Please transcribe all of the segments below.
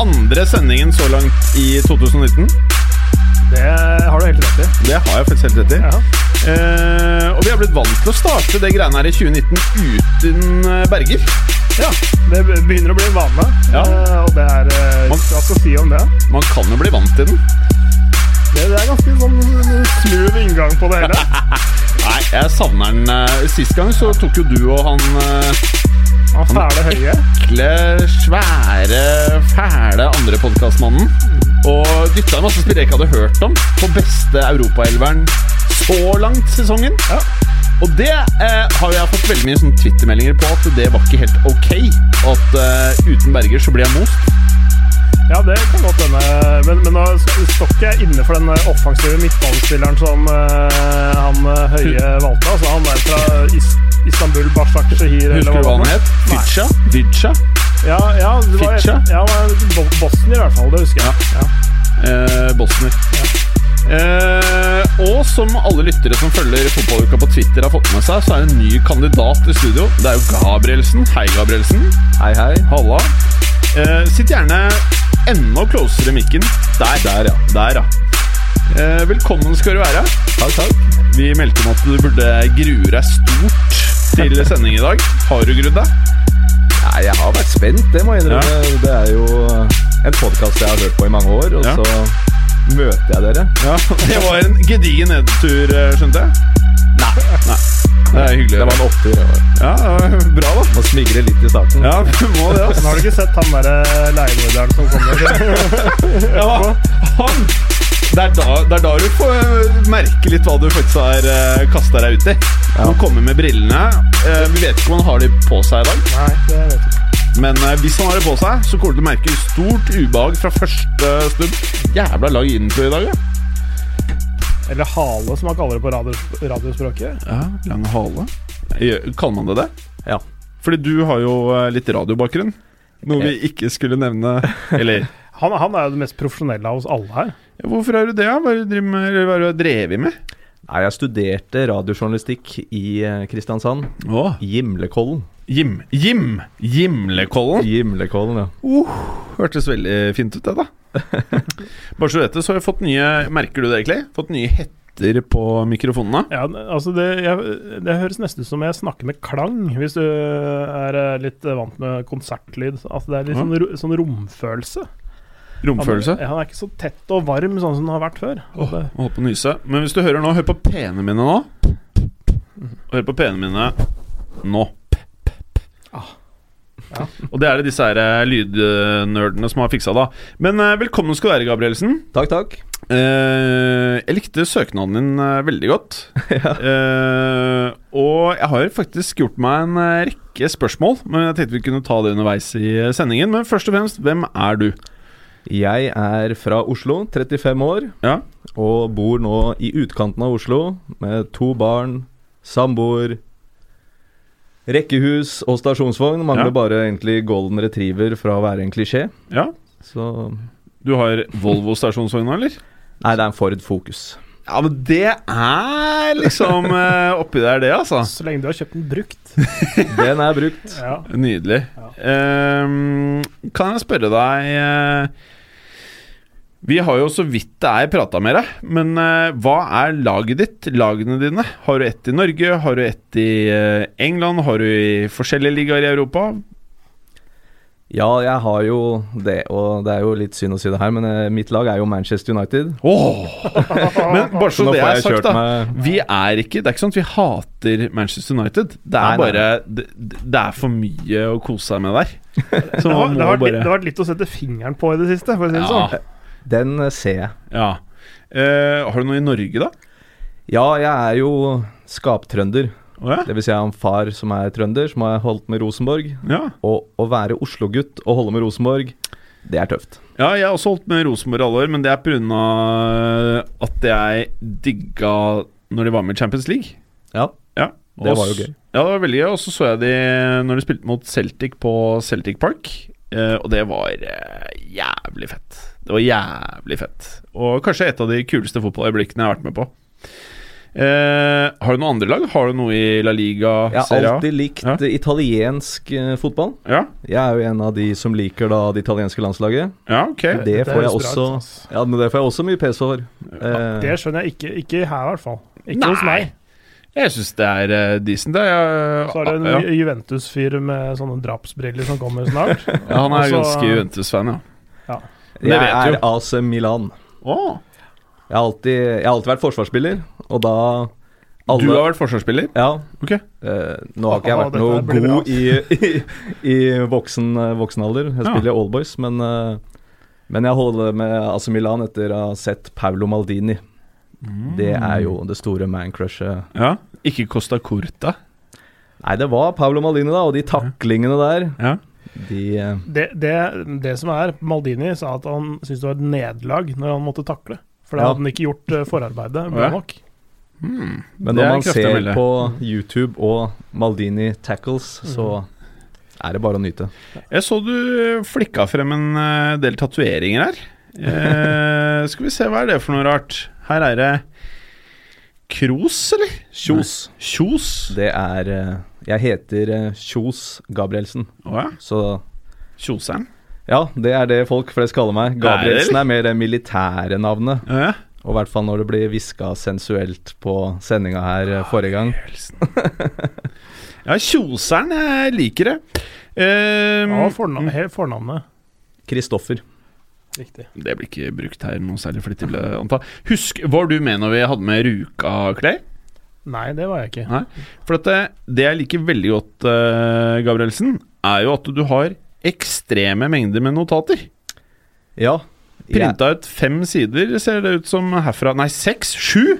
andre sendingen så langt i 2019. Det har du helt rett i. Det har jeg faktisk helt rett i. Ja. Eh, og vi har blitt vant til å starte det greiene her i 2019 uten eh, Berger. ja. Det begynner å bli en vane, Ja. eh, og det er eh, Man- Hva skal si om det? Man kan jo bli vant til den. det? Det er ganske sånn smooth inngang på det hele. Nei, jeg savner den. eh, Sist gang så tok jo du og han eh, Han fæle høye. ekle, svære, fæle andre podkastmannen og dytta en masse spillere jeg ikke hadde hørt om på beste europaelveren så langt sesongen. Ja. Og det eh, har jeg fått veldig mye sånn Twitter-meldinger på at det var ikke helt ok. At eh, uten Berger så blir jeg most. Ja, det kan godt hende. Men, men nå står ikke jeg inne for den eh, offensive midtbanespilleren som eh, han Høie valgte. Altså han der fra Is Istanbul, Bashak Shahir Husker du hva han het? Fitcha? Vidja? Ja, ja, det var, Fitcha? ja, det var Bo- Bosnia i hvert fall. Det husker jeg. Ja. Eh, Bosner. Eh, og som alle lyttere som følger fotballuka på Twitter har fått med seg, så er det en ny kandidat i studio. Det er jo Gabrielsen. Hei, Gabrielsen. Hei, hei. Halla. Eh, sitt gjerne enda closere mikken. Der. Der, ja. Der, ja. Eh, velkommen skal du være. Takk, takk. Vi meldte om at du burde grue deg stort til sending i dag. Har du grudd deg? Nei, jeg har vært spent, det må jeg innrømme. Det er jo en podkast jeg har hørt på i mange år, og Ja. så møter jeg dere. Ja. Det var en gedigen nedtur, eh, skjønte jeg. Nei. Nei. Det er hyggelig. Det var en opptur. det. Ja, bra, da. Må smigre litt i starten. Ja, du må det, Men altså. har du ikke sett han derre leiemorderen som kommer? Ja, han det er, da, det er da du får eh, merke litt hva du faktisk har uh, kasta deg ut i. Han kommer med brillene. Uh, vi vet ikke om han har de på seg i dag, Nei, det vet jeg ikke. men uh, hvis han har det på seg, så kommer du til å merke stort ubehag fra første stund. Jævla lang intro i dag, ja. Eller hale, som man kaller det på radio, radiospråket. ja lang hale. Kaller man det det? Ja. Fordi du har jo eh, litt radiobakgrunn. Noe vi ikke skulle nevne. Eller Han, han er jo det mest profesjonelle av oss alle her. ja, Hvorfor er du det? Hva har du drevet med? Nei, jeg studerte radiojournalistikk i eh, Kristiansand. Å, Gimlekollen. Jim. Jim. Gimlekollen. Gimlekollen, ja. Uh, hørtes veldig fint ut, det, da. Bare så du vet det, så har vi fått nye Merker du det, egentlig? Fått nye hetter på mikrofonene. Ja, altså det, jeg, det høres nesten ut som jeg snakker med klang, hvis du er eh, litt vant med konsertlyd. Altså det er litt Ja. sånn, sånn romfølelse. Romfølelse. Han, ja, han er ikke så tett og varm sånn som han har vært før. Åh, Det- Holdt på å nyse. Men hvis du hører nå, hør på p-ene mine nå. Og hør på p-ene mine nå. Ja. Og det er det disse her eh, lydnerdene som har fiksa, da. Men eh, velkommen skal du være, Gabrielsen. Takk, takk. Eh, jeg likte søknaden din eh, veldig godt. Eh, og jeg har faktisk gjort meg en rekke spørsmål, men jeg tenkte vi kunne ta det underveis i sendingen. Men først og fremst, hvem er du? Jeg er fra Oslo, 35 år, Ja, og bor nå i utkanten av Oslo med to barn, samboer, rekkehus og stasjonsvogn. Mangler Ja. bare egentlig golden retriever fra å være en klisjé. ja. Så Du har Volvo stasjonsvogn nå, eller? Nei, det er en Ford Focus. Ja, men det er liksom eh, oppi der, det, altså. Så lenge du har kjøpt den brukt. Den er brukt. Ja. Nydelig. Ehm, kan jeg spørre deg eh, Vi har jo så vidt det er prata med deg, men uh, hva er laget ditt? Lagene dine? Har du ett i Norge? Har du ett i uh, England? Har du i forskjellige ligaer i Europa? Ja, jeg har jo det, og det er jo litt synd å si det her, men uh, mitt lag er jo Manchester United. Åh! Men bare så Så det er sagt, da. Vi er ikke Det er ikke sånn at vi hater Manchester United. Det er Nei, nei. bare det, det er for mye å kose seg med der. Så Det har, det, har det bare har vært litt å sette fingeren på i det siste, for å si det Ja. sånn. Den eh, ser jeg. ja. Eh, har du noe i Norge, da? Ja, jeg er jo skaptrønder. Oh, ja? Det vil si jeg har en far som er trønder, som har holdt med Rosenborg. ja. Og å være Oslo-gutt og holde med Rosenborg, Det er tøft. Ja, jeg har også holdt med Rosenborg alle år, men det er pga. at jeg digga når de var med i Champions League. Ja, Ja, det var jo gøy. Ja, det var veldig gøy. Og så så jeg de når de spilte mot Celtic på Celtic Park, eh, og det var eh, jævlig fett. Det var jævlig fett. Og kanskje et av de kuleste fotballøyeblikkene jeg har vært med på. Eh, har du noen andre lag? Har du noe i La Liga? Jeg har Serie alltid likt Ja. italiensk eh, fotball. Ja, Jeg er jo en av de som liker da det italienske landslaget. ja, ok. Det Det får jeg også. Ja, men det får jeg også mye pes for. Eh, Det skjønner jeg ikke. Ikke her, i hvert fall. Ikke Nei. hos meg. Jeg syns det er uh, decent, det. Jeg, Så er det en ja. Juventus-fyr med sånne drapsbriller som kommer snart. ja, han er ganske Juventus-fan, ja. Det jeg vet er AC Milan. Åh, Jeg har, alltid, jeg har alltid vært forsvarsspiller, og da alle, Du har vært forsvarsspiller? Ja. Ok. Eh, nå har ikke jeg vært noe god i, i, i voksen, eh, voksen alder. Jeg Ja. spiller i Allboys, men, eh, men jeg holder med AC Milan etter å ha sett Paulo Maldini. Det er jo det store man-crushet. Ja. Ikke Costa Curta? Nei, det var Paulo Maldini, da, og de taklingene der, Ja. De eh, Det, det, det som er Maldini sa at han syntes det var et nederlag når han måtte takle. For da Ja. hadde han ikke gjort eh, forarbeidet bra ja. nok. Mm. Men når man ser på YouTube og Maldini tackles, så er det bare å nyte. Jeg så du flikka frem en eh, del tatoveringer her. Eh, skal vi se, hva er det for noe rart? Her er det Kros, eller? Kjos. Kjos? Det er eh, Jeg heter eh, Kjos Gabrielsen, Oh, ja. så Kjoseren? ja, det er det folk flest kaller meg. Gabrielsen er mer det militære navnet. Oh, ja. Og i hvert fall når det blir hviska sensuelt på sendinga her eh, forrige gang. ja, Kjoseren. Jeg liker det. Um, Ja, fornavn, helt fornavnet. Kristoffer. Riktig. Det blir ikke brukt her noe særlig flittig, vil jeg anta. Husk, var du med når vi hadde med Ruka, Clay? Nei, det var jeg ikke. Nei. For at det, det jeg liker veldig godt, uh, Gabrielsen, er jo at du har ekstreme mengder med notater. Ja. jeg- Printa ut fem sider, ser det ut som herfra. Nei, seks? Sju?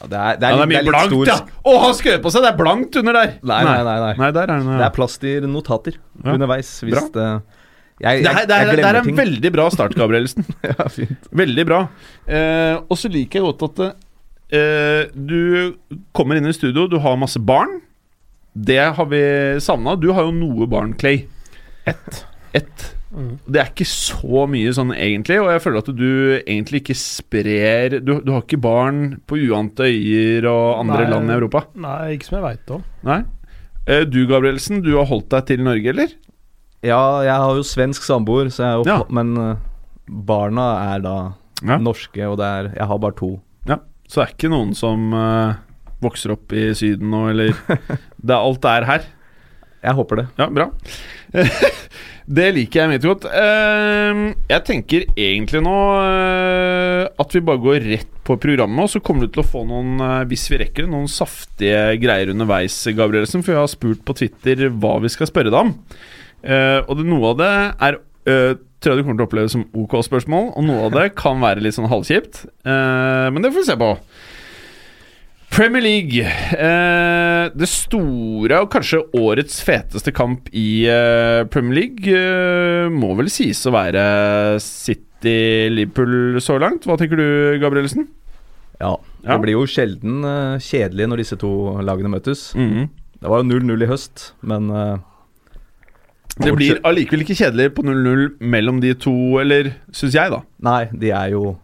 ja, det, er, det, er, Ja, det er mye litt blankt, stor- ja! Å, han skrev på seg! Det er blankt under der! Nei, nei, nei. nei. Nei, der er det. Det er plass til notater Ja. underveis. Hvis Bra. det jeg, jeg, Det er, det, er, det er en ting. veldig bra start, Gabrielsen. ja, fint. veldig bra. Eh, og så liker jeg godt at eh, du kommer inn i studio, du har masse barn. Det har vi savna. Du har jo noe barn, Clay. Ett. Ett. Mm. Det er ikke så mye sånn egentlig, og jeg føler at du egentlig ikke sprer Du, du har ikke barn på uante øyer og andre Nei. land i Europa? Nei, ikke som jeg veit om. Nei? Eh, du, Gabrielsen, du har holdt deg til Norge, eller? Ja, jeg har jo svensk samboer, så jeg er jo Ja. men eh, barna er da Ja. norske, og det er Jeg har bare to. Ja, Så det er ikke noen som uh, vokser opp i Syden nå, eller det er, Alt er her. Jeg håper det. Ja, bra. det liker jeg meget godt. Uh, jeg tenker egentlig nå uh, at vi bare går rett på programmet, og så kommer du til å få noen, eh, hvis vi rekker det, noen saftige greier underveis, Gabrielsen. For jeg har spurt på Twitter hva vi skal spørre deg om. Og det, noe av det er tror jeg du kommer til å oppleve som ok spørsmål, og noe av det kan være litt sånn halvkjipt. Uh, men det får vi se på. Premier League. Eh, det store og kanskje årets feteste kamp i eh, Premier League må vel sies å være City-Liverpool så langt. Hva tenker du, Gabrielsen? Ja. Det blir jo sjelden kjedelig når disse to lagene møtes. Mhm. Det var jo 0-0 i høst, men Det blir allikevel ikke kjedelig på 0-0 mellom de to, eller syns jeg, da. Nei, de er jo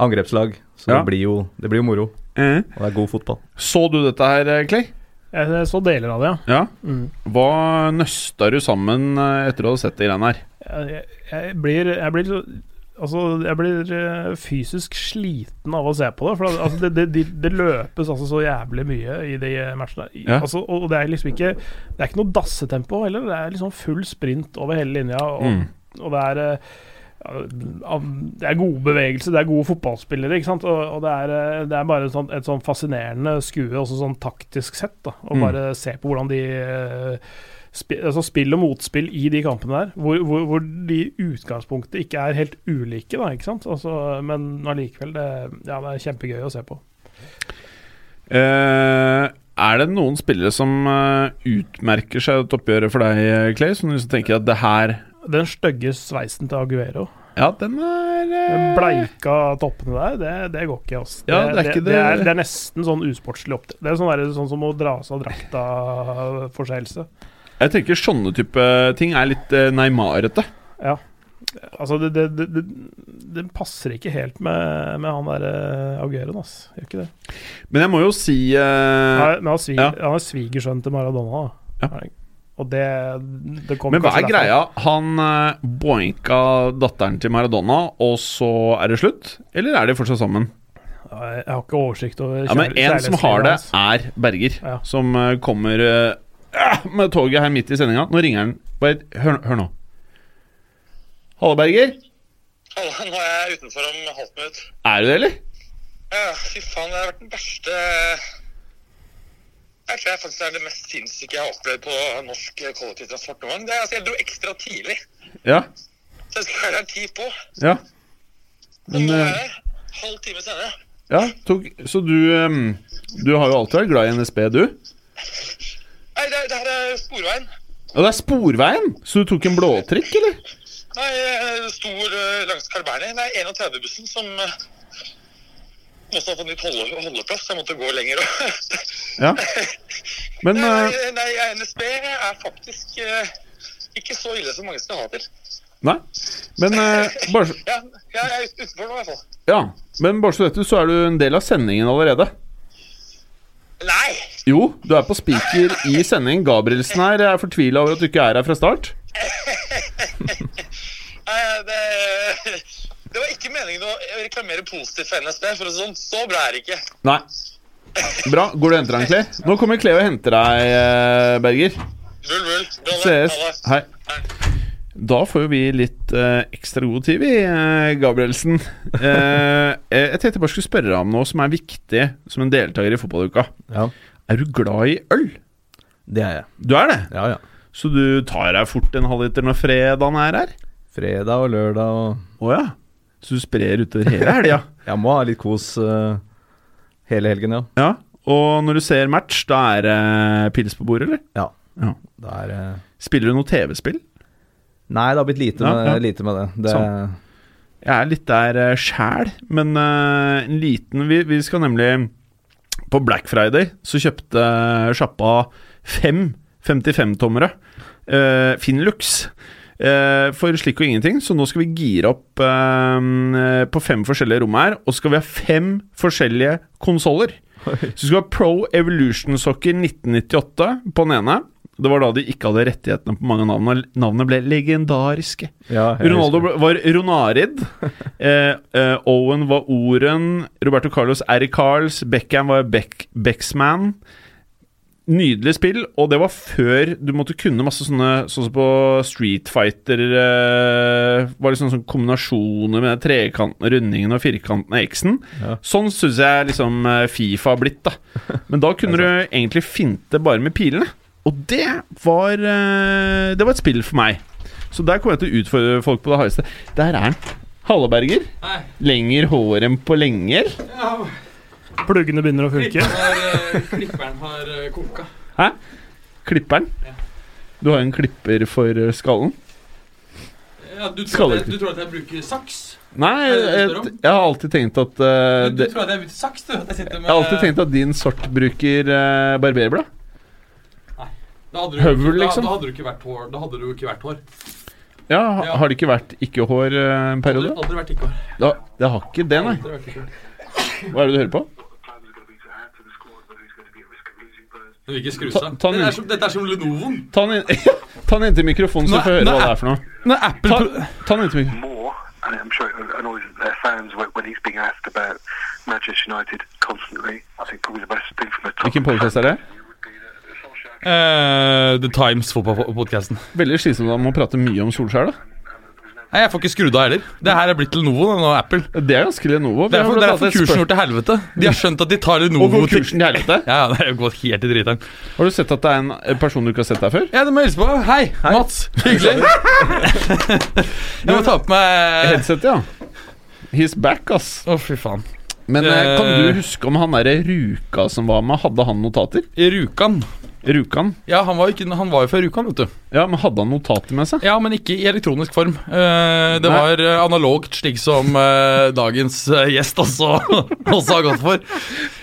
angrepslag, så Ja. det, blir jo, det blir jo moro. Mm. Og det er god fotball. Så du dette her, eh, Clay? Jeg så deler av det, ja. Ja. Mm. Hva nøsta du sammen eh, etter å ha sett de greiene her? Jeg, jeg, jeg blir Jeg blir så Altså, jeg blir eh, fysisk sliten av å se på det. For altså, det, det, det, løpes altså så jævlig mye i de matchene. I, Ja. altså, og det er liksom ikke Det er ikke noe dassetempo heller. Det er liksom full sprint over hele linja. Og, Mm. og det er eh, ja, det er gode bevegelser, det er gode fotballspillere, ikke sant. Og, og det, er, eh, det er bare et sånt, et sånn fascinerende skue, også sånn taktisk sett. da Å Mm. bare se på hvordan de eh, spi, altså spill og motspill i de kampene der, hvor, hvor, hvor de utgangspunktet ikke er helt ulike, da, ikke sant. Altså, men allikevel, det, ja, det er kjempegøy å se på. Uh, er det noen spillere som uh, utmerker seg i dette oppgjøret for deg, Clay? Som du liksom tenker at det her Den stygge sveisen til Aguero. Ja, den er Den eh, bleika toppene der, det, det går ikke. Ass. Ja, det er ikke det, det- er, det er nesten sånn usportslig opptreden. Det er sånn, der, sånn som å dra av seg drakta-forseelse. Jeg tenker sånne type ting er litt uh, Neymar-ete. Ja. Altså, det, det, det, det, passer ikke helt med, med han der uh, Agueroen, altså. Gjør ikke det. Men jeg må jo si uh, Nei, men han, sviger, ja. han er svigersønn til Maradona, da. Ja. Og det, det Men hva er greia? Han uh, boinka datteren til Maradona, og så er det slutt? Eller er de fortsatt sammen? Jeg har ikke oversikt over Ja, men En som har det, er Berger. Ja. Som kommer med toget her midt i sendinga. Nå ringer han. Bare hør, hør nå. Halla, Berger. Halla, nå er jeg utenfor om halvt minutt. Er du det, eller? Ja, fy faen, det har vært den verste Jeg tror jeg faktisk er det mest sinnssyke jeg har opplevd på norsk kollektivtransport noen gang. Det er, altså, jeg dro ekstra tidlig, Ja. så jeg skal være her ti på. Ja. Men nå er eh, jeg halv time senere. Ja, tok, så du Du har jo alltid vært glad i NSB, du? Nei, det, det her er Sporveien. Og det er Sporveien! Så du tok en blåtrikk, eller? Nei, jeg sto eh, langs Carl Berner. Det er 31-bussen som eh, måtte ha fått nytt holde, holdeplass. Jeg måtte gå lenger. Ja. Men nei, eh, nei, NSB er faktisk eh, ikke så ille som mange skal ha til. Nei. Men eh, bare så Ja, jeg er utenfor nå, i hvert fall. Ja. Men bare så vet du, så er du en del av sendingen allerede. Nei! Jo, du er på speaker i sending. Gabrielsen her jeg er fortvila over at du ikke er her fra start. Det, det var ikke meningen å reklamere positivt for NSB, for å si sånn. Så bra er det ikke. Nei. Bra. Går du og henter deg en Clay? Nå kommer Clay og henter deg, eh, Berger. Rull, rull. Ses. det. Hei. Da får jo vi litt eh, ekstra god tid, vi, eh, Gabrielsen. Eh, jeg tenkte jeg bare skulle spørre deg om noe som er viktig som en deltaker i fotballuka. Ja, Er du glad i øl? det er jeg. Du er det? Ja, ja. Så du tar deg fort en halvliter når fredagen er her? Fredag og lørdag og Å ja. Så du sprer utover hele helga? Jeg må ha litt kos uh, hele helgen, ja. ja. Og når du ser match, da er det pils på bordet, eller? Ja. Ja. Er uh... Spiller du noe TV-spill? Nei, det har blitt lite, Ja, med, ja. lite med det. det Sånn. Jeg er litt der uh, sjæl, men uh, en liten vi, vi skal nemlig På Black Friday så kjøpte uh, sjappa fem 55-tommere. Uh, Finlux. Uh, for slik og ingenting, så nå skal vi gire opp uh, på fem forskjellige rom her. Og så skal vi ha fem forskjellige konsoller. Så skal vi ha Pro Evolution Soccer 1998 på den ene. Det var da de ikke hadde rettighetene på mange navn, navnene ble legendariske. ja, Ronaldo husker. var Ronarid. eh, eh, Owen var Oren. Roberto Carlos R. Carls. Beckham var Beck, Becksman. Nydelig spill, og det var før du måtte kunne masse sånne Sånn som på Street Fighter eh, Var liksom sånne kombinasjoner med trekanten, rundingen og firkanten av X-en. Ja. Sånn syns jeg liksom eh, Fifa har blitt, da. Men da kunne du egentlig finte bare med pilene. Og det var eh, Det var et spill for meg. Så der kommer jeg til å utfordre folk på det hardeste. Der er han. Halleberger. Lenger hår enn på lenger. Ja, Pluggene begynner å funke. klipperen har, eh, klipperen har eh, koka. Hæ? Klipperen? Ja. Du har en klipper for skallen? Ja, du, tror jeg- du tror at jeg bruker saks? Nei, jeg, jeg har alltid tenkt at uh, Du, du tror at jeg bruker saks, du? At jeg med Jeg har alltid tenkt at din sort bruker uh, barberblad. Da hadde, du, høvel, liksom. da hadde du ikke vært hår. Da hadde du ikke vært hår. Ja, ha- Ja. har det ikke vært ikke-hår eh, en Aldri, periode? aldri vært ikke hår. Da, det har ikke det, nei. Ikke. Hva er det du hører på? Den vil ikke skru Ta- seg. ta den Dette er som, dette er som Lenovoen. Ta den inn, ta den inn til mikrofonen, så får vi får høre hva det er- for noe. Når Apple Ta, ta den inn til mikrofonen. and I'm sure it annoys their fans when, he's being asked about Manchester United constantly. I think probably the best thing from a top Hvilken podcast er det? Eh, The Times fotballpodkasten. Veldig slitsomt om å prate mye om Solskjær, da. Nei, jeg får ikke skrudd av heller. Det her er blitt Lenovo nå, Apple. Det er ganske Lenovo. Det er for, det er for kursen til helvete. De har skjønt at de tar Og Lenovo går til kursen til helvete? Ja, ja, det er jo gått helt i driteren. Har du sett at det er en person du ikke har sett der før? Ja, det må jeg hilse på. Hei, Mats. Hyggelig. jeg må ta på meg Headset, ja. He's back, ass. Å, fy faen. Men eh, kan Eh. du huske om han derre Ruka som var med, hadde han notater? I Rjukan. Ja, han var, ikke, han var jo fra Rjukan, vet du. Ja, men hadde han notater med seg? Ja, men ikke i elektronisk form. Eh, det Nei. var eh, analogt, slik som eh, dagens eh, gjest også, også har gått for.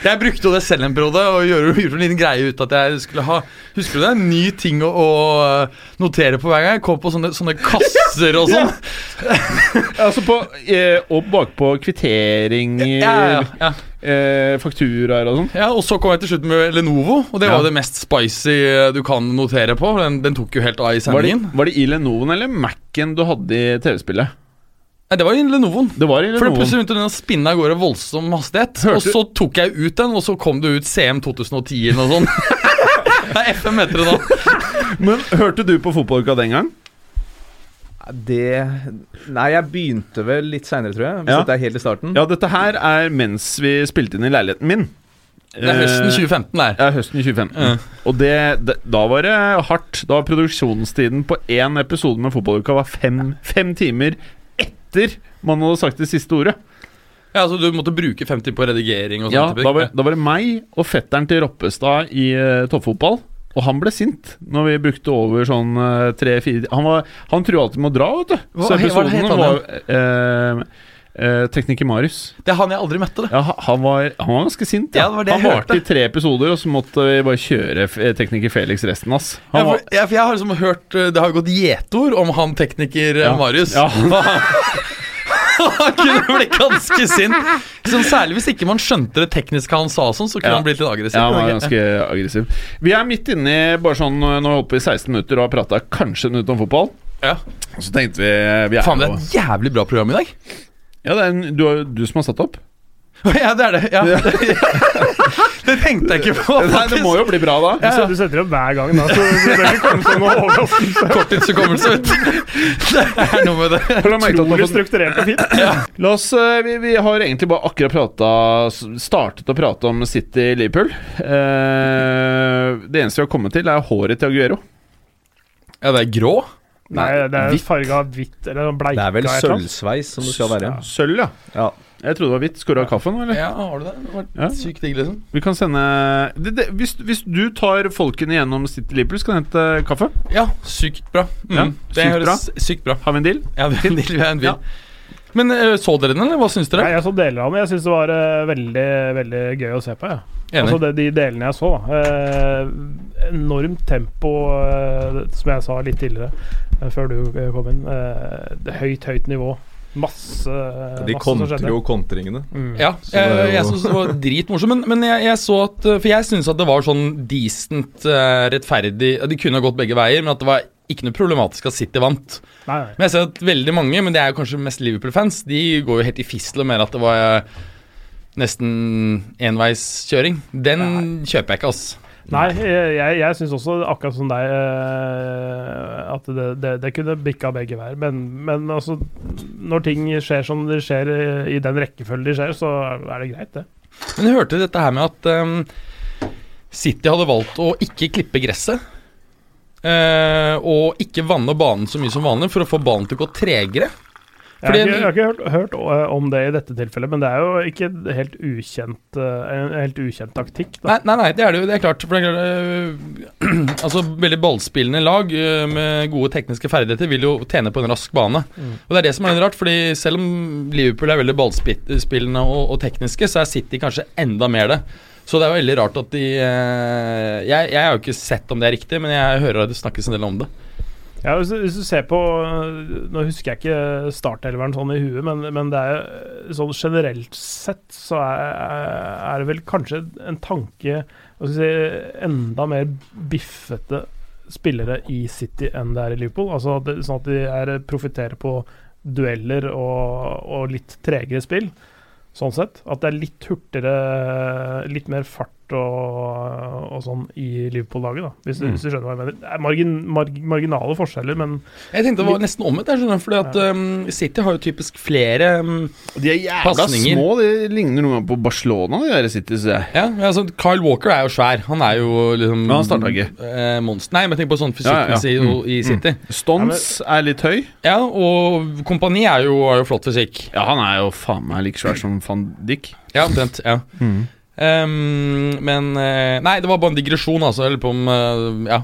Jeg brukte jo det selv en periode, og gjorde, gjorde en liten greie ut at jeg skulle ha Husker du det? En ny ting å, å eh, notere på hver gang. Jeg kom på sånne, sånne kasser og sånn. Altså på eh, Og bakpå kvittering, Ja, ja, ja. Eh, fakturaer og sånn. Ja, og så kom jeg til slutt med Lenovo, og det var jo det mest spicy eh, du kan notere på. Den, den tok jo helt av i Var det, var det i Lenovoen eller Mac-en du hadde i TV-spillet? Nei, det var i Lenovoen. Det var i Lenovoen. For det plutselig begynte den å spinne av gårde voldsom hastighet. Hørte- Og så tok jeg ut den, og så kom det ut CM 2010 eller noe sånt. er FM heter det nå. Men hørte du på fotballuka den gang? Det Nei, jeg begynte vel litt seinere, tror jeg. Hvis Ja. dette er helt i starten. Ja, dette her er mens vi spilte inn i leiligheten min. Det er høsten Eh, 2015 der. Ja, høsten 2015. Mm. Og det, det, da var det hardt. Da var produksjonstiden på én episode med Fotballuka var fem, fem timer etter man hadde sagt det siste ordet. Ja, altså Du måtte bruke 50 på redigering og sånt. Ja, da var, da var det meg og fetteren til Roppestad i uh, toppfotball. Og han ble sint når vi brukte over sånn eh, tre-fire Han, var- han tror alltid må dra, vet du. Hva- Så episoden han var eh, eh, Tekniker Marius. Det er han jeg aldri møtte, det. Ja, han var, han var ganske sint. Ja, det var det han varte i tre episoder, og så måtte vi bare kjøre eh, tekniker Felix resten. Ass. Ja, for, ja, for jeg har liksom hørt eh, Det har gått gjetord om han tekniker Ja. Marius. Ja. han kunne bli ganske sint. Sånn, særlig hvis ikke man skjønte det tekniske han sa, sånn, så kunne Ja. han blitt litt aggressiv. ja, han var ganske aggressiv. Vi er midt inne bare sånn Nå har vi holdt på i 16 minutter og har prata kanskje en minutt om fotball. Ja. Så tenkte vi, vi er Faen, det er et jævlig bra program i dag. Ja, det er en, du, du som har satt opp? Ja, det er det. Ja. det tenkte jeg ikke på. Nei, det må jo bli bra, da. Du, du setter opp hver gang, da, så det bør ikke komme som noen overraskelse. Korttidshukommelse, vet du. Det er noe med det. Utrolig strukturert og fint. La oss, eh, vi, vi har egentlig bare akkurat prata startet å prate om City Liverpool. Eh, det eneste vi har kommet til, er håret til Aguero. Ja, det er grå. Nei, det er farga hvitt eller bleika. Det er vel sølvsveis som det skal være. Sølv, ja. Ja. Jeg trodde det var hvitt. Skal du ha kaffe nå, eller? Ja, har du det? Det var Ja. sykt digg, liksom. Vi kan sende det, det, hvis, hvis du tar folkene gjennom City Liverpool, skal du hente kaffe? Ja, sykt bra. Mm. Ja, det sykt bra. sykt bra. Har vi en deal? Ja, vi er en deal. Vi har en deal. Men eh, så dere den, eller hva syns dere? Nei, jeg så deler av den. Jeg syns det var uh, veldig veldig gøy å se på. Ja. Enig. Altså det, De delene jeg så. Eh, enormt tempo, uh, som jeg sa litt tidligere, eh, før du eh, kom inn. Eh, det høyt, høyt nivå. Masse, ja, De masse som kontrer jo kontringene. Mm. Ja, jeg, jeg synes det var dritmorsomt. Men, men jeg, jeg så at For jeg syns at det var sånn decent eh, rettferdig De kunne ha gått begge veier, men at det var ikke noe problematisk at City vant. Nei, nei. Men jeg ser at veldig mange, men det er jo kanskje mest Liverpool-fans, de går jo helt i fistel og mener at det var eh, nesten enveiskjøring. Den kjøper jeg ikke, ass. Nei, jeg, jeg, syns også, akkurat som deg, eh, at det, det, det kunne bikka begge veier. Men, men altså, når ting skjer som det skjer i den rekkefølgen de skjer, så er det greit, det. Men jeg hørte dette her med at um, City hadde valgt å ikke klippe gresset. Uh, og ikke vanne banen så mye som vanlig for å få banen til å gå tregere. Jeg har ikke, jeg har ikke hørt, hørt eh, om det i dette tilfellet, men det er jo ikke helt ukjent, eh, en helt ukjent taktikk. Nei, nei, nei, det er det jo. Det er klart. Det er, klart, øh, altså, veldig ballspillende lag øh, med gode tekniske ferdigheter vil jo tjene på en rask bane. Mm. Og det er det som er litt rart, fordi selv om Liverpool er veldig ballspillende og, og tekniske, så er City kanskje enda mer det. Så det er jo veldig rart at de øh, jeg, jeg har jo ikke sett om det er riktig, men jeg hører at det snakkes en del om det. Ja, hvis, du- hvis du ser på Nå husker jeg ikke startelveren sånn i huet, men, men det er sånn generelt sett så er, er det vel kanskje en tanke skal si, Enda mer biffete spillere i City enn det er i Liverpool. Altså det, Sånn at de er profitterer på dueller og, og litt tregere spill. Sånn sett. At det er litt hurtigere, litt mer fart og, og sånn i Liverpool-laget, da. Hvis, Mm. hvis du skjønner hva jeg mener. Det er margin, marg, marginale forskjeller, men Jeg tenkte det var nesten omvendt, jeg skjønner, fordi at øhm, City har jo typisk flere um, De er jævla Pasninger. små. De ligner noen ganger på Barcelona, de der City, jeg. Ja, men altså, Kyle Walker er jo svær. Han er jo liksom Men han starta ikke. Eh, monster. Nei, men tenk på sånn fysikkmessig ja, ja. Mm, i City. Stones er litt høy. Ja, og Kompani er jo, er jo flott fysikk. Ja, han er jo faen meg like svær som van Dijk. Ja, omtrent. Ja. Ehm, men eh, Nei, det var bare en digresjon, altså. Jeg lurer på om eh, Ja.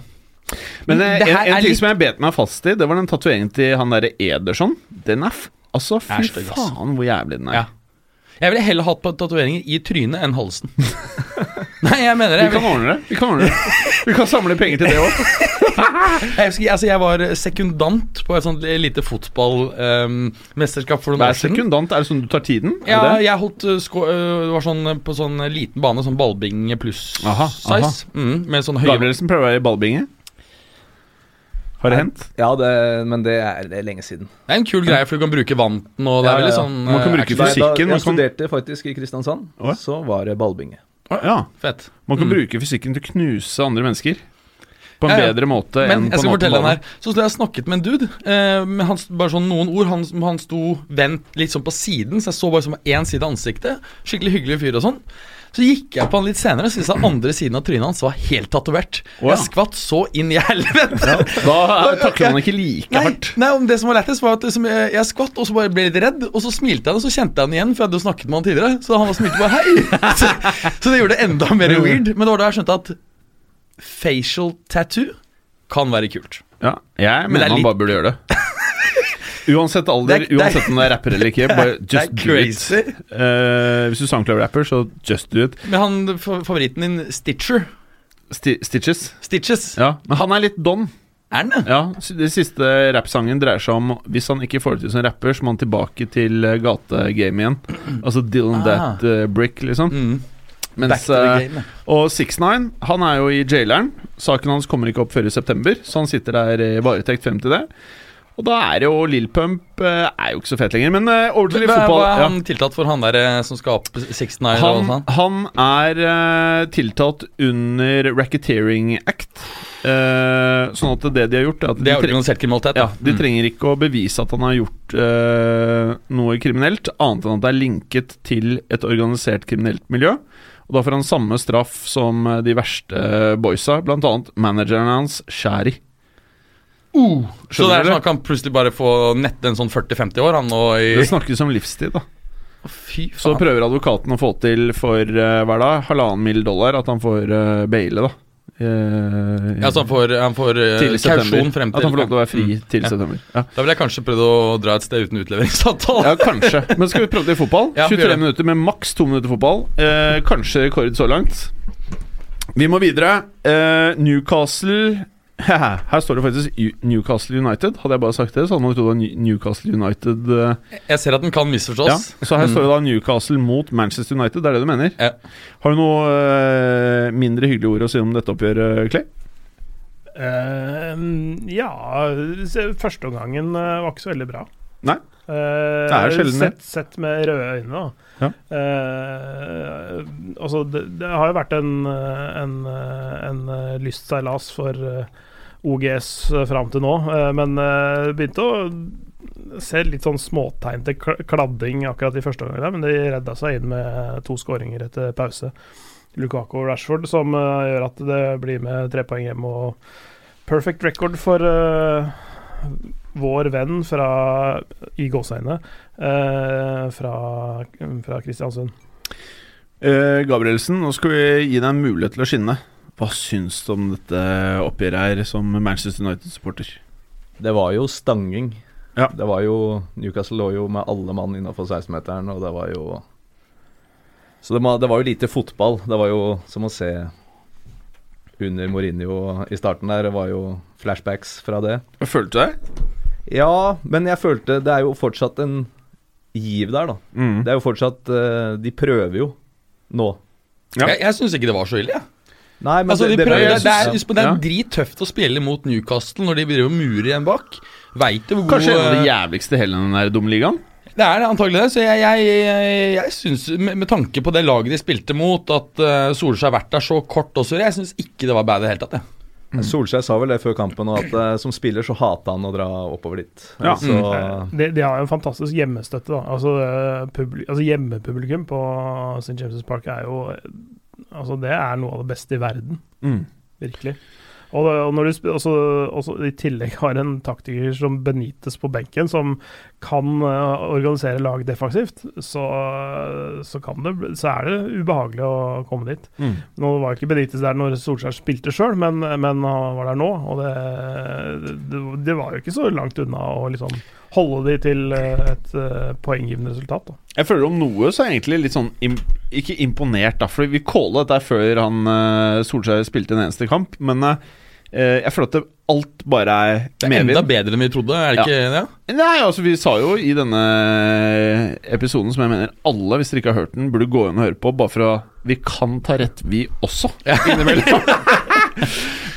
Men eh, Det en, en ting litt- som jeg bet meg fast i, det var den tatoveringen til han derre Ederson. Den er f Altså, fy Er ass. faen hvor jævlig den er. Ja. Jeg ville heller hatt på tatoveringer i trynet enn halsen. nei, jeg mener det. Vi kan ordne det. Vi kan ordne det Vi kan samle penger til det òg. Jeg, husker, altså, jeg var sekundant på et sånt lite fotballmesterskap for noen år er siden. sekundant? Er det sånn du tar tiden? Ja, jeg holdt uh, sko uh, var sånn uh, på sånn liten bane, sånn ballbinge pluss Aha, size. Mm, med sånn høye Gabrielsen prøver å være i ballbinge. Har det hendt? Ja, det, men det er, det er lenge siden. Det er en kul greie, for du kan bruke vanten, og det Ja, er veldig sånn Man kan bruke fysikken. Da, jeg studerte faktisk i Kristiansand, oh, ja. så var det ballbinge. Ja. Fett. Man kan Mm. bruke fysikken til å knuse andre mennesker. På en Ja, ja. bedre måte Men enn på en her. Så sto jeg og snakket med en dude. eh, med hans, bare sånn noen ord. Han, han sto vendt litt sånn på siden, så jeg så bare som én side av ansiktet. Skikkelig hyggelig fyr og sånn. Så gikk jeg på han litt senere, og syntes at andre siden av trynet hans var helt tatovert. Oh, ja. Jeg skvatt så inn i helvete. Da takler man ikke like Nei, hardt. nei, om det som var lettest, var at liksom, jeg, jeg skvatt, og så bare ble litt redd. Og så smilte jeg, og så kjente jeg han igjen, for jeg hadde jo snakket med han tidligere. Så han smilte bare hei. Så, så det gjorde det enda mer weird. Men det var da jeg skjønte at facial tattoo kan være kult. Ja, jeg mener er man litt- bare burde gjøre det. Uansett alder, Det er- det er- uansett om det er rapper eller ikke. Bare just do do it. crazy. Eh, hvis du SoundCloud-rapper, så just do it. Men han favoritten din, Stitcher Sti Stitches. Stitches. Ja, men han er litt don. Er den det? Ja, Den siste rappsangen dreier seg om hvis han ikke får det til som rapper, så må han tilbake til eh, gategame igjen. Altså Dylan Ah. That uh, Brick, liksom. Mm. Mens, eh, game. og 69 han er jo i jaileren. Saken hans kommer ikke opp før i september, så han sitter der i varetekt frem til det. Og da er jo Lill Pump eh, Er jo ikke så fet lenger. Men eh, over til litt Hva, fotball. hva er ja. han tiltatt for, han der som skal opp 69 og Han, sånn? han er uh, tiltalt under Racketeering Act. Uh, sånn at det de har gjort, er at Det de, er organisert kriminalitet. ja, de Mm. trenger ikke å bevise at han har gjort uh, noe kriminelt, annet enn at det er linket til et organisert kriminelt miljø. Og Da får han samme straff som eh, de verste eh, boysa, annet manageren hans, Shari. Uh, så det er sånn at han plutselig bare få nett en sånn 40-50 år, han nå i Det snakkes om livstid, da. Fy Så prøver advokaten å få til for uh, hver dag halvannen mill. dollar at han får uh, baile, da. Eh, Ja, så han får, han får eh, kausjon september. frem til At han får lov til å være fri Mm. til Ja. september. Ja. Da ville jeg kanskje prøvd å dra et sted uten utleveringsavtale. ja, kanskje. Men skal vi prøve det i fotball? Ja, 23 minutter med maks to minutter fotball. Eh, kanskje rekord så langt. Vi må videre. Eh, Newcastle Her står det faktisk Newcastle United. Hadde jeg bare sagt det, så hadde man trodd det var Newcastle United. eh, Jeg ser at den kan misforstås. Ja, så her Mm. står det da Newcastle mot Manchester United. Det er det du mener? Ja. Har du noe eh, mindre hyggelige ord å si om dette oppgjøret, Clay? Uh, ja Førsteomgangen uh, var ikke så veldig bra. Nei. Eh, Det er sjelden det. sett, sett med røde øyne, da. Ja. Uh, altså, det, det har jo vært en, eh, en, eh, en eh, lystseilas for eh, OGS eh, fram til nå, eh, men eh, begynte å se litt sånn småtegn til kladding akkurat i første omgang, men de redda seg inn med to skåringer etter pause. Lukaku og Rashford, som gjør at det blir med tre poeng hjem og perfect record for vår venn fra i gåseøyne eh, fra, fra Kristiansund. Gabrielsen, nå skal vi gi deg en mulighet til å skinne. Hva syns du om dette oppgjøret her som Manchester United-supporter? Det var jo stanging. Ja. Det var jo Newcastle lå jo med alle mann innafor 16-meteren, og det var jo Så det, det var jo lite fotball. Det var jo som å se under Mourinho i starten der. Det var jo flashbacks fra det. Jeg følte du det? Ja, men jeg følte Det er jo fortsatt en giv der, da. Mm. Det er jo fortsatt eh, De prøver jo nå. Ja. Jeg, jeg syns ikke det var så ille. jeg. Nei, men Altså, de det, det, prøver, det, er, synes- det er drittøft å spille mot Newcastle når de driver og murer igjen bak. Veit du hvor Kanskje en av de jævligste jævligste i hele den der dumme ligaen? Det er det antagelig det. Så jeg, jeg, jeg, jeg syns, med, med tanke på det laget de spilte mot, at uh, Solskjær har vært der så kort også, jeg syns ikke det var bad i det hele tatt. Jeg. Solskjær sa vel det før kampen, og at uh, som spiller så hater han å dra oppover dit. Ja. Så, mm. De, de har jo en fantastisk hjemmestøtte. da Altså, eh, publi altså Hjemmepublikum på St. James' Park er jo eh, Altså Det er noe av det beste i verden. Mm. Virkelig. Og, når du også, også i tillegg har en taktiker som benyttes på benken, som kan eh, organisere lag defensivt, så, så, kan det, så er det ubehagelig å komme dit. Mm. Nå var ikke benyttes der når Solskjær spilte sjøl, men, men han var der nå. Og det, det, det var jo ikke så langt unna å liksom holde de til eh, et eh, poenggivende resultat. Da. Jeg føler om noe så er jeg egentlig litt sånn im Ikke imponert, da, for vi calla dette før han eh, Solskjær spilte en eneste kamp, men eh, jeg føler at det, alt bare er Det er enda bedre enn vi trodde, er det Ja. ikke det? Nei, altså Vi sa jo i denne episoden, som jeg mener alle, hvis dere ikke har hørt den, burde gå inn og høre på, bare for å Vi kan ta rett, vi også, innimellom.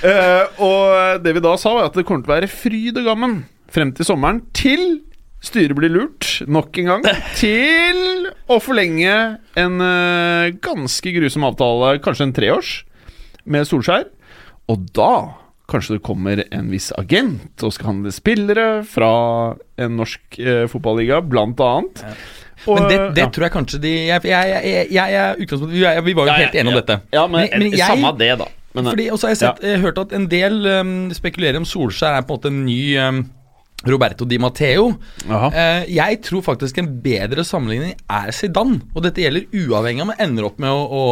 Uh, og det vi da sa, var at det kommer til å være fryd og gammen frem til sommeren, til styret blir lurt nok en gang til å forlenge en uh, ganske grusom avtale, kanskje en treårs, med Solskjær. Og da kanskje det kommer en viss agent og skal handle spillere fra en norsk uh, fotballiga, blant annet. Og, Men det, det ja. tror jeg kanskje de Jeg, jeg, jeg, vi, var jo Ja, ja, helt enige om ja. dette. Ja, men, Men- men samme det, da. Men, Fordi, også har jeg sett, eh, hørt at en del um, spekulerer om Solskjær er på en måte en ny um, Roberto Di Matteo. Eh, jeg tror faktisk en bedre sammenligning er Zidane. Og dette gjelder uavhengig av om man ender opp med å, å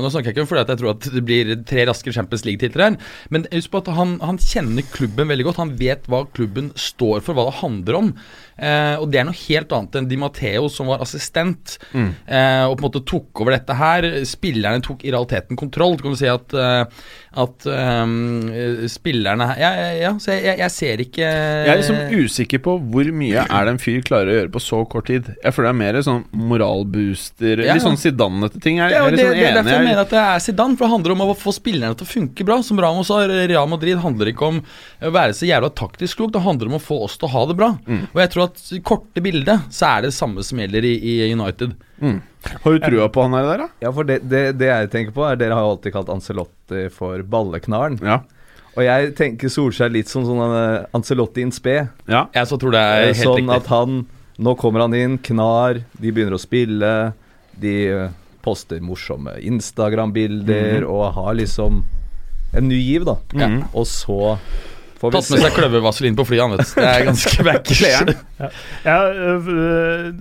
Nå snakker jeg ikke om fordi jeg tror at det blir tre raske Champions League-titler her, men husk på at han, han kjenner klubben veldig godt. Han vet hva klubben står for, hva det handler om. Eh, og det er noe helt annet enn Di Matteo, som var assistent, eh, og på en måte tok over dette her. Spillerne tok i realiteten kontroll. Du kan si at, eh, at um, spillerne Ja, ja, ja så jeg, jeg, ser ikke Jeg er liksom usikker på hvor mye er det en fyr klarer å gjøre på så kort tid. Jeg føler det er mer sånn moralbooster Ja. Litt sånn Zidane-ete ting. Jeg, Det er, jeg er det, sånn det er derfor jeg mener at det er Zidane. For det handler om å få spillerne til å funke bra. Som Ramos sa, Real Madrid handler ikke om å være så jævla taktisk klok. Det handler om å få oss til å ha det bra. Mm. Og jeg tror at i korte bildet så er det samme som gjelder i, i United. Har du trua på han her der, da? Ja, for det, det, det jeg tenker på, er Dere har jo alltid kalt Ancelotti for balleknaren. Ja. Og jeg tenker Solskjær litt som sånn eh, Ancelotti in spe. ja. Jeg så tror det er Eh, helt sånn riktig. at han Nå kommer han inn, knar, de begynner å spille, de eh, poster morsomme Instagram-bilder og har liksom en ny giv, da. Ja. Og så får Tatt med se. seg kløvervaselin på flyet, han vet. Det er ganske backers. Ja, ja,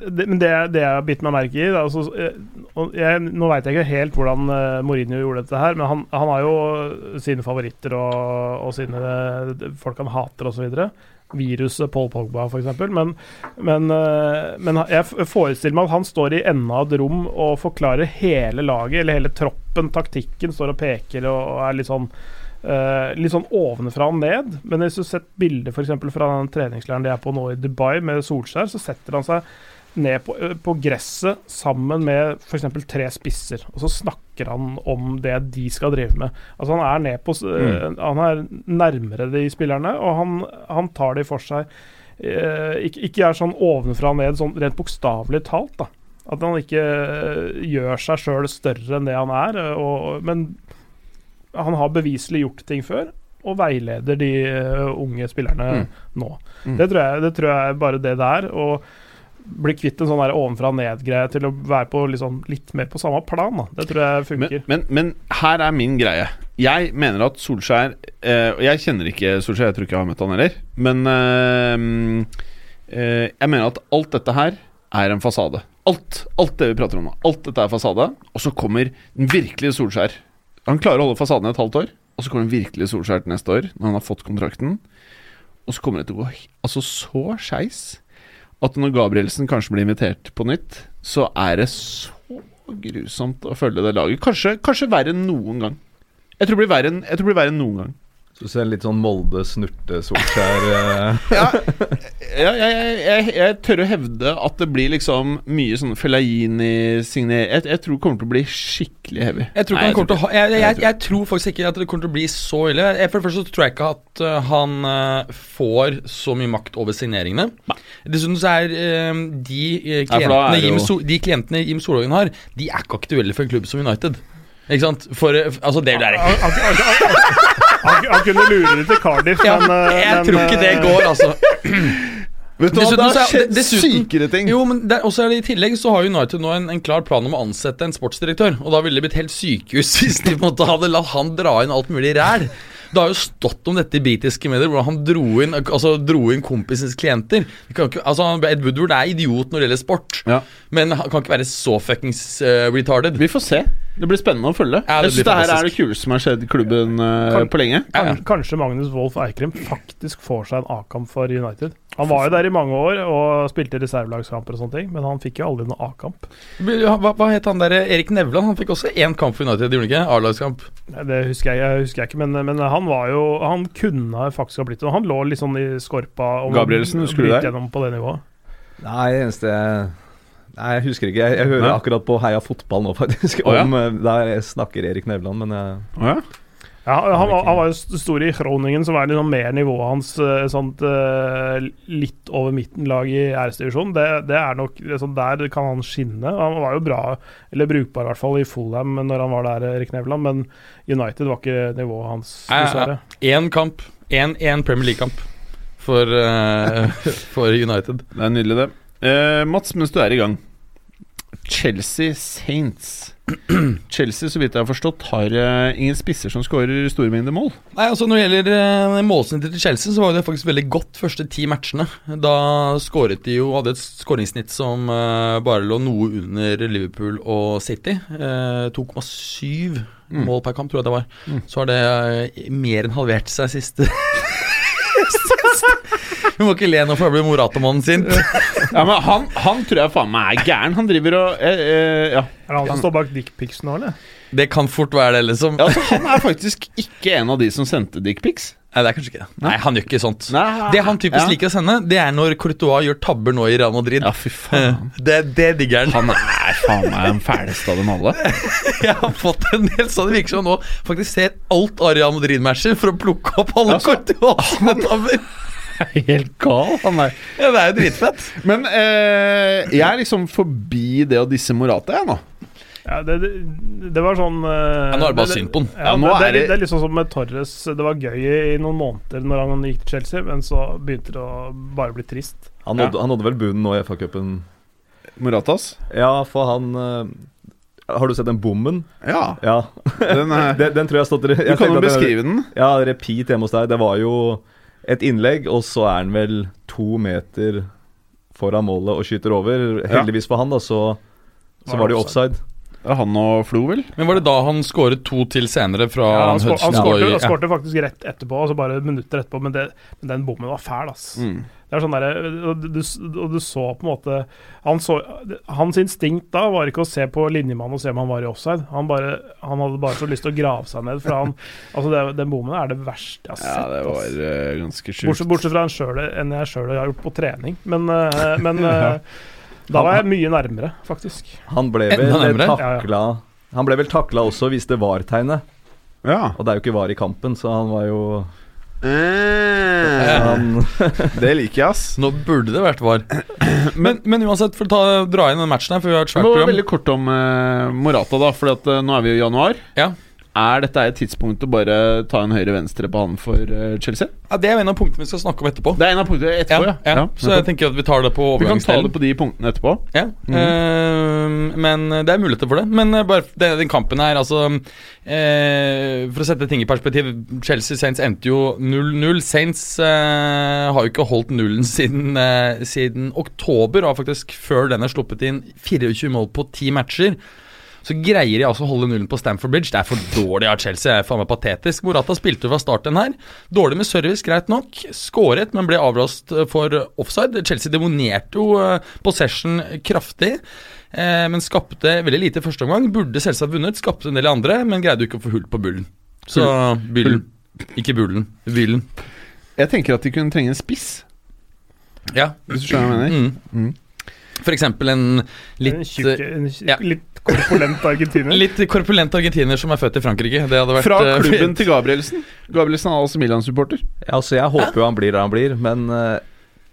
det, men det, det jeg har bitt meg merke i altså, øh, jeg, Nå veit jeg ikke helt hvordan øh, Mourinho gjorde dette her, men han, han har jo sine favoritter og, og sine øh, folk han hater osv. Viruset Paul Pogba, f.eks. Men, men, øh, men jeg forestiller meg at han står i enden av et rom og forklarer hele laget, eller hele troppen, taktikken, står og peker og, og er litt sånn Eh, litt sånn ovenfra og ned. Men hvis du har sett bilder eksempel fra den treningsleiren de er på nå i Dubai, med Solskjær, så setter han seg ned på, eh, på gresset sammen med f.eks. tre spisser, og så snakker han om det de skal drive med. Altså Han er ned på mm. uh, Han er nærmere de spillerne, og han, han tar de for seg. Uh, ikke, ikke er sånn ovenfra og ned, sånn rent bokstavelig talt, da. At han ikke eh, gjør seg sjøl større enn det han er, eh, og, men han har beviselig gjort ting før, og veileder de eh, unge spillerne Mm. nå. Mm. Det, tror jeg, det tror jeg er bare det der. Å bli kvitt en sånn der ovenfra og ned-greie til å være på liksom litt mer på samme plan. Da. Det tror jeg Men, funker. men, men her er min greie. Jeg mener at Solskjær eh, Og jeg kjenner ikke Solskjær, jeg tror ikke jeg har møtt han heller. Men eh, eh, jeg mener at alt dette her er en fasade. Alt, alt det vi prater om nå. Alt dette er fasade. Og så kommer den virkelige Solskjær. Han klarer å holde fasaden i et halvt år. Og så kommer han virkelig Solskjær neste år, når han har fått kontrakten. Og så kommer det til å gå altså så skeis at når Gabrielsen kanskje blir invitert på nytt, så er det så grusomt å følge det laget. Kanskje, kanskje verre enn noen gang. Jeg tror det blir verre enn noen gang. Så du ser litt sånn Molde snurte Solskjær eh. Ja, ja jeg, jeg, jeg, jeg tør å hevde at det blir liksom mye sånn Fellaini-signer jeg, jeg tror det kommer til å bli skikkelig heavy. Jeg tror, Nei, han kommer til ha, jeg, jeg, Jeg jeg, tror- tror faktisk ikke at det kommer til å bli så ille. For det første så tror jeg ikke at uh, han uh, får så mye makt over signeringene. Dessuten så er de, klientene, for er Jim so de klientene Jim Solhagen har, de er ikke aktuelle for en klubb som United. Ikke sant? For altså det er Han, han, kunne lure det til Cardiff, ja, men eh, Jeg men, tror ikke det eh, går, altså. Vet du hva, det har skjedd dessuten- sykere ting. Jo, men det, er- også er det I tillegg så har United nå en, en klar plan om å ansette en sportsdirektør. Og da ville det blitt helt sykehus hvis de måtte hadde latt han dra inn alt mulig ræl. Det har jo stått om dette i britiske medier, hvor han dro inn, altså, dro inn kompisens klienter. Kan ikke, altså, Ed Woodward er idiot når det gjelder sport, Ja. men han kan ikke være så fuckings uh, retarded. Vi får se. Det blir spennende å følge. Ja, det jeg synes det her er det kuleste som har skjedd i klubben eh, Kan- på lenge. Kan- Kanskje Magnus Wolff Eikrem faktisk får seg en A-kamp for United. Han var jo der i mange år og spilte reservelagskamper og sånne ting, men han fikk jo aldri noen A-kamp. Hva, hva het han der Erik Nevland? Han fikk også én kamp for United, gjorde han ikke? A-lagskamp. Det husker jeg, jeg husker jeg ikke, men, men han var jo Han kunne faktisk ha blitt det. Han lå litt sånn i skorpa Gabrielsen, husker du det? gjennom på det nivået. Nei, det eneste jeg Nei, jeg husker ikke. Jeg, jeg hører Nei. akkurat på Heia fotball nå, faktisk. Oh, ja. Om, eh, Der snakker Erik Nevland, men jeg, oh, ja. Ja, han, var- han var jo stor i Groningen, som er liksom mer nivået hans. eh, Sånt eh, litt over midten-lag i æresdivisjonen. Det, det er nok sånn Der kan han skinne. Han var jo bra, eller brukbar i hvert fall, i Fulham når han var der, Erik Nevland, men United var ikke nivået hans, dessverre. Én kamp. Én Premier League-kamp for, uh, for United. Det er nydelig, det. Uh, Mats, mens du er i gang. Chelsea Saints. Chelsea, så vidt jeg har forstått, har eh, ingen spisser som skårer store mengder mål. Nei, altså Når det gjelder uh, målsnittet til Chelsea, så var det faktisk veldig godt første ti matchene. Da skåret de jo Hadde et skåringssnitt som eh, bare lå noe under Liverpool og City. Eh, 2,7 Mm. mål per kamp, tror jeg det var. Mm. Så har det eh, mer enn halvert seg siste Vi må ikke le nå, for da blir Morata-mannen sint. Ja, men han, han tror jeg faen meg er gæren. Han driver og eh, eh, Ja. Er det han som står bak dickpics nå, eller? Det kan fort være det, liksom. ja altså, han er faktisk ikke en av de som sendte dickpics. Nei, det er kanskje ikke det. Nei, han gjør ikke sånt. Nei. Det han typisk Ja. liker å sende, det er når Courtois gjør tabber nå i Real Madrid. Ja, fy faen. Det, det digger han. Han er faen meg den fæleste av dem alle. Jeg har fått en del sånn. det virker som han nå faktisk ser alt av Real Madrid-matcher for å plukke opp alle Altså, Courtois-tabber. Helt gal, han der. Ja, det er jo dritfett. Men eh, jeg er liksom forbi det å disse Morata, jeg nå. Ja, det, det, det var sånn eh, Ja, nå er det bare synd på han. Ja, Ja, det, det, er liksom det- det litt som med Torres. Det var gøy i noen måneder når han gikk til Chelsea, men så begynte det å bare bli trist. han, nådde, han nådde vel bunnen nå i FA-cupen. Moratas? Ja, for han eh, Har du sett den bommen? Ja. Ja. Den, Den, den tror jeg har stått du kan jo beskrive den. Ja, repeat hjemme hos deg. Det var jo et innlegg, og så er han vel to meter foran målet og skyter over. Heldigvis for han, da, så, så var det jo offside. Det er Han og Flo, vel? Men var det da han skåret to til senere fra Ja, han, skår, han, skårte, faktisk rett etterpå, altså bare minutter etterpå, men, det, men den bommen var fæl, ass. Mm. Det er sånn der, og du, og du så på en måte han så, Hans instinkt da var ikke å se på linjemannen og se om han var i offside. Han, bare, han hadde bare så lyst til å grave seg ned. For han, altså det, Den bommen er det verste jeg har sett. Ja, det var eh, ganske sjukt. Bortsett, bortsett fra en selv, enn jeg sjøl har gjort på trening. Men, uh, men eh, da var jeg mye nærmere, faktisk. Han ble vel nærmere? takla Han ble vel takla også hvis det var tegnet. Ja. Og det er jo ikke var i kampen, så han var jo Eh, han, det liker jeg, ass. Nå burde det vært var. Men, men uansett, for å ta, dra inn den matchen her, for vi har et svært svært Det program. veldig kort om uh, Morata, da. For at, eh, nå er vi i januar. Ja. Er dette et tidspunkt å bare ta en høyre-venstre på han for eh, Chelsea? Ja, Det er en av punktene vi skal snakke om etterpå. Det er en av punktene etterpå, ja. ja, Så jeg tenker at vi tar det på vi kan ta det på de punktene etterpå. Ja, eh, men det er muligheter for det. Men eh, bare den, den kampen her, altså uh, For å sette ting i perspektiv Chelsea Saints endte jo 0-0. Saints uh, har jo ikke holdt nullen siden, siden oktober, og har faktisk før den er sluppet inn 24 mål på 10 matcher. Så greier de altså å holde nullen på Stamford Bridge. Det er for dårlig av Chelsea. Det er faen meg patetisk. Morata spilte fra start den her. Dårlig med service, greit nok. Skåret, men ble avblåst eh, for offside. Chelsea demonerte jo eh, possession kraftig. Eh, men skapte veldig lite i første omgang. Burde selvsagt vunnet. Skapte en del andre, men greide jo ikke å få hull på bullen. Så bullen Ikke bullen. Bullen. Jeg tenker at de kunne trenge en spiss, Ja. hvis du skjønner hva jeg mener. Mm. Mm. For eksempel en litt en tjukke, en tjukke, ja. litt korpulent argentiner. Litt korpulent argentiner som er født i Frankrike. Det hadde vært Fra klubben klubben til Gabrielsen. Gabrielsen er altså Milan-supporter. Ja, altså Jeg håper jo han blir der han blir, men eh,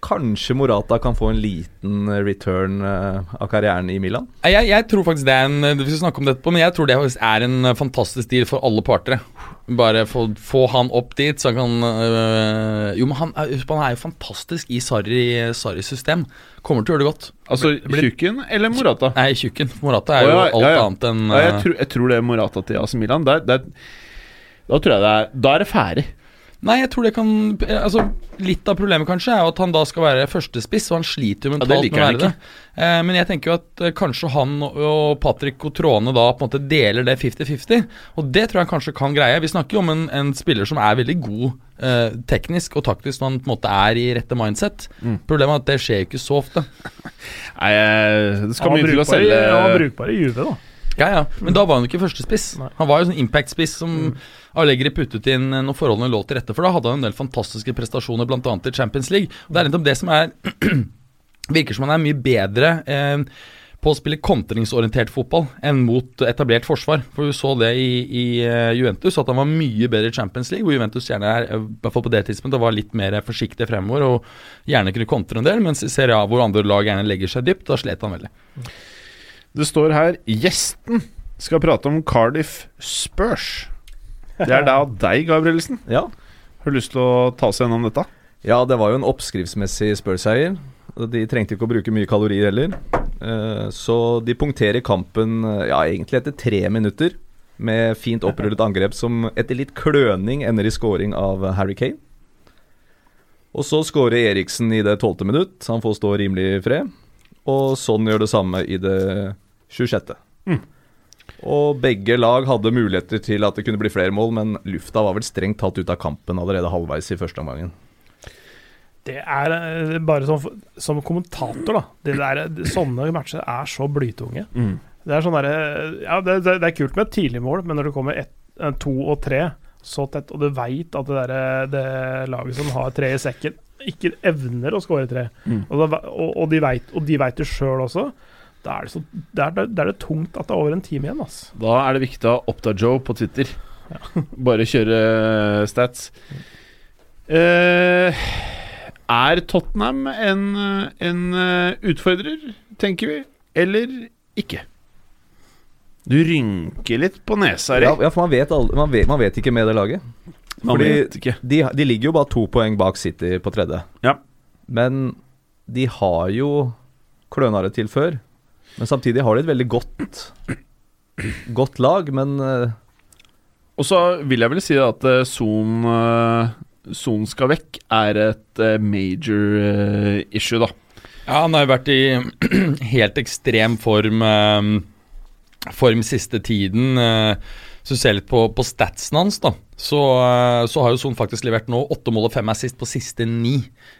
kanskje Morata kan få en liten eh, return eh, av karrieren i Milan? Jeg, jeg tror faktisk det er en Vi skal snakke om dette på, men jeg tror det er en eh, fantastisk deal for alle parter. Bare få, få han opp dit, så han kan øh, Jo, men han, er- han er jo fantastisk i Sarri- Sarris system. Kommer til å gjøre det godt. Altså Tjukken eller Morata? Nei, tjukken. Morata er jo ja, alt ja, ja. annet enn Ja, jeg, tror, jeg tror det er Morata til AC Milan. Der, der, da tror jeg det er Da er det ferdig. Nei, jeg tror det kan Altså, Litt av problemet kanskje er jo at han da skal være førstespiss, og han sliter jo mentalt ja, med å være det. Eh, men jeg tenker jo at eh, kanskje han og- og Patrick Cotrone da på en måte deler det 50-50. Og det tror jeg kanskje kan greie. Vi snakker jo om en, en spiller som er veldig god eh, teknisk og taktisk når han på en måte er i rette mindset. Mm. Problemet er at det skjer jo ikke så ofte. Nei, eh, det skal Han mye til å selge han var brukbar i Juve, da. Ja, ja, Men da var han jo ikke førstespiss. Han var jo sånn impact-spiss som Allegri puttet inn eh, når forholdene lå til rette. For da hadde han en del fantastiske prestasjoner, bl.a. i Champions League. Og Det er nettopp det som er Virker som han er mye bedre eh, på å spille kontringsorientert fotball enn mot etablert forsvar. For vi så det i, i eh, Juventus, at han var mye bedre i Champions League, hvor Juventus gjerne er, eh, i hvert fall på det tidspunktet, var litt mer forsiktig fremover og gjerne kunne kontre en del, mens i Serie A, hvor andre lag gjerne legger seg dypt, da slet han veldig. Det står her 'Gjesten skal prate om Cardiff Spurs'. Det er da deg, Gabrielsen. Ja. Har du lyst til å ta oss gjennom dette? Ja, det var jo en oppskriftsmessig Spurs-seier. De trengte ikke å bruke mye kalorier heller. Eh, Så de punkterer kampen eh, ja, egentlig etter tre minutter, med fint opprullet angrep som etter litt kløning ender i scoring av Harry Kane. Og så scorer Eriksen i det tolvte minutt, han får stå rimelig i fred. Og sånn gjør det samme i det 26. Og begge lag hadde muligheter til at det kunne bli flere mål, men lufta var vel strengt tatt ut av kampen allerede halvveis i første omgangen. Det er eh, bare som, som kommentator, da. Det der, sånne matcher er så blytunge. Det er sånn derre Ja, det, det, er kult med et tidlig mål, men når det kommer ett, eh, to og tre så tett, og du veit at det, der, det laget som har tre i sekken, ikke evner å skåre tre, og, da, og, og de vet, og de vet det sjøl også, da er det, så, da er det, da er det tungt at det er over en time igjen. ass. Da er det viktig å ha Oppda Joe på Twitter. Bare kjøre eh, stats. Eh, er Tottenham en, en eh, utfordrer, tenker vi, eller ikke? Du rynker litt på nesa, Ja, ja, for man vet, aldri, man, vet, man vet ikke med det laget. Man fordi- vet ikke. De, de ligger jo bare to poeng bak City på tredje. Ja. Men de har jo kløna det til før. Men samtidig har de et veldig godt Godt lag, men eh, Og så vil jeg vel si at eh, Son eh, Son skal vekk er et major issue, da. Ja, han har jo vært i helt ekstrem form Form siste tiden. så du ser litt på, på statsen hans, da, så, så har jo Son faktisk levert nå åtte mål og fem assist på siste ni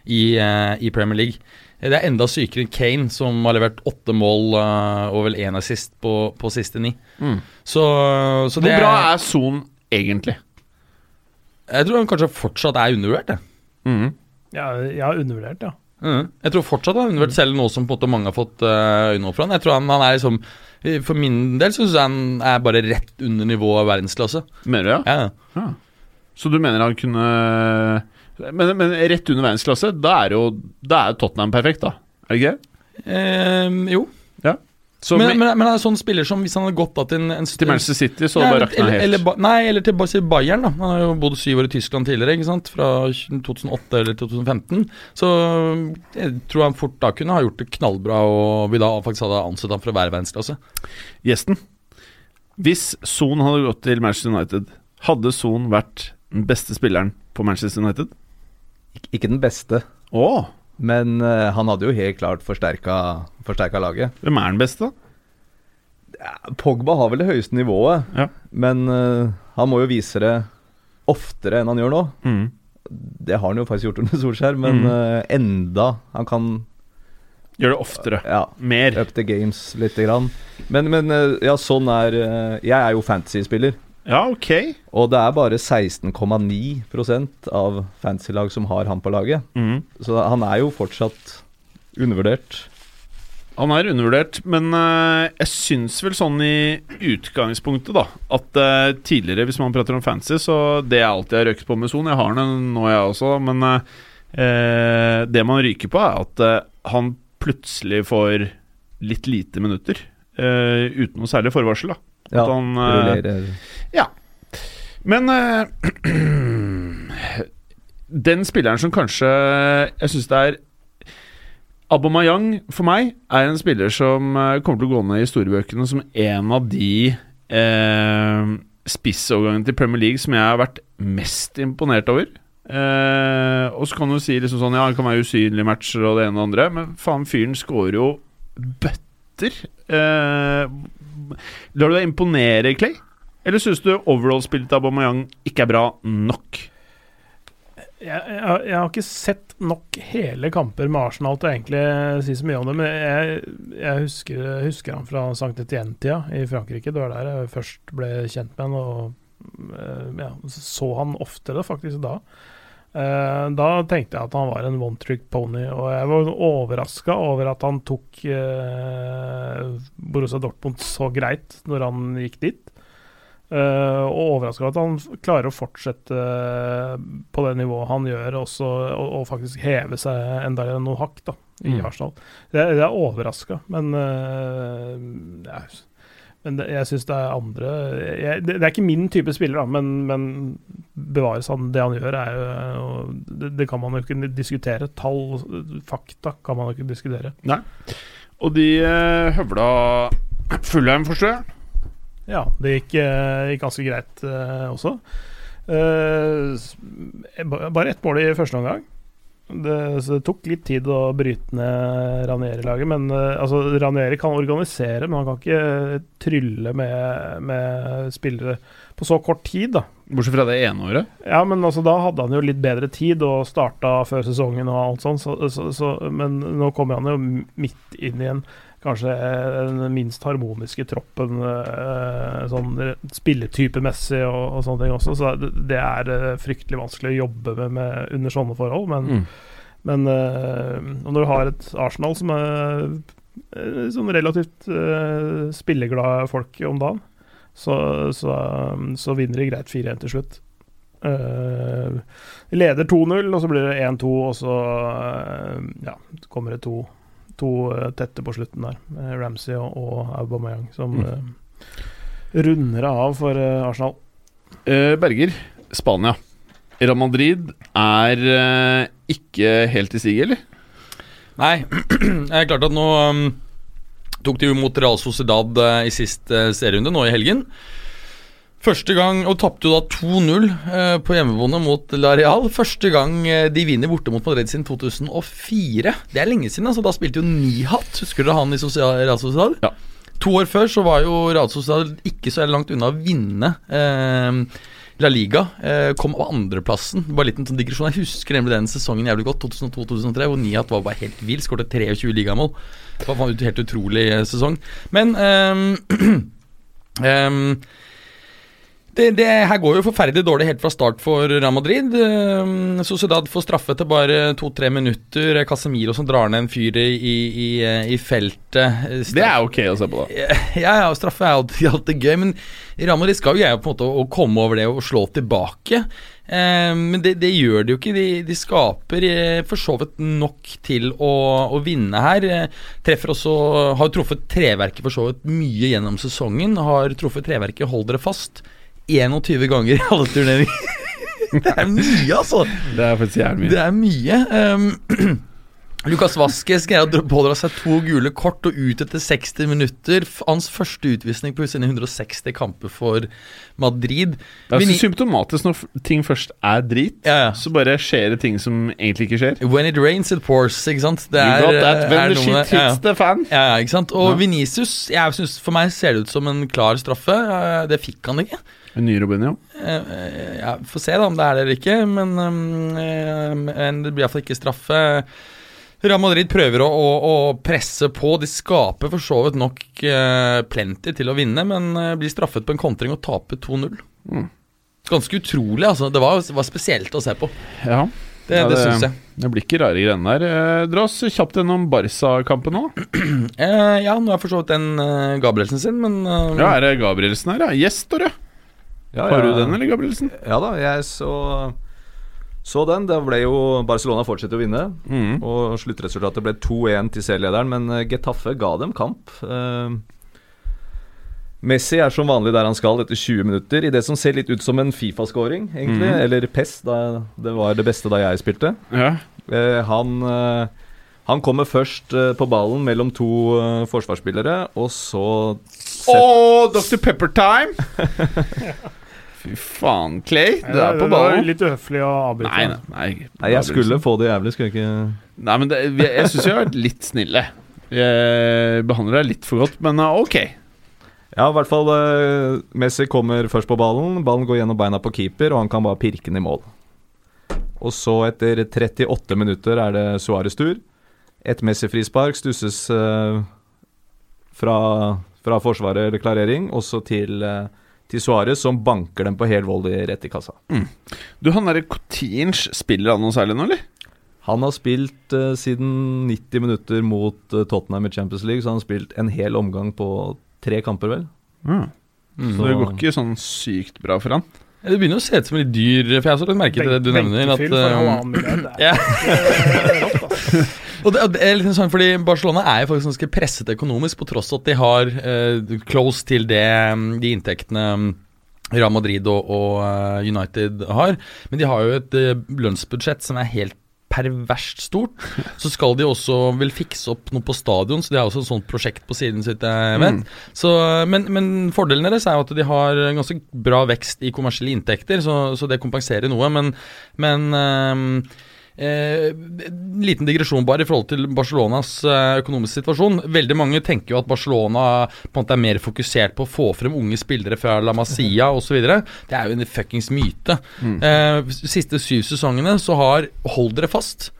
i, i Premier League. Det er enda sykere enn Kane, som har levert åtte mål uh, og vel én assist på, på siste ni. Mm. Så, så det Hvor bra er Son egentlig? Jeg tror han kanskje fortsatt er undervurdert, jeg. Mm. Ja, har undervurdert, ja. Mm. Jeg tror fortsatt han har undervurdert, selv nå som på en måte mange har fått uh, øynene opp for han. Jeg tror han, han er liksom For min del syns jeg han er bare rett under nivået av verdensklasse. Mener du, ja? Ja, ja. Så du mener han kunne men, men rett under verdensklasse, da er jo Da er Tottenham perfekt, da? Er det ikke det? Eh, jo. Så men, med, men, men han er sånn spiller som hvis han hadde gått da til en, en til Manchester City, så Ja, bare rakna helt. eller, nei, eller til Bayern. da Han har jo bodd syv år i Tyskland tidligere, ikke sant fra 2008 eller 2015. Så jeg tror han fort da kunne ha gjort det knallbra, og vi da faktisk hadde ansett ham for å være verdensklasse. Gjesten. Hvis Son hadde gått til Manchester United, hadde Son vært den beste spilleren på Manchester United? Ikke, den beste. Oh. Men uh, han hadde jo helt klart forsterka, forsterka laget. Hvem er den beste, da? Pogba har vel det høyeste nivået, Ja. men uh, han må jo vise det oftere enn han gjør nå. Mm. Det har han jo faktisk gjort under Solskjær, men Mm. uh, enda Han kan Gjør det oftere. ja, Mer. up the games lite grann. Men, men uh, ja, sånn er Jeg er jo fantasy-spiller, Ja, ok. og det er bare 16,9 av fantasy-lag som har han på laget. Mm. Så han er jo fortsatt undervurdert. Han er undervurdert, men uh, jeg syns vel sånn i utgangspunktet, da, at uh, tidligere, hvis man prater om fancy, så det jeg alltid har røket på med Son Jeg har den nå, jeg også, men eh, det man ryker på, er at han plutselig får litt lite minutter. uten noe særlig forvarsel, da. Ja, At han, eh, rullerer. Men uh, Den spilleren som kanskje Jeg syns det er Abomayang for meg er en spiller som eh, kommer til å gå ned i historiebøkene som en av de eh, spissovergangene til Premier League som jeg har vært mest imponert over. Eh, og så kan du si liksom sånn Ja, han kan være usynlig i matcher og det ene og det andre, men faen, fyren scorer jo bøtter. Eh, lar du deg imponere, Clay? Eller syns du overall-spillet av Aubameyang ikke er bra nok? Jeg, jeg, jeg har ikke sett nok hele kamper med Arsenal til å egentlig si så mye om det, men jeg, jeg husker, husker han fra Sankt Etienne-tida i Frankrike. Det var der jeg først ble kjent med han, og eh, ja, så han oftere faktisk da. Eh, da tenkte jeg at han var en one trick pony, og jeg var overraska over at han tok eh, Borussia Dortmund så greit når han gikk dit. Eh, og overraska over at han klarer å fortsette på det nivået han gjør, også, og, og faktisk heve seg enda noen hakk da, i Mm. Arsenal. Det, det er overraska, men eh, ja, men det, jeg syns det er andre jeg, det, det er ikke min type spiller, da, men, men bevares han det han gjør, er jo det, det kan man jo ikke diskutere. Tall, fakta, kan man jo ikke diskutere. Nei. Og de eh, høvla Fullheim, forstår jeg? Ja, det gikk, eh, gikk ganske greit eh, også. Eh, bare ett mål i første omgang. Det, så det tok litt tid å bryte ned Ranieri-laget. Men eh, altså, Ranieri kan organisere, men han kan ikke trylle med, med spillere på så kort tid. da Bortsett fra det ene året. ja, men altså, da hadde han jo litt bedre tid og starta før sesongen og alt sånt, så, så, så, men nå kommer han jo midt inn i en kanskje den minst harmoniske troppen eh, sånn spilletypemessig og, og sånne ting også, så det, er eh, fryktelig vanskelig å jobbe med, med under sånne forhold, men, Mm. men eh, når du har et Arsenal som er eh, sånn relativt eh, spilleglade folk om dagen, så, så, så vinner de greit 4-1 til slutt. Uh, de leder 2-0, og så blir det 1-2, og så uh, ja, kommer det to, to eh, tette på slutten der. eh, Ramsey og, og Aubameyang som Mm. eh, runder av for Arsenal. Eh, Berger, Spania. Real Madrid er ikke helt i siget, eller? Nei, det er klart at nå um, tok de jo mot Real Sociedad i siste serierunde, nå i helgen. Første gang, og tapte jo da 2-0 eh, på hjemmebane mot Lareal. Første gang eh, de vinner borte mot Madrid siden 2004. Det er lenge siden. altså Da spilte jo Nihat, husker dere han i Socia- Real Sociedad? Ja. To år før så var jo Real Sociedad ikke så langt unna å vinne eh, La Liga. Eh, kom på andreplassen. Bare en liten sånn digresjon. Jeg husker nemlig den sesongen jævlig godt, 2002-2003, hvor Nihat var bare helt vill. Skåret 23 ligamål. Det var en helt utrolig eh, sesong. Men um, det, det her går jo forferdelig dårlig helt fra start for Real Madrid. Um, Sociedad får straffe til bare to-tre minutter. Casemiro som drar ned en fyr i, i, i feltet. Det er ok å se på, da. Ja, ja, straffe er alltid, alltid gøy, men Real Madrid skal jo greie på en måte å, komme over det og slå tilbake. Eh, men det, det gjør de jo ikke. De, de skaper eh, for så vidt nok til å, å vinne her. Eh, treffer også Har truffet treverket for så vidt mye gjennom sesongen. Har truffet treverket, hold dere fast, 21 ganger i alle turneringer. det er mye, altså. Det er faktisk jævlig mye. Det er mye. Um, Lukas Vaskes greier å pådra seg to gule kort og ut etter 60 minutter. Hans første utvisning på sine 160 kamper for Madrid. Det er så symptomatisk når ting først er drit, Ja, ja. så bare skjer det ting som egentlig ikke skjer. When it rains, it pours, ikke sant? Det you got that eh, when er the noe shit hits the fan. Ja, ja, ikke sant? Og Ja. Vinicius, jeg synes, for meg ser det ut som en klar straffe. Eh, Det fikk han ikke. En ny Robinho. Eh, eh, Ja, Får se da om det er det eller ikke, men, um, eh, men det blir iallfall ikke straffe. Real Madrid prøver å, å, å presse på. De skaper for så vidt nok uh, plenty til å vinne, men eh, blir straffet på en kontring og taper 2-0. Mm. Ganske utrolig, altså. Det var, var spesielt å se på. Ja, Det, Ja, det det- syns jeg. det blir ikke rare greiene der. Eh, Dra oss kjapt gjennom Barca-kampen nå. Eh, ja, nå er for så vidt den uh, Gabrielsen sin, men eh, Ja, er det Gabrielsen her? Ja, Yes, Tore. Ja, Har du den, eller, Gabrielsen? Ja da, jeg så, så den. Det ble jo Barcelona fortsetter å vinne. Mm. Og sluttresultatet ble 2-1 til serielederen, men eh, Getafe ga dem kamp. Uh, Messi er som vanlig der han skal etter 20 minutter, i det som ser litt ut som en Fifa-scoring, egentlig. Mm. Eller PES, da det var det beste da jeg spilte. Ja. Uh, han, uh, han kommer først på ballen mellom to forsvarsspillere, og så Å, oh, Dr. Pepper Time! Fy faen, Clay. Du er på det var ballen. litt uhøflig å avbryte. Nei, nei, nei. Nei, jeg skulle få det jævlig, skulle jeg ikke Nei, men det, jeg, jeg syns vi har vært litt snille. Jeg behandler deg litt for godt, men uh, ok. Ja, i hvert fall eh, Messi kommer først på ballen. Ballen går gjennom beina på keeper, og han kan bare pirke den i mål. Og så, etter 38 minutter, er det Suárez tur. Et Messi-frispark stusses eh, fra, fra forsvaret eller klarering, også til, uh, til Suárez, som banker dem på hel volley rett i kassa. Du, han derre Coutinge, spiller han noe særlig nå, eller? Han har spilt uh, siden 90 minutter mot uh, Tottenham i Champions League, så han har spilt en hel omgang på tre kamper, vel. Mm. Mm. Så det går ikke sånn sykt bra for han. Det begynner å se ut som litt dyr, for jeg har også lagt merke til det du nevner. At, uh, for eh, halvannen milliard. Og det, det er litt sånn fordi Barcelona er jo faktisk ganske presset økonomisk, på tross av at de har uh, close til det, mm, de inntektene mm, Real Madrid og, og eh, United har. Men de har jo et uh, lønnsbudsjett som er helt perverst stort. Så skal de også vil fikse opp noe på stadion, så de har også et sånt prosjekt på siden sitt, jeg vet. Så, men, men fordelen deres er jo at de har ganske bra vekst i kommersielle inntekter, så, så det kompenserer noe. Men, men ehm, Eh, en liten digresjon bare i forhold til Barcelonas eh, økonomiske situasjon. Veldig mange tenker jo at Barcelona på en måte er mer fokusert på å få frem unge spillere fra La Masia osv. Det er jo en fuckings myte. Eh, siste syv sesongene så har, hold dere fast,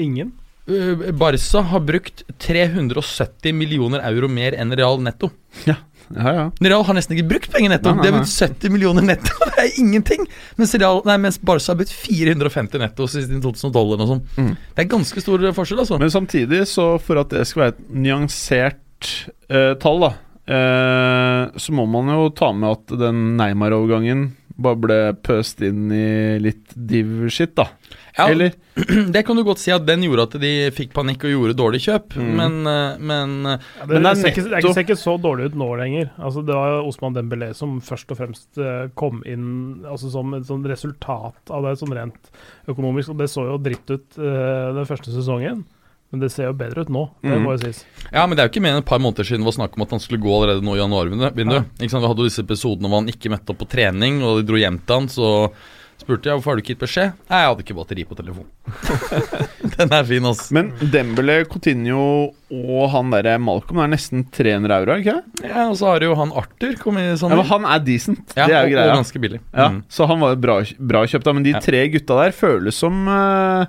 Ingen. eh, Barca har brukt 370 millioner euro mer enn Real netto. Ja, ja. Real har nesten ikke brukt penger netto. De har brukt 70 millioner netto. Det er ingenting! Mens, Real, nei, mens Barca har brukt 450 netto siden 2012 eller noe. Mm. Det er ganske stor forskjell, altså. Men samtidig, så for at det skal være et nyansert eh, tall, da, eh, så må man jo ta med at den Neymar-overgangen bare ble pøst inn i litt div-shit, da. Ja, Eller? Det kan du godt si at den gjorde at de fikk panikk og gjorde dårlig kjøp, Mm. men, eh, men eh, Ja, det, Men det er ser ikke, det er ser ikke så dårlig ut nå lenger. Altså, det var Osman Dembélé som først og fremst eh, kom inn altså, som et sånn resultat av det sånn rent økonomisk. Og det så jo dritt ut uh, den første sesongen, men det ser jo bedre ut nå. Det Mhm. må jo sies. Ja, men det er jo ikke mer enn et par måneder siden det var snakk om at han skulle gå allerede nå i januarvinduet. Ikke sant? Vi hadde jo disse episodene hvor han ikke møtte opp på trening, og de dro hjem til han, så spurte jeg hvorfor har du ikke gitt beskjed. Nei, jeg hadde ikke batteri på telefonen. Den er fin, ass. Men Dembele, Coutinho og han derre Malcolm er nesten 300 euro, ikke det? Ja, Og så har jo han Arthur kommet sånn Ja, men han er decent. Ja, det er jo greia. og ganske billig. Ja, Mm. Så han var jo bra, bra kjøpt, da. Men de tre gutta der føles som uh,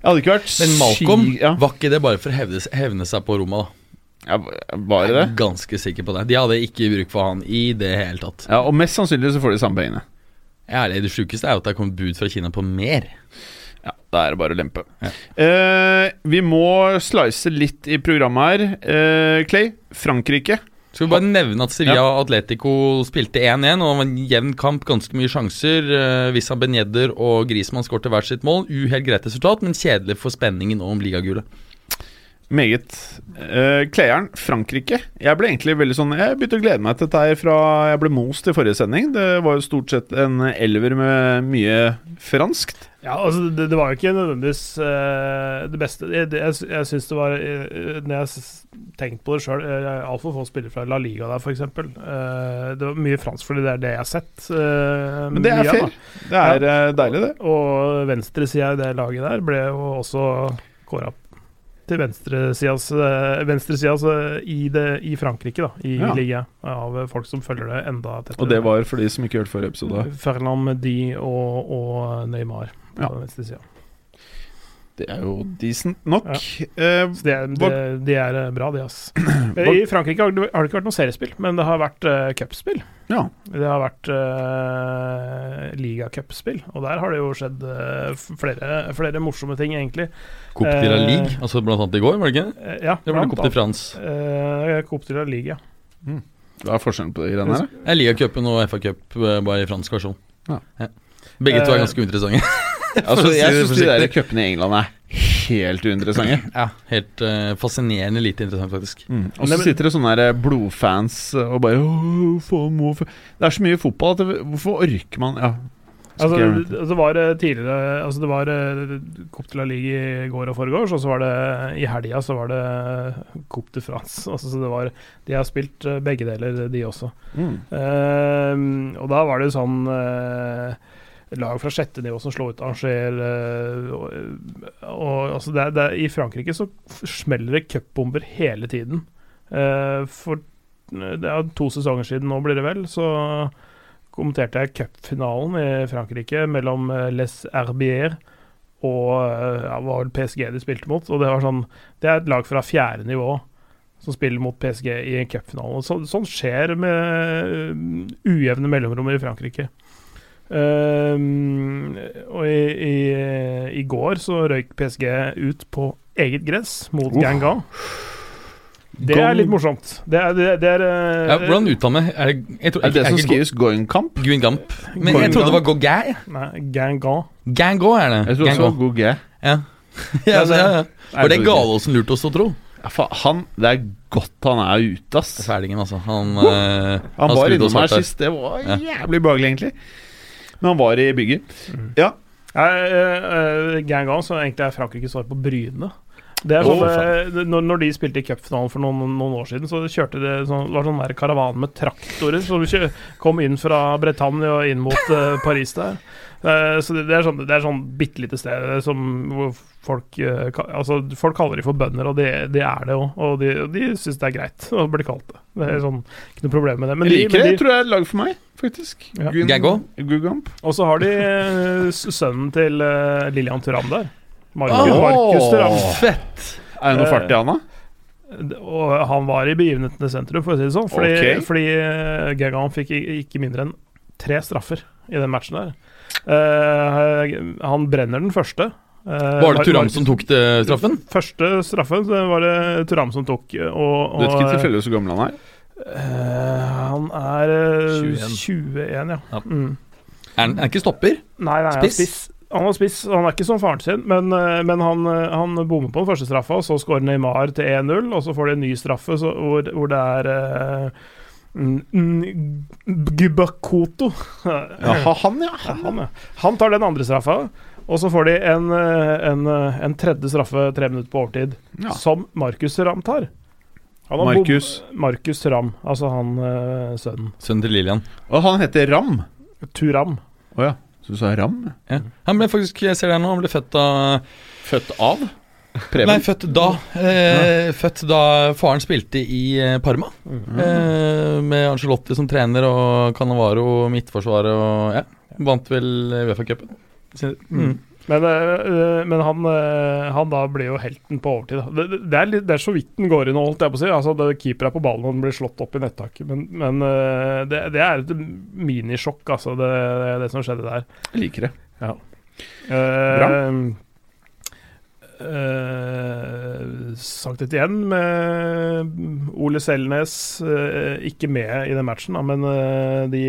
Jeg hadde ikke vært Men Malcolm, sky- ja. var ikke det bare for å hevne, hevne seg på Roma, da? ja, Var det det? Jeg er ganske sikker på det. De hadde ikke bruk for han i det hele tatt. Ja, Og mest sannsynlig så får de samme pengene. Ja, det, det sjukeste er jo at det er kommet bud fra Kina på mer. Ja, Da er det bare å lempe. Ja. Eh, vi må slice litt i programmet her. Eh, Clay, Frankrike. Skal vi bare nevne at Sevilla og Atletico spilte 1-1, og det var en jevn kamp, ganske mye sjanser. Vissa Benjedder og Grismann skårte hvert sitt mål. Uhelt greit resultat, men kjedelig for spenningen om ligagullet. Meget. Uh, Kleieren, Frankrike. Jeg ble egentlig veldig sånn Jeg begynte å glede meg til dette her fra jeg ble most i forrige sending. Det var jo stort sett en elver med mye franskt. Ja, altså det, det var jo ikke nødvendigvis uh, det beste. Jeg, jeg, jeg syns det var uh, Når jeg har tenkt på det sjøl, altfor få spillere fra La Liga der, f.eks. Uh, det var mye fransk fordi det er det jeg har sett. Uh, Men det er fair. Det er ja. deilig, det. Og venstresida i det laget der ble jo også kåra til venstresidas venstre eh, i, det- i Frankrike, da, i Ja. ligaen, av folk som følger det enda tettere. Og det var for de som ikke hørte forrige episode. Ferland Di og, og Neymar på Ja. venstresida. Det er jo decent nok. Ja. Eh, Så det, er- det, det er eh, bra, det, ass. I Frankrike har det, har det ikke vært noe seriespill, men det har vært uh, cupspill. ja. Det har vært uh, ligacupspill, og der har det jo skjedd uh, flere, flere morsomme ting, egentlig. Coupe de la Eh, Ligue, altså blant annet i går, var det ikke? Eh, ja, Det var Coupe de. France. Uh, Coupe de la Ligue, ja. Hva er forskjellen på de greiene her? Ligacupen og FA-cup eh, bare i fransk versjon. Ja. Begge to er Eh, ganske uinteressante. Altså, jeg det syns de der cupene i England er helt uinteressante. ja, helt uh, fascinerende lite interessant, faktisk. Mm. Og så sitter det sånne der blodfans og bare faen, må Det er så mye fotball at det, hvorfor orker man Ja, Altså, jeg det, var eh, tidligere Altså, det var uh, Coupe de la Ligue i går og foregårs, og så var det i helga så var det Coupe de France. Altså, så det var De har spilt eh, begge deler, de også. Mm. Uh, og da var det jo sånn eh, lag fra sjette nivå som slår ut Angers eh, altså I Frankrike så smeller det cupbomber hele tiden. Eh, for det er to sesonger siden nå, blir det vel, så kommenterte jeg cupfinalen i Frankrike mellom eh, Les Herbier og eh, ja, var vel PSG de spilte mot. Og det var sånn Det er et lag fra fjerde nivå som spiller mot PSG i en cupfinale. Så, sånn skjer med ujevne mellomrom i Frankrike. Ehm, og i, i, i går så røyk PSG ut på eget gress mot uh. Ganga. Det er litt morsomt. Det er, det, det er eh, Ja, hvordan uttaler man er det? Jeg tror, Er det det som skrives Goenkamp? Guingamp. Men jeg trodde det var Gauguin. Nei, Gangan. Ganga er det. Jeg tror også. Gouguet. Ja. ja, så, ja, ja. Var det. Galåsen lurte oss å tro? Ja, fa, han, det er godt han er ute, ass. Fælingen, altså. Han, uh, Han var skrudde innom her sist. Det var Ja. jævlig behagelig, egentlig. Men han var i bygget. Ja. Nei, uh, Gangan, som egentlig er Frankrikes svar på Bryne. Det er sånn, oh, når, når de spilte i cupfinalen for noen, noen år siden, så kjørte de sånn, var sånn der karavan med traktorer som kom inn fra Bretagne og inn mot eh, Paris der. Eh, så det, det er sånn, det er sånn bitte lite sted som hvor folk Altså, folk kaller de for bønder, og det, de er det òg. Og de, de syns det er greit å bli kalt det. Det er sånn, ikke noe problem med det. Men jeg de- men det. de- Jeg tror det er lag for meg, faktisk. Ja. Gaggo? Gugamp. Og så har de sønnen til Lillian Turam der. Markus, oh, Markus Fett! Er det noe Eh, fart i han, da? Og han var i begivenhetenes sentrum, for å si det sånn. Fordi, okay. fordi eh, Gagan fikk ikke mindre enn tre straffer i den matchen der. Uh, han brenner den første. Uh, Var det Turam som tok det, straffen? Første straffen så var det Turam som tok. Og, Du vet ikke og, tilfeldigvis hvor gammel han er? Uh, han er eh, 21. 21, ja. Ja. Mm. Er han ikke stopper? Nei, nei, han Spiss? spiss. Han er spiss, han er ikke som faren sin, men, eh, men han, eh, han bommer på den første straffa, og så skårer Neymar til 1-0, og så får de en ny straffe så, hvor, hvor det er uh, Gubakoto. Jaha, han, ja. Han, ja. han tar den andre straffa, og så får de en, eh, en, eh, en tredje straffe tre minutter på overtid, Ja. som Markus Ram tar. Markus. Markus Ram, altså han eh, sønnen. Sønnen til Lillian. Og han heter Ram. Turam. Oh, ja. Så du sa Ram? Ja. Han ble faktisk, jeg ser det nå, han ble født av Født av? Nei, født da. Eh, Født da faren spilte i eh, Parma. Eh, med Angelotti som trener og Cannavaro midtforsvaret og ja. Vant vel Uefa-cupen. Mm. Men, øh, men han, øh, han da blir jo helten på overtid. Det, det, er litt, det er så vidt den går inn, holdt jeg på å si. Altså, keeper er på ballen og den blir slått opp i nettaket. Men, men øh, det, det er et minisjokk, altså, det, det, som skjedde der. Jeg liker det. Uh, uh, sagt et igjen med Ole Selnes uh, ikke med i den matchen, da, men de,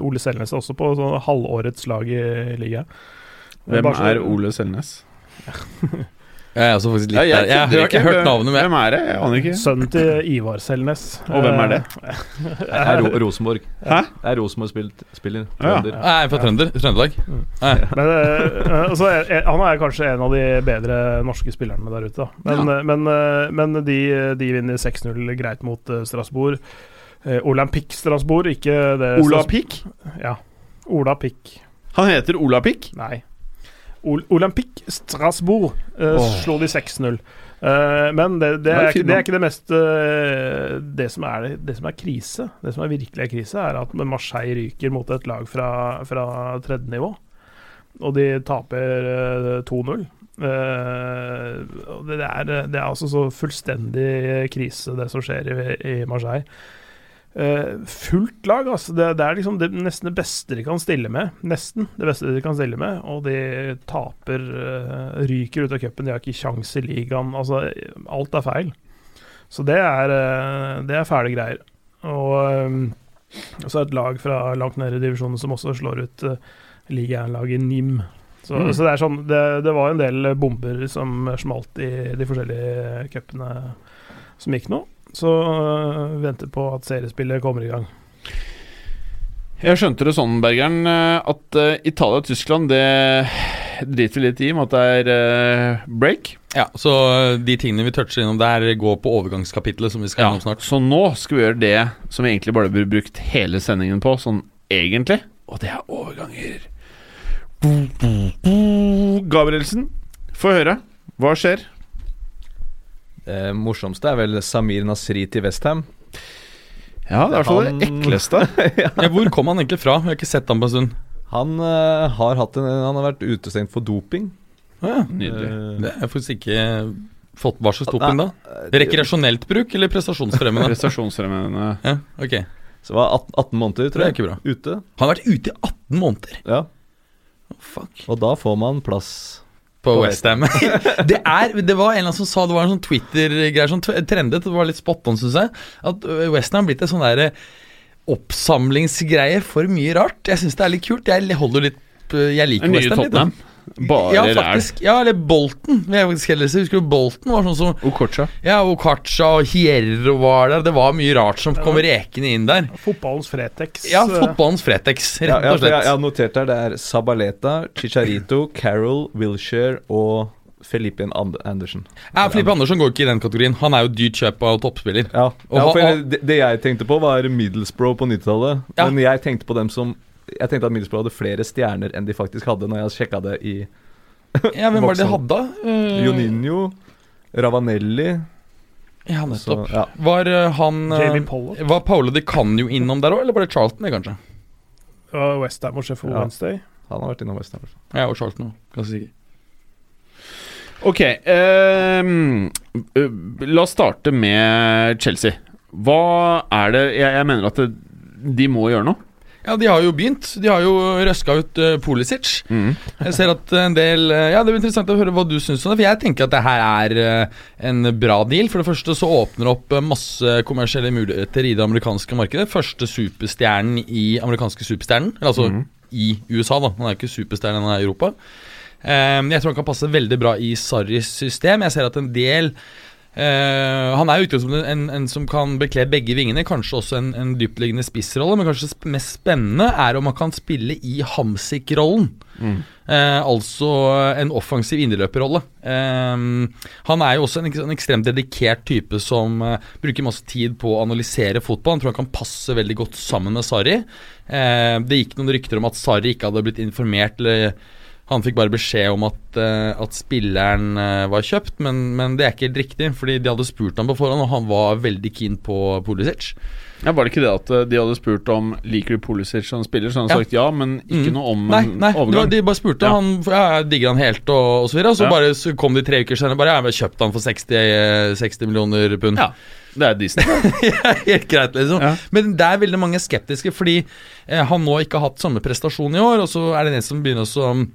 Ole Selnes er også på sånn halvårets lag i ligaen. Hvem er Ole Selnes? Jeg er også faktisk litt Ja, der. Jeg har ikke hørt navnet, men Hvem er det? Jeg aner ikke. Sønnen til Ivar Selnes. Og hvem er det? Det er Ro Rosenborg. Hæ? Det er Rosenborg-spiller. ja. Jeg er fra Trønder, Trøndelag. Nei. Men, eh, altså, jeg- jeg- han er kanskje en av de bedre norske spillerne der ute. Da. Men, ja. men, eh, men de, de vinner 6-0 greit mot Strasbourg. Uh, Olympique Strasbourg, ikke det Ola Pick? Ja. Ola Pick. Han heter Ola Pick? Nei. Ol Olympique Strasbourg eh, oh. slo de 6-0. Uh, men det, det, Det er det er ikke det mest uh, det, som er, det som er krise. Det som er virkelig er krise, er at Marseille ryker mot et lag fra, fra tredje nivå. Og de taper uh, 2-0. Eh, det, er, det er altså så fullstendig krise, det som skjer i, i Marseille. Eh, fullt lag, altså. Det, det er liksom det, nesten det beste de kan stille med. Nesten det beste de kan stille med. Og de taper, uh, ryker ut av cupen. De har ikke kjangs i ligaen. Altså, alt er feil. Så det er, uh, det er fæle greier. Og eh, så et lag fra langt nede i divisjonen som også slår ut uh, ligaen-laget NIM. Så, Mm. så det er sånn det, det var en del bomber som smalt i de forskjellige cupene som gikk nå. Så øh, venter på at seriespillet kommer i gang. Jeg skjønte det sånn, Bergeren, eh, at uh, Italia og Tyskland det driter vi litt i, med at det er uh, break. Ja, Så de tingene vi toucher innom der, går på overgangskapitlet, som vi skal gjennom snart. Så nå skal vi gjøre det som vi egentlig bare burde brukt hele sendingen på, sånn egentlig. Og det er overganger. Gabrielsen, få høre. Hva skjer? Det morsomste er vel Samir Nasri til Westham. Ja, det er i hvert fall det ekleste. Ja, hvor kom han egentlig fra? Jeg har ikke sett ham på en stund. Han uh, har hatt en, Han har vært utestengt for doping. Ja, Nydelig. Uh, det har faktisk ikke fått Hva slags doping, da? Rekreasjonelt bruk eller prestasjonsfremmende? Prestasjonsfremmende. ja, ok Så det var 18, 18 måneder, tror Det er jeg. ikke bra. Ute. Han har vært ute i 18 måneder! Ja. Fuck Og da får man plass. På På Westham. det, er- det var en eller annen som sa Det var en sånn Twitter-greier som trendet. Det var litt spot on, syns jeg. At Westham blitt en sånn derre oppsamlingsgreie for mye rart. Jeg syns det er litt kult. Jeg holder litt Jeg liker Westham litt. da. Bare ja, ræl. faktisk. Ja, eller Bolten. Jeg faktisk heller si. Husker du Bolten var sånn som Okocha. Ja, Okocha og Hierro var der. Det var mye rart som kom rekende inn der. Fotballens Fretex. Ja, eh, fotballens Fretex, rett og slett. jeg, jeg har notert her. Det er Sabaleta, Chicharito, Carroll, Wilshere og Felipe Andersen. Ja, Felipe Andersen går ikke i den kategorien. Han er jo dyrt kjøp av toppspiller. Ja, ja for jeg, det, det jeg tenkte på, var Middlesbrough på 90-tallet. Ja. Men jeg tenkte på dem som Jeg tenkte at Middlesbrough hadde flere stjerner enn de faktisk hadde, når jeg sjekka det i Ja, Hvem var det de hadde, da? Eh, Joninho, Ravanelli Ja, så, nettopp. ja. Var eh, han eh, Jamie Pollock. Var Paolo de Canio innom der òg, eller var det Charlton, det, kanskje? Uh, Westham og Sheffield Ja. Wednesday. Han har vært innom Westham. Ja, og Charlton òg, ganske sikker. Ok, ehm, la oss starte med Chelsea. Hva er det Jeg, jeg mener at det, de må gjøre noe. Ja, de har jo begynt. De har jo røska ut uh, Pulisic. Jeg ser at en del uh, Ja, Det blir interessant å høre hva du syns om det. For jeg tenker at det her er uh, en bra deal. For det første så åpner det opp eh, masse kommersielle muligheter i det amerikanske markedet. Første superstjernen i amerikanske superstjernen. Eller altså i USA, da. Han er jo ikke superstjernen i Europa. Eh, jeg tror han kan passe veldig bra i Sarris system. Jeg ser at en del Eh, han er jo utgangspunktet en, en som kan bekle begge vingene, kanskje også en, en dyptliggende spissrolle. Men kanskje sp mest spennende er om han kan spille i Hamsik-rollen. Eh, altså en offensiv indreløperrolle. Uh, han er jo også en, en ekstremt dedikert type som bruker masse tid på å analysere fotball. Han tror han kan passe veldig godt sammen med Sarri. Det gikk noen rykter om at Sarri ikke hadde blitt informert eller han fikk bare beskjed om at, eh, at spilleren eh, var kjøpt, men, men det er ikke helt riktig. Fordi de hadde spurt ham på forhånd, og han var veldig keen på Pulisic. Ja, Var det ikke det at øh, de hadde spurt om liker du Pulisic som spiller, så han Ja. sagt ja, men ikke Mm. noe om Nei, nei overgang. var, de bare spurte. Ja. Han, ja, digger han helt, og, og så videre. Og så Ja. bare så kom de tre uker senere bare Ja, vi har kjøpt han for 60, eh, 60 millioner pund. Ja, det er decent. Helt greit, liksom. Ja. Men det er veldig mange skeptiske, fordi eh, han nå ikke har hatt samme prestasjon i år, og så er det en som begynner å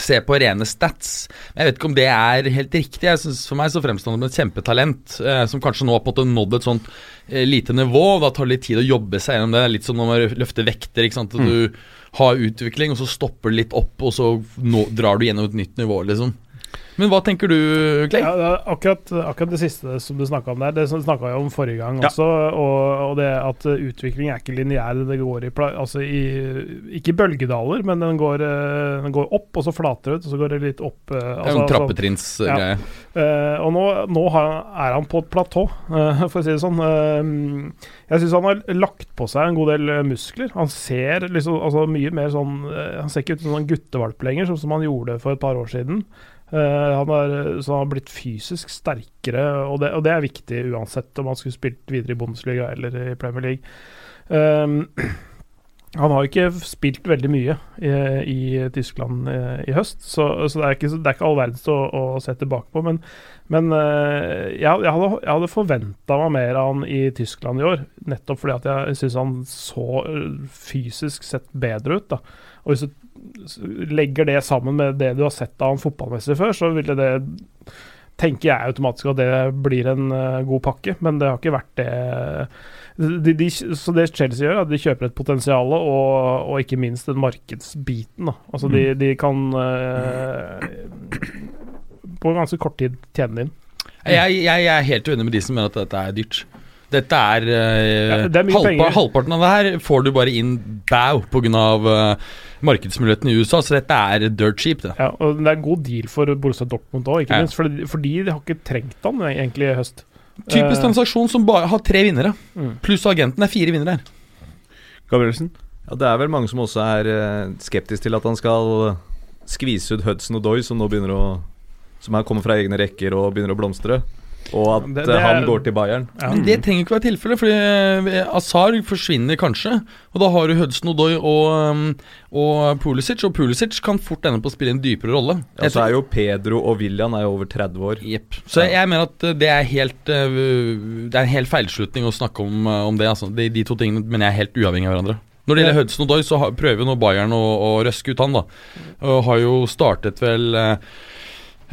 se på rene stats. Men Jeg vet ikke om det er helt riktig. Jeg synes For meg så fremstår han som et kjempetalent, eh, som kanskje nå har på en måte nådd et sånt eh, lite nivå. og Da tar det litt tid å jobbe seg gjennom det. Litt som når man løfter vekter. ikke sant? At Du har utvikling, og så stopper det litt opp, og så nå, drar du gjennom et nytt nivå, liksom. Men hva tenker du, Clay? Ja, det akkurat, akkurat det siste som du snakka om der, det snakka jeg om forrige gang Ja. også. Og, og det at utvikling er ikke lineær. Det går i, altså i Ikke bølgedaler, men den går, uh, den går opp, og så flater det ut, og så går det litt opp. Altså, Det er altså, jo en altså- trappetrinnsgreie. Eh, og nå, nå har, er han på et platå, eh, for å si det sånn. Eh, jeg syns han har lagt på seg en god del eh, muskler. Han ser liksom altså, mye mer sånn eh, Han ser ikke ut som en sånn guttevalp lenger, sånn som han gjorde for et par år siden. Eh, han har, så han har blitt fysisk sterkere, og det, og det er viktig uansett om han skulle spilt videre i Bundesliga eller i Premier League. Um, han har ikke spilt veldig mye i, i Tyskland i, i høst, så, så det er ikke, all verdens å, å se tilbake på. Men, men eh, jeg, jeg hadde, jeg hadde forventa meg mer av han i Tyskland i år, nettopp fordi at jeg syns han så eh, fysisk sett bedre ut. da. Og hvis du legger det sammen med det du har sett av han fotballmessig før, så ville det tenker jeg automatisk at det blir en uh, god pakke, men det har ikke vært det. De, de, så det Chelsea gjør, er at de kjøper et potensial og, og ikke minst den markedsbiten. Da. Altså de, de kan uh, på ganske kort tid tjene inn. Jeg, jeg, jeg er helt uenig med de som mener at dette er dyrt. Dette er, eh, Ja, det er halvpa. Halvparten av det her får du bare inn bau pga. Uh, markedsmuligheten i USA, så dette er dirt cheap. Det. Ja, og det er en god deal for Borussia Dortmund òg, ikke Ja. minst. Fordi, fordi de har ikke trengt han egentlig i høst. Typisk Eh, transaksjon som bare har tre vinnere, Mm. pluss agenten er fire vinnere her. Gabrielsen? Ja, det er vel mange som også er eh, skeptisk til at han skal skvise ut Hudson og Doy, som nå begynner å Som her kommer fra egne rekker og begynner å blomstre. Og at Det- det eh, han går til Bayern. ja. Men det trenger ikke være tilfellet, fordi eh, Azar forsvinner kanskje. Og da har du Hudson Odoi og, um, og Pulisic, og Pulisic kan fort ende på å spille en dypere rolle. Ja, så er jo Pedro og William er jo over 30 år. Yep. Så jeg, mener at det er helt Det er en helt feilslutning å snakke om, om det. Altså. De, de to tingene mener jeg er helt uavhengig av hverandre. Når det gjelder Hudson Odoi, så prøver nå Bayern å, å røske ut han, da. Og har jo startet vel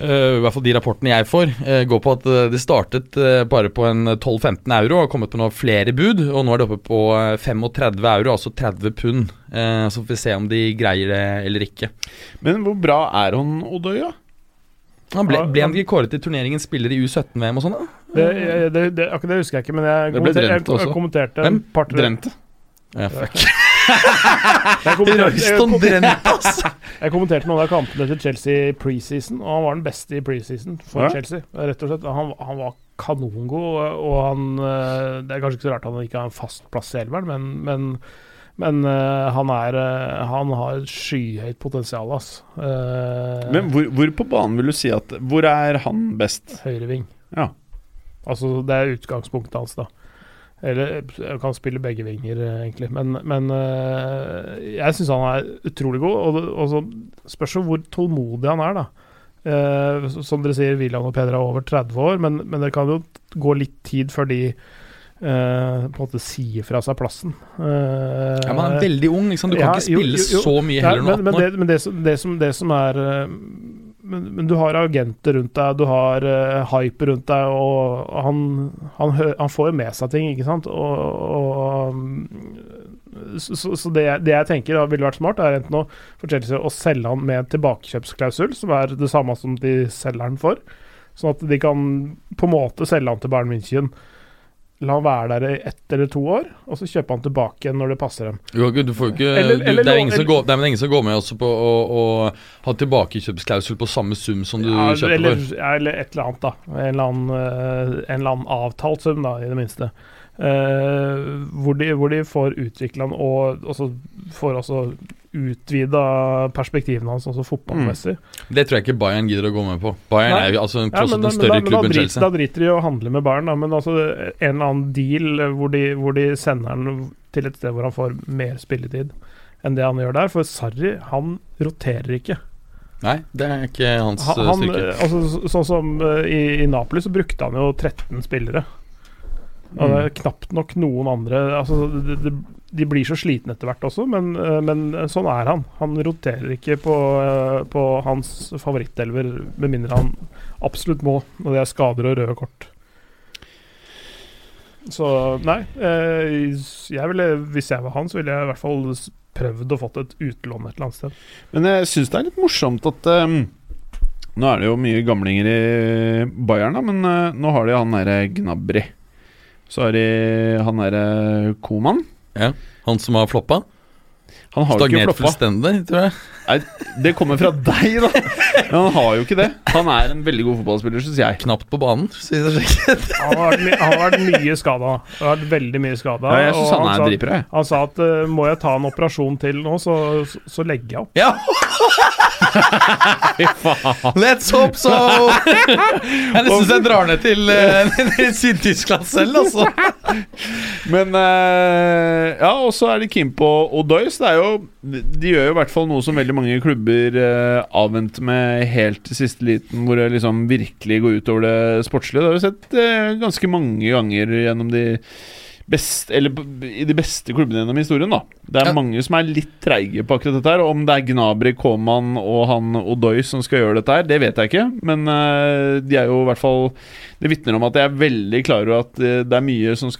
I hvert fall de rapportene jeg får, uh, går på at uh, det startet bare på en 12-15 euro og har kommet på noen flere bud. Og nå er det oppe på uh, 35 euro, altså 30 pund. Så får vi se om de greier det eller ikke. Men hvor bra er han, Odøya? Han ble, ble han ikke kåret til turneringens spiller i U17-VM og sånn? Det, det, det, akkurat det husker jeg ikke, men jeg, Det kommenter, jeg, jeg kommenterte Hvem? Drente. Ja, fuck. Royston kom- altså! jeg kommenterte noen av kampene til Chelsea i preseason, og han var den beste i preseason for Ja. Chelsea. Rett og slett. Han, han var kanongod, og han eh, Det er kanskje ikke så rart han ikke har en fast plass i elveren, men, men, men eh, han er eh, Han har et skyhøyt potensial, altså. Men hvor, hvor på banen vil du si at Hvor er han best? Høyreving. Ja. Altså, det er utgangspunktet hans, da. Eller kan spille begge vinger, eh, egentlig. Men, men eh, jeg syns han er utrolig god. Og, og så spørs det hvor tålmodig han er, da. Eh, som dere sier, William og Peder er over 30 år, men, men det kan jo gå litt tid før de eh, på en måte sier fra seg plassen. Eh, Ja, men han er veldig ung, liksom. Du kan Ja, ikke spille jo, jo. så mye heller nå. men, men, det, men det, som, det, som, det som er eh, men, men du har agenter rundt deg, du har uh, hype rundt deg, og han, han, hø- han får jo med seg ting, ikke sant? Og, og mm, så, så- det, det jeg tenker da ville vært smart, er enten å fortelle å selge han med en tilbakekjøpsklausul, som er det samme som de selger han for, sånn at de kan på en måte selge han til Bayern München. La han være der i ett eller to år, og så kjøpe han tilbake igjen når det passer dem. Jo, du får ikke Eller- du, eller det, er ingen som går, er ingen som går med også på å, å ha tilbakekjøpsklausul på samme sum som du Ja, kjøper eller, for. eller et eller annet, da. En eller annen, eh, en eller annen avtalt sum, da, i det minste. Uh, hvor, de, hvor de får utvikla den, og også får også utvida perspektivene hans, også fotballmessig. Det tror jeg ikke Bayern gidder å gå med på. Bayern Nei. er jo altså Ja, tross men, en større men da, klubb enn Chelsea. da driter de i å handle med Bayern, da. Men altså en eller annen deal eh, hvor de, hvor de sender han til et sted hvor han får mer spilletid enn det han gjør der. For Sarri, han roterer ikke. Nei, det er ikke hans Han, eh, han, styrke. eh, altså, sånn som i, i Napoli så brukte han jo 13 spillere. Og det Mm. er knapt nok noen andre altså, det, det, De blir så slitne etter hvert også, men, eh, men sånn er han. Han roterer ikke på, eh, på hans favorittelver, med mindre han absolutt må, og det er skader og røde kort. Så nei. eh, Jeg ville, hvis jeg var han, så ville jeg i hvert fall prøvd å fått et utlån et eller annet sted. Men jeg syns det er litt morsomt at um, Nå er det jo mye gamlinger i Bayern, da, men uh, nå har de han derre Gnabry. Så har de han derre Koman. Han som har floppa. Han har jo ikke floppa. fullstendig, tror jeg. Nei, det kommer fra deg, da! Men han har jo ikke det. Han er en veldig god fotballspiller, syns jeg. Knapt på banen, sier det sikkert. Han har vært, my han har vært mye skada. Han har vært veldig mye skada. Ja, jeg syns han er sa, dritbra, jeg. han sa at uh, må jeg ta en operasjon til nå, så, så, så legger jeg opp. Ja! Let's hope so! Jeg nesten så jeg drar ned til uh, Syd-Tyskland selv, altså. Men uh, Ja, og så er de keen på Odoi, det er jo De gjør jo i hvert fall noe som veldig mange klubber uh, avventer med helt til siste liten, hvor det liksom virkelig går ut over det sportslige. Det har vi sett eh, ganske mange ganger gjennom de best, eller i de beste klubbene gjennom historien. da Det er Ja. mange som er litt treige på akkurat dette. her Om det er Gnabry, Koman og han Odoi som skal gjøre dette her, det vet jeg ikke. Men uh, de er jo i hvert fall Det vitner om at jeg er veldig klar over at eh, det er mye som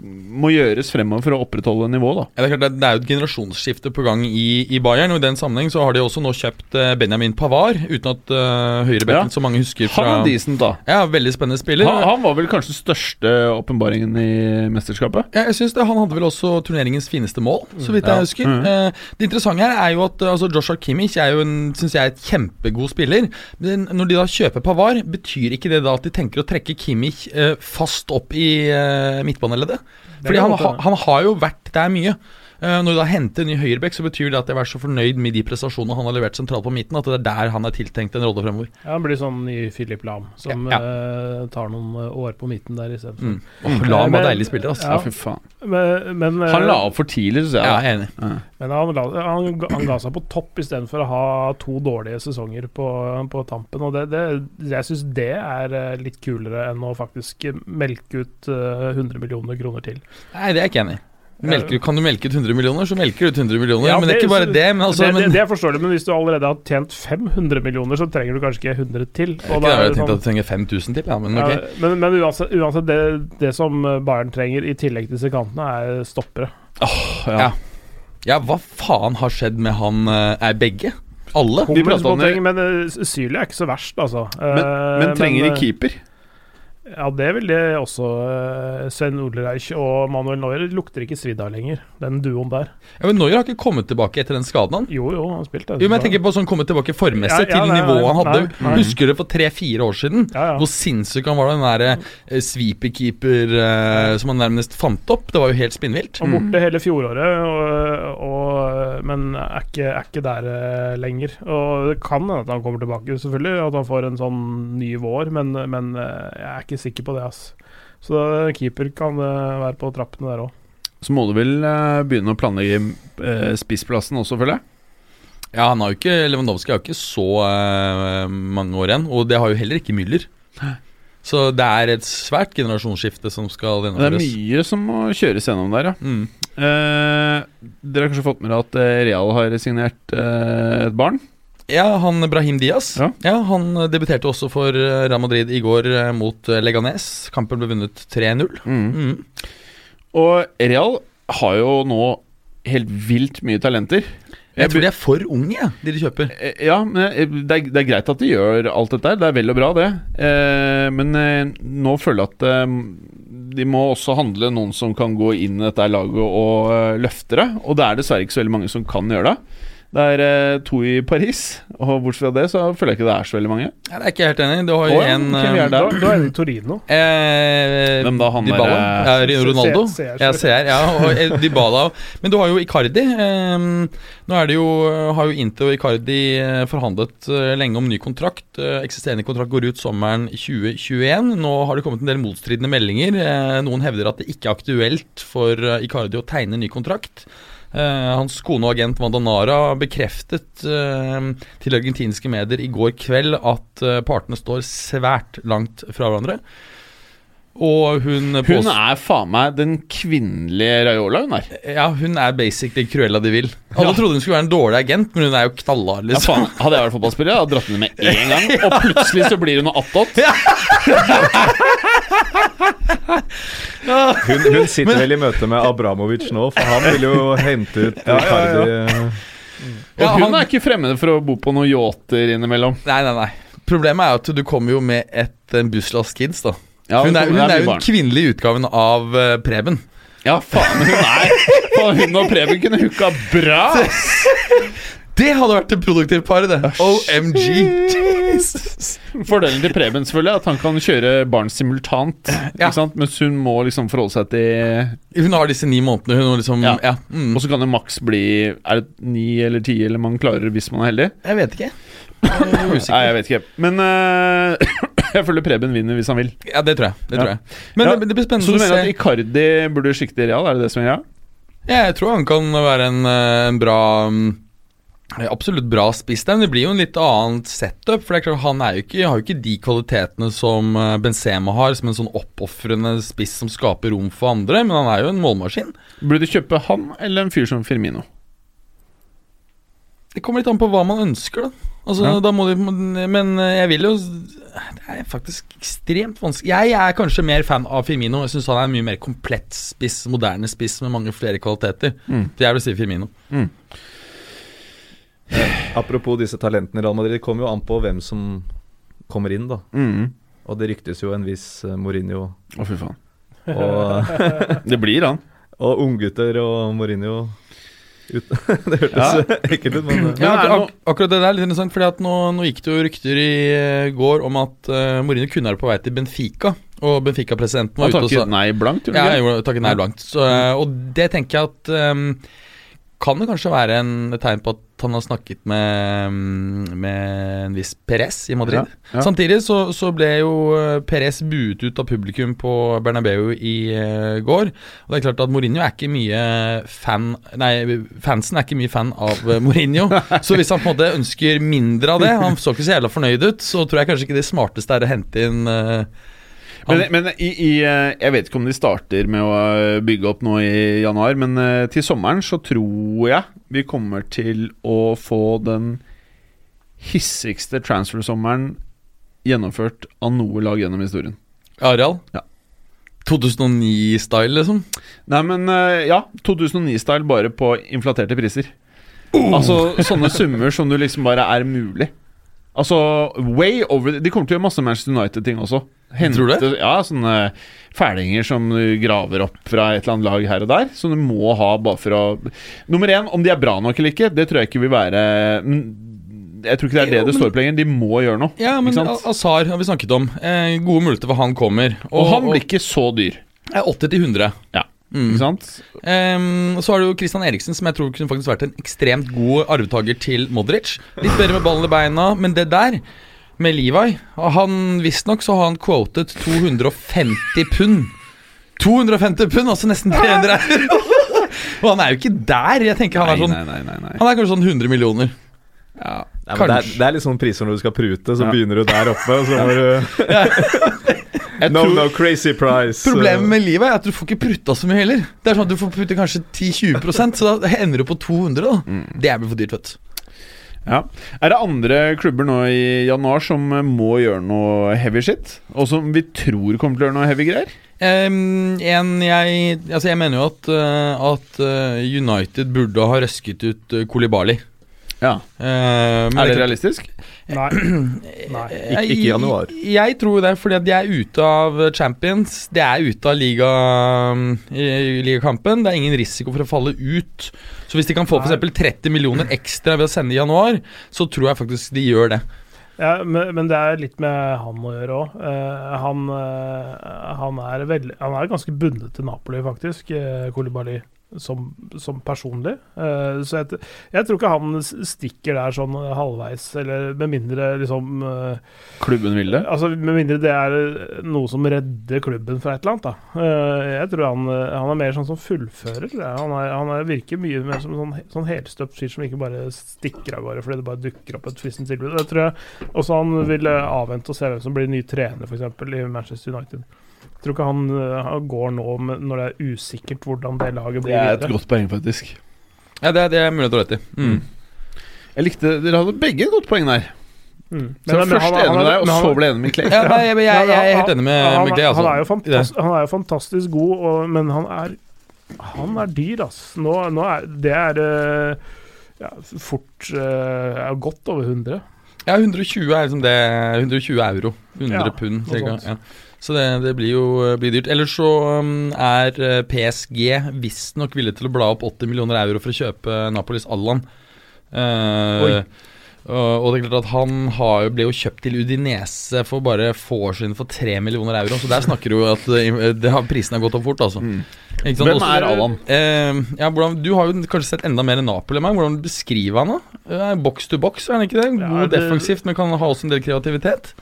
må gjøres fremover for å opprettholde nivået. Ja, det, er klart, det- er jo et generasjonsskifte på gang i, i Bayern. Og I den sammenheng så har de også nå kjøpt eh, Benjamin Pavard, uten at uh, høyrebekken Ja. så mange husker Han fra er decent, da. Ja, Veldig spennende spiller. Han, han var vel kanskje den største åpenbaringen i mesterskapet? Ja, jeg synes det, Han hadde vel også turneringens fineste mål, så vidt jeg husker. Mm. Eh, det interessante her er jo at eh, altså Joshua Kimmich er jo en, synes jeg, et kjempegod spiller. Men når de da kjøper Pavar, betyr ikke det da at de tenker å trekke Kimmich eh, fast opp i eh, midtbaneleddet? Fordi han, han har jo vært der mye. Eh, når du da henter en ny høyrebekk, så betyr det at jeg er så fornøyd med de prestasjonene han har levert sentralt på midten, at det er der han er tiltenkt en rolle fremover. Ja, Han blir sånn ny Philip Lahm, som Ja, eh, tar noen eh, år på midten der istedenfor. Mm. Oh, Lahm var Men- deilig spiller, altså. Ja, Ja. fy faen. Men, men, Han la opp for tidlig, syns jeg. Ja, jeg er enig. men han, han, han ga seg på topp istedenfor å ha to dårlige sesonger på, på tampen. Og det, det, jeg syns det er litt kulere enn å faktisk melke ut eh, 100 millioner kroner til. Nei, det er jeg ikke enig i. Melker, kan du melke ut 100 millioner, så melker du ut 100 millioner. Ja, men det er ikke bare det. Men altså, det, det, det forstår du, men hvis du allerede har tjent 500 millioner, så trenger du kanskje ikke 100 til. Og ikke da det jeg tenkte sånn- at du trenger 5000 til, ja, men ok. Ja, men, men uansett, uansett det, det som Bayern trenger i tillegg til disse kantene, er stoppere. Ja. Ja. Ja, hva faen har skjedd med han eh, Er begge? Alle? Vi om det. Men uh, Sylia er ikke så verst, altså. Men, Eh, men trenger de eh, keeper? Ja, det vil det også. Uh, Sven Odlereich og Manuel Neuer lukter ikke svidd av lenger, den duoen der. Ja, men Neuer har ikke kommet tilbake etter den skaden, han. Jo, jo, han spilte. Jo, men jeg tenker på sånn kommet tilbake formmessig Ja, ja, til nei, nivået han hadde. nei, nei. Husker du for tre-fire år siden? Ja, ja. Hvor sinnssyk han var, den derre eh, sweeperkeeper eh, som han nærmest fant opp. Det var jo helt spinnvilt. Han borte hele fjoråret, og, og, men er ikke, er ikke der eh, lenger. Og det kan hende at han kommer tilbake, selvfølgelig. At han får en sånn ny vår, men, men eh, jeg er ikke sikker på det. ass. Så keeper kan eh, være på trappene der òg. Så må du vel eh, begynne å planlegge eh, spissplassen også, føler jeg. Ja, han har jo ikke Lewandowski har jo ikke så uh, mange år igjen, og det har jo heller ikke Müller. Så det er et svært generasjonsskifte som skal Det er mye som må kjøres gjennom der, ja. Mm. Eh, dere har kanskje fått med dere at Real har signert eh, et barn? Ja, han Brahim Diaz. Ja. Ja. Han debuterte også for eh, Real Madrid i går eh, mot eh, Leganes. Kampen ble vunnet 3-0. Mm. Og Real har jo nå helt vilt mye talenter. Jeg tror de er for unge, jeg, de de kjøper. Ja, men det er, det er greit at de gjør alt dette. Det er vel og bra, det. Eh, men eh, nå føler jeg at eh, de må også handle noen som kan gå inn i dette laget og eh, løfte det. Og det er dessverre ikke så veldig mange som kan gjøre det. Det er eh, to i Paris, og bortsett fra det så føler jeg ikke det er så veldig mange. Ja, det er ikke helt enig. Du har jo Å, ja, en hvem eh, er det? Da, da er det i Torino. Eh, Hvem da, han Dybala? der, Ja, Ronaldo? C- CR, Ja, CR, ja, og eh, Dybala. Men du har jo Icardi. Eh, nå er det jo, har jo Inter og Icardi eh, forhandlet eh, lenge om ny kontrakt. Eh, eksisterende kontrakt går ut sommeren 2021. Nå har det kommet en del motstridende meldinger. Eh, noen hevder at det ikke er aktuelt for eh, Icardi å tegne ny kontrakt. Eh, hans kone og agent Vandanara bekreftet eh, til argentinske medier i går kveld at eh, partene står svært langt fra hverandre. Og hun, Hun er faen meg den kvinnelige Raiola, hun er. Ja, hun er basically Cruella de Vil. Alle trodde hun skulle være en dårlig agent, men hun er jo knallhard, liksom. Ja, hadde jeg vært fotballspiller, hadde jeg dratt henne med en gang. Og plutselig så blir hun noe attåt. Hun, hun sitter vel i møte med Abramovic nå, for han vil jo hente ut Icardi. Ja, Ja, hun han- er ikke fremmed for å bo på noen yachter innimellom. Nei, nei, nei. Problemet er jo at du kommer jo med et en busslass kids, da. Ja, hun er, hun er jo den kvinnelige utgaven av uh, Preben. Ja, faen, hun er Hun og Preben kunne hooka bra! Det hadde vært et produktivt par, det. OMG. Fordelen til Preben selvfølgelig er at han kan kjøre barn simultant. Ja. Ikke sant? Mens hun må liksom forholde seg til Hun har disse ni månedene. Hun liksom Ja. Ja. mm. Og så kan det maks bli Er det ni eller ti, eller man klarer hvis man er heldig? Jeg vet ikke. Jeg Nei, jeg vet ikke. Men uh, jeg føler Preben vinner hvis han vil. Ja, det tror jeg. Det Ja. tror jeg. Men Ja. det, det blir spennende Så du mener at Icardi burde skikte Real? Er det det som er greia? Ja, jeg tror han kan være en, eh, en bra mm, Absolutt bra spiss men det blir jo en litt annet setup. For det er klart Han er ikke, har jo ikke de kvalitetene som eh, Benzema har, som en sånn oppofrende spiss som skaper rom for andre, men han er jo en målmaskin. Burde du kjøpe han eller en fyr som Firmino? Det kommer litt an på hva man ønsker, da. Altså, Ja. da må de, men eh, jeg vil jo Det er faktisk ekstremt vanskelig. Jeg er kanskje mer fan av Firmino. Jeg syns han er en mye mer komplett spiss, moderne spiss med mange flere kvaliteter. Mm. Så jeg vil si Firmino. Apropos disse talentene i Real Madrid, det kommer jo an på hvem som kommer inn, da. Mm. Og det ryktes jo en viss eh, Mourinho Å, fy faen. og, Det blir han. og unggutter og Mourinho ut. Det hørtes ekkelt ut, men eh, Ja, Men er ak akkurat det der er litt interessant, Fordi at nå, nå gikk det jo rykter i eh, går om at uh, Mourinho kunne være på vei til Benfica. Og Benfica-presidenten var ute og sa takket nei blankt, gjorde Ja, han gjorde takket nei blankt. Så, og det tenker jeg at um, kan det kanskje være en, et tegn på at han har snakket med, med en viss Perez i Madrid. Ja, ja. Samtidig så, så ble jo eh, Perez buet ut av publikum på Bernabeu i uh, går. Og det er klart at Mourinho er ikke mye fan Nei, fansen er ikke mye fan av eh, Mourinho. så hvis han på en måte ønsker mindre av det, han så ikke så jævla fornøyd ut, så tror jeg kanskje ikke det smarteste er å hente inn han, Men, men i, i, eh, jeg vet ikke om de starter med å eh, bygge opp nå i januar, men eh, til sommeren så tror jeg vi kommer til å få den hissigste transfer-sommeren gjennomført av noe lag gjennom historien. Areal? Ja. 2009-style, liksom? Nei, men ja, 2009-style bare på inflaterte priser. Altså sånne summer som du liksom bare er mulig. Altså way over De kommer til å gjøre masse Manchester United-ting også. Tror du det? Ja, sånne fælinger som du graver opp fra et eller annet lag her og der. Som du må ha bare for å Nummer én, om de er bra nok eller ikke, det tror jeg ikke vil være Jeg tror ikke det er det Jo, det står på lenger. De må gjøre noe. Ja, men? Azar har vi snakket om. Eh, gode muligheter for han kommer. Og han blir ikke så dyr. er 80 til 100. Ja, Mm. ikke sant? Um, så har du Christian Eriksen, som jeg tror kunne faktisk vært en ekstremt god arvtaker til Modric. Litt bedre med ballen i beina, men det der med Levi Han Visstnok så har han quotet 250 pund. 250 pund, altså nesten 300 euro! Og han er jo ikke der. Jeg tenker Han er sånn nei, nei, nei. Han er kanskje sånn 100 millioner. Ja. Nei, det, er, det er litt sånn priser når du skal prute, så Ja. begynner du der oppe, og så må du No, no, crazy price. Problemet med livet er at du får ikke prutta så mye heller. Det er sånn at Du får putte kanskje 10-20% så da ender du på 200. da Det er vel for dyrt, vet du. Ja. Er det andre klubber nå i januar som eh, må gjøre noe heavy shit? Og som vi tror kommer til å gjøre noe heavy greier? Um, en jeg Altså jeg mener jo at, eh, at eh, United burde ha røsket ut Kolibali. Ja. Uh, Er det realistisk? Nei. Nei. Ikke- ikke i januar. Jeg, jeg tror det, fordi de er ute av Champions. De er ute av liga, i ligakampen. Det er ingen risiko for å falle ut. Så hvis de kan få f.eks. 30 millioner ekstra ved å sende i januar, så tror jeg faktisk de gjør det. Ja, men, men det er litt med han å gjøre òg. han, uh, han, han er ganske bundet til Napoli, faktisk, uh, Kolibali, som, som personlig. Uh, så jeg, jeg tror ikke han stikker der sånn halvveis, eller med mindre liksom uh, Klubben vil det? Altså, Med mindre det er eh, noe som redder klubben fra et eller annet. da Uh, Jeg tror han, han er mer sånn som fullfører. Han, er, han er, virker mye mer som sånn, sånn helstøpt fyr som ikke bare stikker av gårde fordi det bare dukker opp et fristende tilbud. Jeg tror jeg også han vil avvente og se hvem som blir ny trener, f.eks. i Manchester United. Jeg tror ikke han, eh, han går nå når det er usikkert hvordan det laget blir. Det er et videre. godt poeng, faktisk. Ja, Det, det er mulig å ha rett i. Mm. Jeg likte Dere hadde begge et godt poeng der. Mm. Så jeg var først enig med deg, og så ble jeg enig med Clay. Ja, nei, jeg, jeg, jeg, er helt enig med, han, med Clay. Altså, han, er fantas han er jo fantastisk god, og, men han er Han er dyr, ass. Nå, nå er Det er eh, ja, fort uh, er godt over 100. Ja, 120 er liksom det 120 euro. 100 Ja, pund, cirka. Ja. Så det, det blir jo blir dyrt. Ellers så um, er eh, PSG visstnok villig til å bla opp 80 millioner euro for å kjøpe Napolis Allan. Uh, og, det er klart at han har, jo- ble jo kjøpt til Udinese for bare få år siden for 3 millioner euro. Så der snakker du jo at eh, det prisen har gått opp fort, altså. Mm. Ikke sant? Hvem Også- er Allan? Eh, ja, hvordan, du har jo kanskje sett enda mer Napoli enn meg. Hvordan beskriver han da? Eh, Box to box, er han ikke det? God Ja, det- defensivt, men kan ha også en del kreativitet.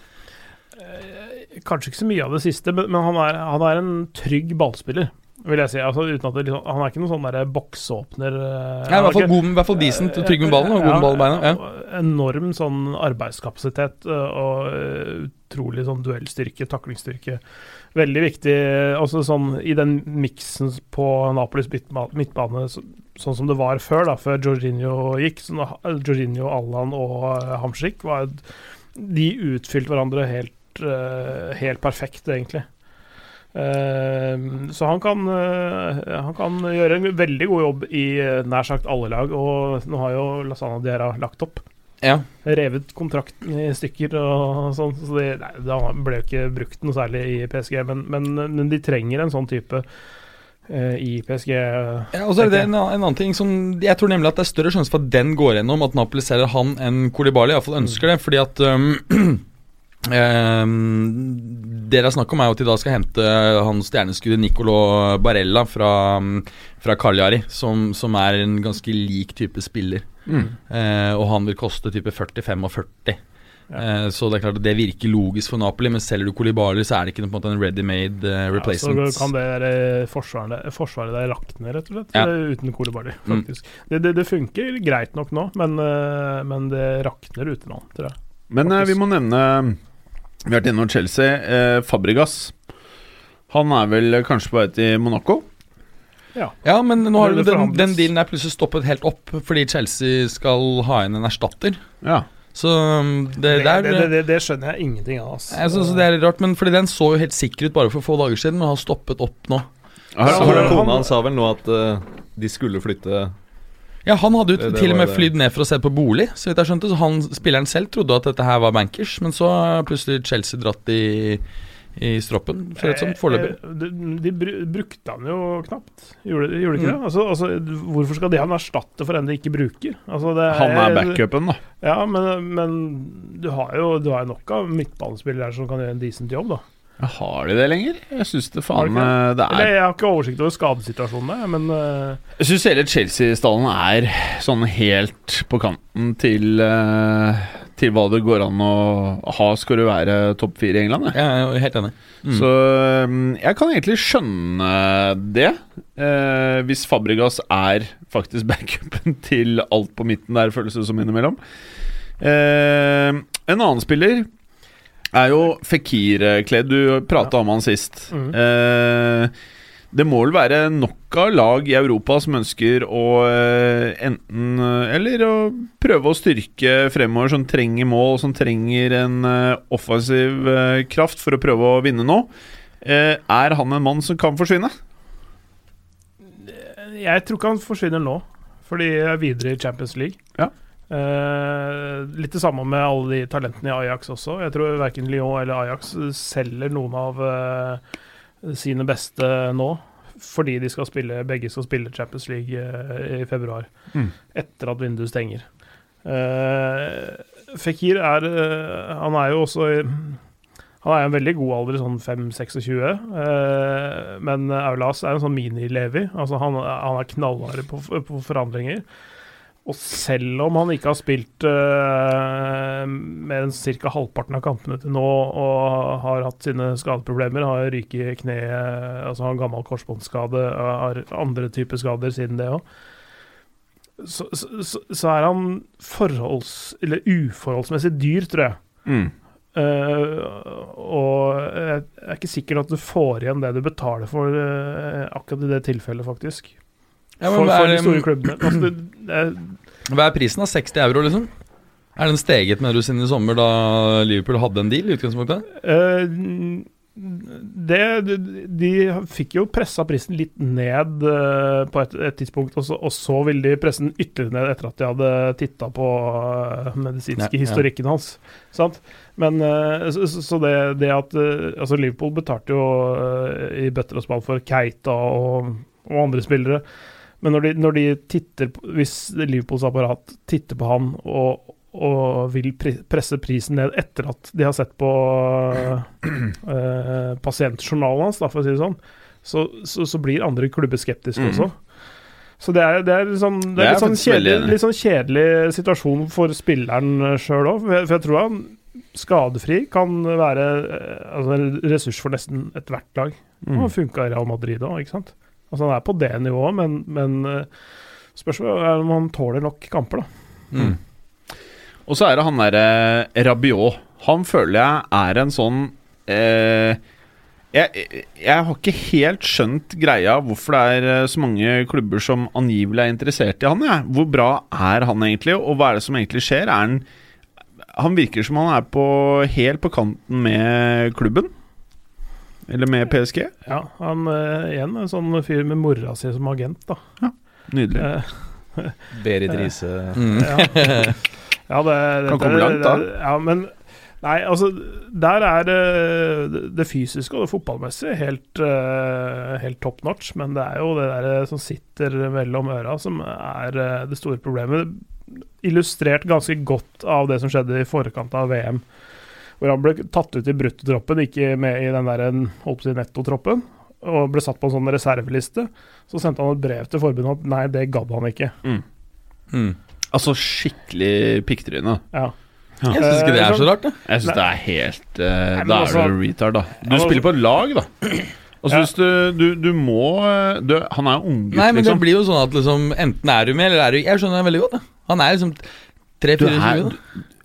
Kanskje ikke så mye av det siste, men, men han, er, han er en trygg ballspiller. vil jeg si. Altså, det liksom, han er ikke noen sånn der boksåpner. eh, Ja, i hvert er fall, god, i hvert fall decent og trygg med ballen og god med ball i beina. Ja. Enorm sånn arbeidskapasitet øh, og utrolig sånn duellstyrke, taklingsstyrke. Veldig viktig også sånn i den miksen på Napolis midtbane, så, sånn som det var før, da, før Jorginho gikk. Sånn, Jorginho, Allan og Hamsik var De utfylte hverandre helt, øh, helt perfekt, egentlig. Eh, så han kan, eh, han kan gjøre en veldig god jobb i eh, nær sagt alle lag, og nå har jo Lasana Diarra lagt opp. Ja. Revet kontrakten i stykker og sånn, så det, nei, det ble jo ikke brukt noe særlig i PSG, men, men, men de trenger en sånn type eh, i PSG. Ja, og så er det en, en annen ting som Jeg tror nemlig at det er større sjanse for at den går gjennom, at Napoli selger han enn Kolibali. Iallfall ønsker det, fordi at um, um, Det det er snakk om, er at de da skal hente han stjerneskuddet Nicolo Barella fra, um, fra Cagliari, som, som er en ganske lik type spiller. Eh, og han vil koste type 40-45. Eh, så det er klart at det virker logisk for Napoli, men selger du Kolibali, så er det ikke på en måte en ready-made eh, Ja, så kan det der, eh, forsvaret, forsvaret der rakne, rett og slett, Ja. uten uten faktisk. Mm. faktisk. Det, det, det funker greit nok nå, men, eh, men det rakner ute nå, tror jeg. Men eh, vi må nevne Vi har vært innom Chelsea. Eh, Fabregas. Han er vel kanskje på vei til Monaco? Ja, men nå har den, den dealen er plutselig stoppet helt opp fordi Chelsea skal ha inn en erstatter. Ja. Så um, det, Det, der det, det, det, det skjønner jeg ingenting av. Altså. Jeg synes det er litt rart, men fordi den så jo helt sikker ut bare for få dager siden, men har stoppet opp nå. Ja, har, han- Kona hans sa vel nå at uh, de skulle flytte Ja, han hadde jo Det- det til og med flydd ned for å se på bolig, så vidt jeg skjønte. Så han, spilleren selv trodde at dette her var bankers, men så plutselig Chelsea dratt i, i stroppen, ser det ut som, foreløpig. Eh, De, de brukte han jo knapt, gjorde, gjorde de ikke Mm. det? Altså, altså, hvorfor skal de han erstatte for en de ikke bruker? Altså, det han er backupen, da. Ja, men, men du har jo du har nok av midtbanespillere som kan gjøre en decent jobb, da. Har de det lenger? Jeg syns det faen det, eh, det Eller, er jeg har ikke oversikt over skadesituasjonene, men uh... Jeg syns hele Chelsea-stallen er sånn helt på kanten til uh, Til hva det går an å ha skal du være topp fire i England. jeg. Jeg er helt enig. Mm. Så um, jeg kan egentlig skjønne det. eh, hvis Fabregas er faktisk backupen til alt på midten der, føles det som innimellom. Eh, en annen spiller er jo Fikir-kledd. Du prata om han sist. Mm. Eh, det må vel være nok av lag i Europa som ønsker å eh, enten eh, Eller å prøve å styrke fremover, som trenger mål, som trenger en eh, offensiv kraft for å prøve å vinne nå. Eh, er han en mann som kan forsvinne? jeg tror ikke han forsvinner nå, fordi jeg er videre i Champions League. Ja. Eh, litt det samme med alle de talentene i Ajax også. Jeg tror verken Lyon eller Ajax selger noen av eh, sine beste nå. Fordi de skal spille, begge skal spille Champions League eh, i februar. Mm. Etter at vinduet stenger. Uh, Fikir er Han er jo også i han er i en veldig god alder, sånn 5-26, eh, men Aulas er en sånn mini-Levi. Altså han, han er knallhard på, på forandringer. Og selv om han ikke har spilt uh, mer enn ca. halvparten av kampene til nå og har hatt sine skadeproblemer, har ryket i kneet, altså har en gammel korsbåndskade, har andre typer skader siden det òg, så, så, så, er han forholds, eller uforholdsmessig dyr, tror jeg. Mm. Uh, og jeg er ikke sikker at du får igjen det du betaler for uh, akkurat i det tilfellet, faktisk. Ja, men for, for de store klubbene. Altså, det, hva er prisen, da? 60 euro, liksom? Er den steget med du siden i sommer, da Liverpool hadde en deal i utgangspunktet? Uh, det, de, de fikk jo pressa prisen litt ned uh, på et, et tidspunkt, og så, og så ville de presse den ytterligere ned etter at de hadde titta på uh, medisinske Ja, ja. historikken hans. Sant? Men uh, så, så- det, det at Altså, Liverpool betalte jo i bøtter og spann for Keita og, og andre spillere. Men når de, når de titter på, Hvis Liverpools apparat titter på han og, og vil presse prisen ned etter at de har sett på uh, pasientjournalen hans, da, for å si det sånn, så, så, så blir andre klubber skeptiske mm. også. Så det er, det er, sånn, det er litt, sånn kjedelig, litt sånn kjedelig situasjon for spilleren sjøl òg, for jeg tror han skadefri kan være eh, altså en ressurs for nesten ethvert lag. Mm. Han funka i Real Madrid òg, ikke sant? Altså Han er på det nivået, men, men eh, spørsmålet er om han tåler nok kamper, da. Mm. Og så er det han derre Rabiot. Han føler jeg er en sånn eh, jeg, jeg har ikke helt skjønt greia hvorfor det er eh, så mange klubber som angivelig er interessert i han. Jeg. Hvor bra er han egentlig, og hva er det som egentlig skjer? Er han, han virker som han er på, helt på kanten med klubben. Eller med PSG. Ja, han uh, igjen en sånn fyr med mora si som agent, da. Ja, Nydelig. Uh, Berit Riise Mm. ja. ja, det, det Kan komme langt, da. det- Ja, men Nei, altså Der er det, det fysiske og det fotballmessige helt, eh, helt top notch, men det er jo det der som sitter mellom øra som er det store problemet. Illustrert ganske godt av det som skjedde i forkant av VM. Hvor han ble tatt ut i bruttotroppen, ikke med i den der holdt på å si nettotroppen, og ble satt på en sånn reserveliste. Så sendte han et brev til forbundet at nei, det gadd han ikke. Mm. Altså skikkelig pikktryne. Ja. Jeg syns ikke det er så rart, da. Jeg syns det er helt eh, men Da er altså- du retard, da. Du Ja, spiller på et lag, da. Og så Ja. hvis du, du, du må eh, du, Han er jo unggutt, Nei, men det liksom. blir jo sånn at liksom Enten er du med, eller er du Jeg skjønner det veldig godt. Da. Han er liksom Du, 3-24.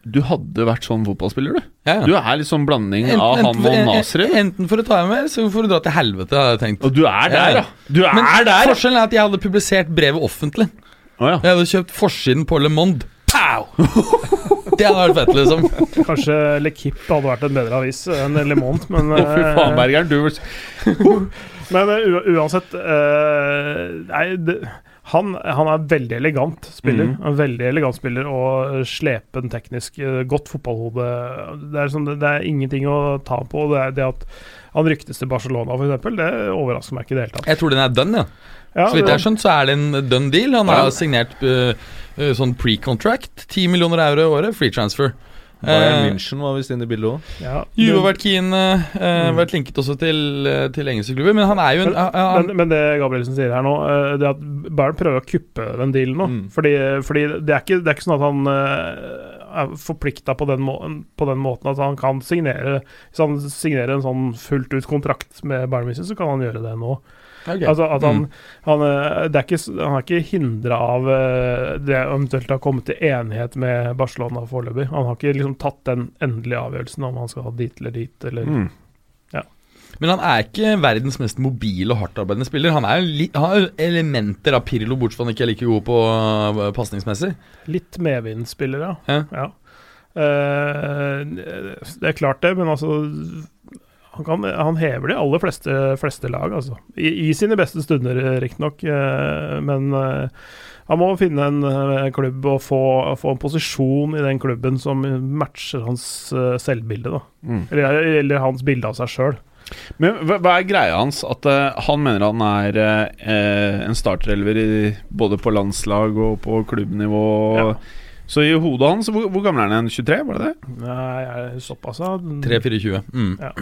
Du hadde vært sånn fotballspiller, du. Ja, ja. Du er litt sånn blanding Enten- av han og Nasri. Enten for å ta med, eller så for å dra til helvete, har jeg tenkt. Og du er der, Ja, ja. Du er Men der! forskjellen er at jeg hadde publisert brevet offentlig. Oh, ja. Jeg hadde kjøpt forsiden på Le Monde. Pow! Det hadde vært fett, liksom. Kanskje L'Equipe hadde vært en bedre avis enn Le Monde, men Å, fy faen, eh, Bergeren. Du Men eh, uansett uh, Nei, det, han, han er veldig elegant spiller. Mm. En veldig elegant spiller og slepen teknisk. eh, Godt fotballhode. Det er, sånn, det, det er ingenting å ta på. Det, er det at han ryktes til Barcelona, f.eks., det overrasker meg ikke i det hele tatt. Jeg tror den er done, ja. Ja, Så vidt jeg har skjønt, så er det en done deal. Han har signert uh, uh, sånn pre-contract. 10 millioner euro i året, free transfer. Bayern Eh, München var visst inne i bildet òg. ja, Juve har vært keen, uh, Mm. vært linket også til, uh, til engelske klubber, men han er jo en Men, uh, han, men, men det Gabrielsen sier her nå, uh, det at Bayern prøver å kuppe den dealen nå. Mm. Fordi, fordi det, er ikke, det er ikke sånn at han eh, er forplikta på, den på den måten at han kan signere Hvis han signerer en sånn fullt ut kontrakt med Bayern München, så kan han gjøre det nå. Ok. Altså at han, Mm. han, eh, det er ikke, han er ikke hindra av eh, det eventuelt å ha kommet til enighet med Barcelona foreløpig. Han har ikke liksom tatt den endelige avgjørelsen om han skal dit eller dit. Eller, Mm. Men han er ikke verdens mest mobile og hardtarbeidende spiller. Han, er litt, har elementer av Pirlo, bortsett fra han ikke er like god på uh, pasningsmessig. Litt medvindsspiller, ja. Ja. ja. Uh, det er klart det, men altså han, kan, han hever de aller fleste, fleste lag, altså. I, I sine beste stunder, riktignok. Uh, men eh, han må finne en eh, klubb og få, få en posisjon i den klubben som matcher hans eh, selvbilde, da. Mm. Eller, eller hans bilde av seg sjøl. Men hva, hva er greia hans? At uh, han mener han er uh, en starterelver både på landslag og på klubbnivå. Ja. Så i hodet hans Hvor, hvor gammel er han? 23, var det det? Nei, jeg såpass, ja. 3-4-20. Mm. Ja.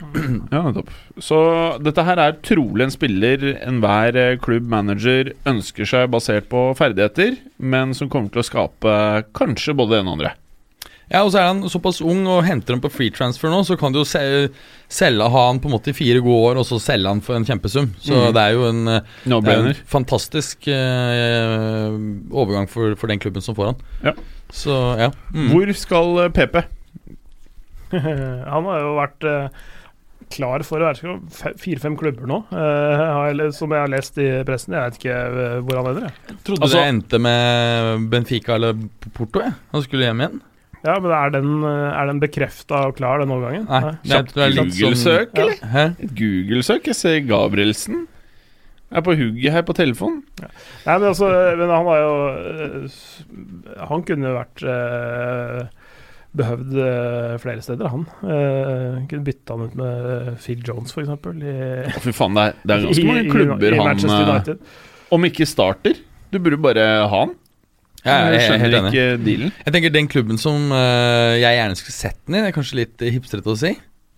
Ja, nettopp. Så dette her er trolig en spiller enhver eh, klubbmanager ønsker seg basert på ferdigheter, men som kommer til å skape kanskje både det ene og andre. Ja, og så er han såpass ung og henter han på free transfer nå, så kan du jo se, selge ha han på en måte i fire gode år, og så selge han for en kjempesum. Så mm. det er jo en, no er en fantastisk eh, overgang for, for den klubben som får han. Ja. Så ja. Mm. Hvor skal eh, PP? Han har jo vært eh, klar for å være fe- fire-fem klubber nå, le- som jeg har lest i pressen. Jeg vet ikke hvor han ender. Jeg. Trodde Altså- det endte med Benfica eller Porto, jeg. Han skulle hjem igjen. Ja, men Er den, er den bekrefta og klar, den overgangen? Nei, det er litt sånn Google-søk, eller? Ja. Google-søk. Jeg ser Gabrielsen. Er på hugget her på telefonen. Nei, men altså Men han var jo eh, Han kunne vært eh, behøvd eh, flere steder, han. Eh, kunne bytta han ut med Phil Jones, f.eks. Å, fy faen, det er, det er ganske mange klubber i, i han Manchester eh, United. Om ikke starter. Du burde bare ha han. Jeg, jeg er skjønner jeg ikke dealen. Jeg tenker den klubben som eh, jeg gjerne skulle sett den i, det er kanskje litt eh, hipstrete å si,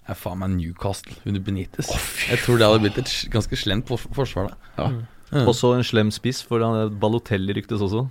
er faen meg Newcastle under Benitez. jeg tror det hadde blitt et ganske slemt forsvar da. Ja. Mm. Også en slem spiss, for han Balotelli ryktes også.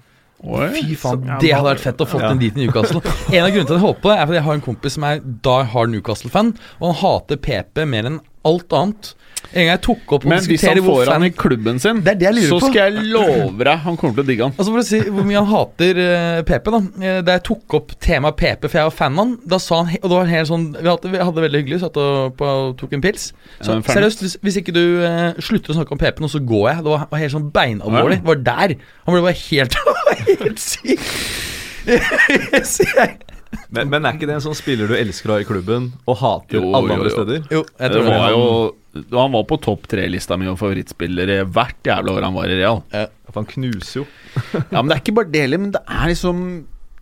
Oi. Fy faen, det hadde vært fett å få Ja. den dit i Newcastle. En av grunnene til at jeg håper det, er fordi jeg har en kompis som er die hard Newcastle-fan, og han hater PP mer enn alt annet. En gang jeg tok opp og Men hvis han får han i klubben sin, Det er det jeg lurer så på. skal jeg love deg han kommer til å digge han. Altså For å si hvor mye han hater eh, PP, da. Eh, da jeg tok opp temaet PP, for jeg var fan av han, da sa han he- Og det var helt sånn Vi hadde, vi hadde det veldig hyggelig, satt og, på, og tok en pils. Så Ja, men ferdig. seriøst, hvis, hvis ikke du eh, slutter å snakke om PP nå, så går jeg. Det var, var helt sånn beinalvorlig. Ja. Det var der. Han ble bare helt, helt syk. Så jeg- Men, men er ikke det en sånn spiller du elsker å ha i klubben, og hater Jo, alle jo, andre jo. steder? jo, jeg Det var jo Han var på topp tre-lista mi og favorittspillere hvert jævla år han var i Real. For han knuser jo. Ja, Men det er ikke bare det, men det er liksom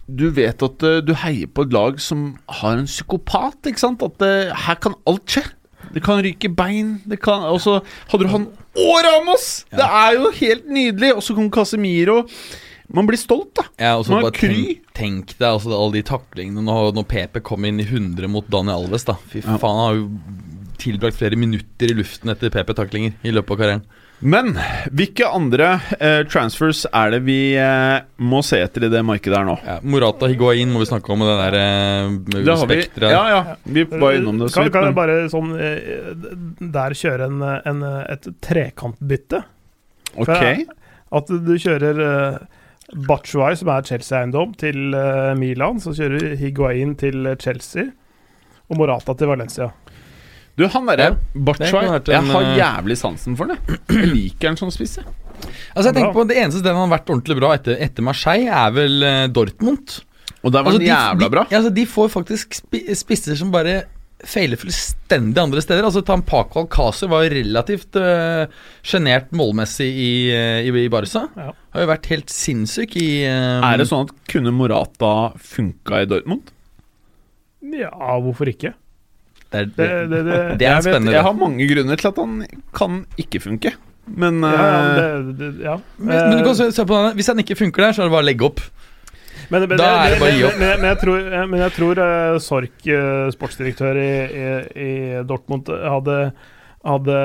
Du vet at eh, du heier på et lag som har en psykopat, ikke sant? At det, her kan alt skje. Det kan ryke bein. Det kan Og så hadde du han Å, Ramos! Det er jo helt nydelig! Og så kom Casemiro. Man blir stolt, da. Ja, og så Man bare er kry. tenk, tenk deg altså, alle de taklingene når, når PP kom inn i 100 mot Daniel Alves. da Fy faen, han har jo tilbrakt flere minutter i luften etter PP-taklinger i løpet av karrieren. Men hvilke andre eh, transfers er det vi eh, må se etter i det markedet her nå? Ja, Morata Higuain må vi snakke om, og det der eh, Det har vi. spekteret. Ja, ja. Vi var innom det Kan, kan jeg bare sånn eh, der kjøre en, en, et trekantbytte? Ok. At du kjører Batshuay, som er Chelsea-eiendom, til eh, Milan. Så kjører Higuain til Chelsea. Og Morata til Valencia. Du, han derre Ja, en, jeg har eh, jævlig sansen for det. Jeg liker han som spiss, jeg. Altså jeg tenker på Det eneste stedet han har vært ordentlig bra etter, etter Marseille, er vel Dortmund. Og der var Altså, han jævla de, bra. Ja, altså, de får faktisk spisser som bare feiler fullstendig andre steder. Altså Tampako Alcácer var jo relativt sjenert målmessig i, eh, i, i Barca. Ja. Har jo vært helt sinnssyk i um... Er det sånn at kunne Morata funka i Dortmund? Ja, hvorfor ikke? Det er, Det, det, det, det er jeg, vet, spennende. jeg har mange grunner til at han kan ikke funke. Men ja, ja, eh, det, det, ja. men, men du kan se på denne. Hvis han ikke funker der, så er det bare å legge opp. Men, men, Da er det bare å gi opp. men, men jeg tror, men jeg tror eh, Sork, eh, sportsdirektør i, i, i Dortmund, hadde, hadde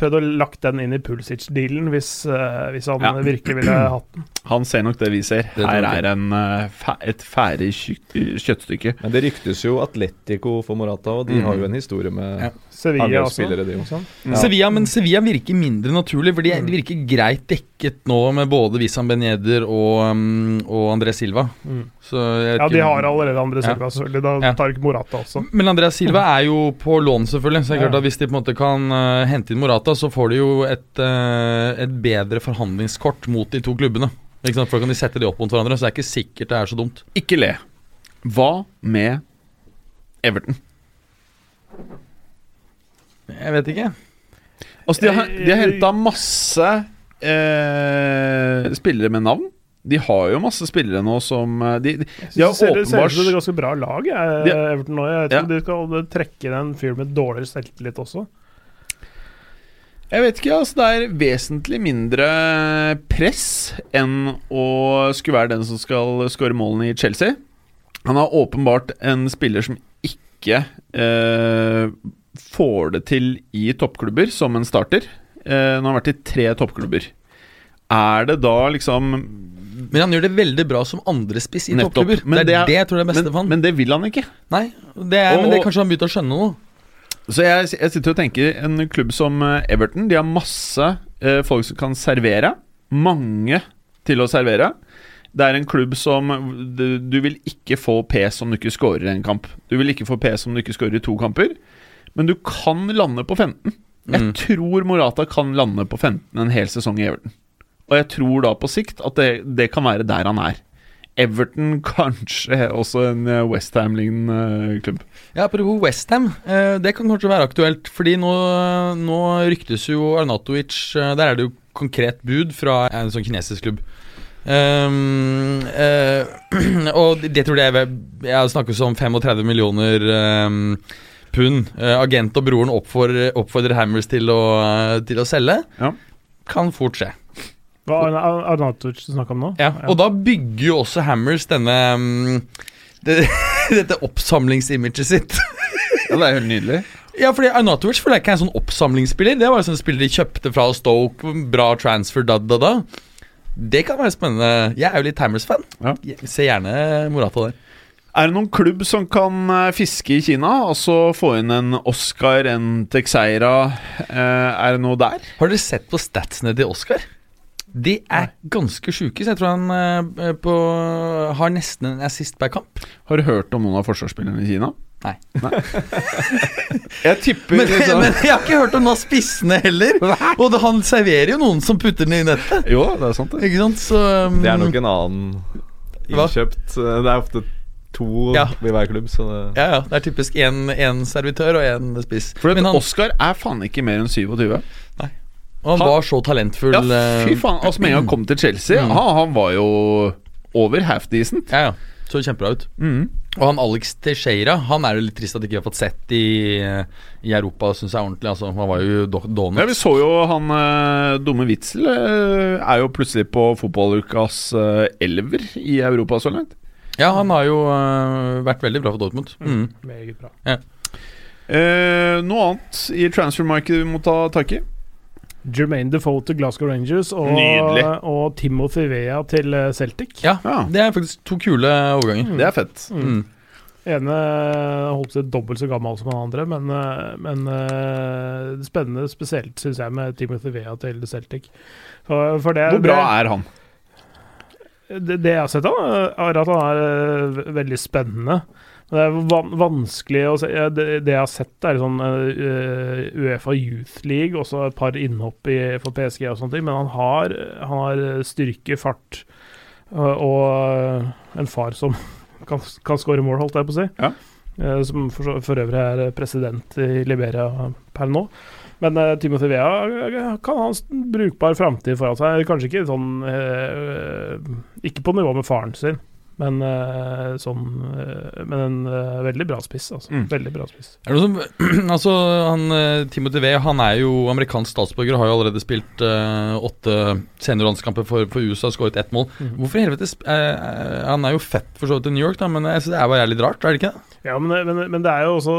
prøvd å lagt den inn i Pulsic-dealen hvis, eh, hvis han Ja. virkelig ville hatt den. han ser nok det vi ser. Det Her er en, eh, et ferdig kjøttstykke. Men det ryktes jo Atletico for Morata, og de Mm. har jo en historie med Ja. Sevilla også. Spillere, de. Sånn. Ja. Sevilla, men Sevilla virker mindre naturlig, for de, virker greit dekket nå med både Visan Benjeder og, um, og André Silva. Mm. Så jeg Ja, de har allerede andre Ja. Silva, selvfølgelig. Da Ja. tar ikke Morata også. Men André Silva er jo på lån, selvfølgelig. Så det er klart at hvis de på en måte kan uh, hente inn Morata, så får de jo et, uh, et bedre forhandlingskort mot de to klubbene. Ikke sant? For da kan de sette de opp mot hverandre, så det er ikke sikkert det er så dumt. Ikke le. Hva med Everton? Jeg vet ikke. Altså, de har, de har henta masse eh, spillere med navn. De har jo masse spillere nå som eh, De, de, de har åpenbart ser, det ser ut som et ganske bra lag, jeg, De- Everton nå. Jeg Ja. tror de skal trekke inn en fyr med dårligere selvtillit også. Jeg vet ikke, altså det er vesentlig mindre press enn å skulle være den som skal skåre målene i Chelsea. Han er åpenbart en spiller som ikke eh, får det til i toppklubber som en starter. Eh, nå har han vært i tre toppklubber. Er det da liksom Men han gjør det veldig bra som andrespiss i Nettopp. toppklubber. Men Det er det er- det jeg tror det er beste men, for han. men det vil han ikke. Nei, det er, men det er kanskje han begynte å skjønne noe. Så jeg, jeg sitter og tenker En klubb som eh, Everton De har masse eh, folk som kan servere Mange til å servere Det er en klubb som Du, du vil ikke få P om du ikke scorer en kamp Du vil ikke få P om du ikke scorer i to kamper Men du kan lande på 15 Jeg Mm. tror Morata kan lande på 15 En hel sesong i Everton Og jeg tror da på sikt At det, det kan være der han er Everton kanskje også en eh, West Ham-lignende klubb Ja, Apropos Westham, eh, det kan kanskje være aktuelt. Fordi nå, nå ryktes jo Arnatovic eh, Der er det jo konkret bud fra en sånn kinesisk klubb. Um, uh, og det- tror jeg Jeg har snakket om 35 millioner ehm, pund. Eh, agent og broren oppfordrer, oppfordrer Hammers til å, til å selge. Ja. Kan fort skje. Hva er Ar- Arnautovic om nå? Ja, og da bygger jo også Hammers denne mm, det, Dette oppsamlingsimaget sitt. Ja, det er helt nydelig Ja, fordi Arnatovic føler jeg ikke er en sånn oppsamlingsspiller. Det var en sånn spiller de kjøpte fra Stoke. Bra transfer, da, da, da. Det kan være spennende. Jeg er jo litt Hammers-fan. Ja. Ser gjerne Morata der. Er det noen klubb som kan eh, fiske i Kina? Altså få inn en Oscar, en Texeira? Eh, er det noe der? Har dere sett på statsene til Oscar? De er ganske sjuke. Så jeg tror han eh, på, har nesten en assist per kamp. Har du hørt om noen av forsvarsspillerne i Kina? Nei. Jeg tipper Men, liksom- men jeg har ikke hørt om noen av spissene heller. Og han serverer jo noen som putter den i nettet. Jo, det er sant, det. Ikke sant? Så um, Det er nok en annen innkjøpt Hva? Det er ofte to Ja. i hver klubb, så det Ja, ja. Det er typisk én servitør og én spiss. For Men han, Oscar er faen ikke mer enn 27. og han han- var så talentfull. Ja, fy eh, faen. Altså, med en gang han kom til Chelsea, Mm. han, han var jo over half decent. Ja, ja. Så kjempebra ut. Mm. Og han Alex Teixeira Han er det litt trist at ikke vi har fått sett i, i Europa, syns jeg ordentlig. Altså, han var jo do- Ja, vi så jo han eh, dumme Witzel eh, er jo plutselig på fotballukas eh, elver i Europa så langt. Ja, han har jo uh, vært veldig bra for Dortmund. Mm. Meget bra. Eh, noe annet i transfermarkedet vi må ta tak i? Jermaine Defoe til Glasgow Rangers og, og Timothy Vea til eh, Celtic. Ja, Ja, det er faktisk to kule overganger. det er fett. Mm. ene holdt seg dobbelt så gammel som den andre, men, eh, men uh, spennende spesielt, syns jeg, med Timothy Vea til Celtic. For, for det, Hvor bra det, er han? Det, det jeg har sett av er at han er eh, veldig spennende. Det er van vanskelig å se det, jeg har sett, er sånn eh, Uefa Youth League, også et par innhopp i, for PSG og sånne ting, men han har, han har styrke, fart eh, og eh, en far som kan, kan skåre mål, holdt jeg på å si. Ja. Eh, Som for, for øvrig er president i Liberia per nå. Men uh, Timothy Vea eh, kan ha en brukbar framtid foran seg. Kanskje ikke sånn eh, Ikke på nivå med faren sin, men sånn Men en veldig bra spiss, altså. Mm. Veldig bra spiss. Er det som, altså, han, Timothy Vea han er jo amerikansk statsborger, og har jo allerede spilt åtte seniorlandskamper for, for USA og skåret ett mål. Mm. Hvorfor i helvete Han er jo fett for så vidt i New York, da, men det er bare litt rart, er det ikke det? Ja, men, men, men det er jo også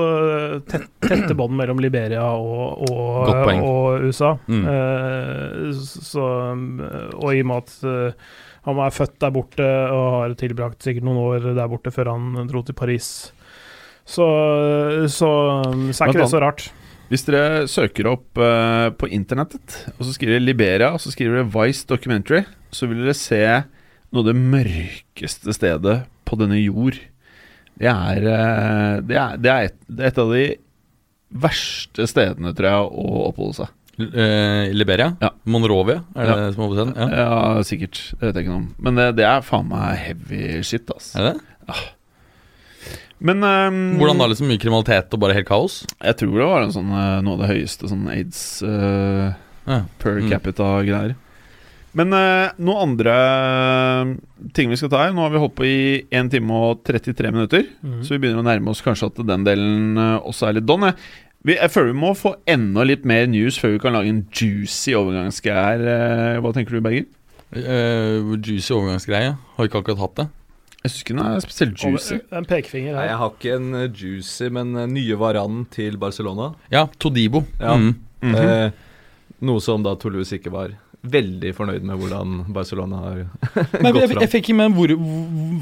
tett, tette bånd mellom Liberia og, og, og USA. Mm. Uh, så, og i og med at uh, han er født der borte og har tilbrakt sikkert noen år der borte før han dro til Paris, så, så, så er ikke det så rart. Hvis dere søker opp uh, på internettet, og så skriver Liberia, og så skriver dere Vice Documentary, så vil dere se noe av det mørkeste stedet på denne jord. Det er, eh, det er, det er, et, et av de verste stedene, tror jeg, å oppholde seg. L- eh, Liberia? Ja. Monrovia, er det Ja. som er? Ja. Ja, sikkert. Det vet jeg ikke noe om. Men det, det er faen meg heavy shit, ass. Er det Ja. Men um, Hvordan da? Liksom mye kriminalitet og bare helt kaos? Jeg tror det var en sånn, eh, noe av det høyeste sånn aids uh, Ja. per Mm. capita-greier. Men uh, noen andre eh, ting vi skal ta her Nå har vi holdt på i 1 time og 33 minutter, Mm. så vi begynner å nærme oss kanskje at den delen eh, også er litt don. Jeg, vi, jeg føler vi må få enda litt mer news før vi kan lage en juicy overgangsgreie her. Hva tenker du, Berger? Uh, juicy overgangsgreie. Har ikke akkurat hatt det. Jeg syns ikke den er spesielt juicy. Over- En pekefinger Nei, jeg har ikke en juicy, men nye Varan til Barcelona. Ja, Todibo. Ja. Mm. Mm -hmm. uh, noe som da Toulouse ikke var veldig fornøyd med hvordan Barcelona har Men jeg, gått jeg, fram. jeg fikk ikke med hvor,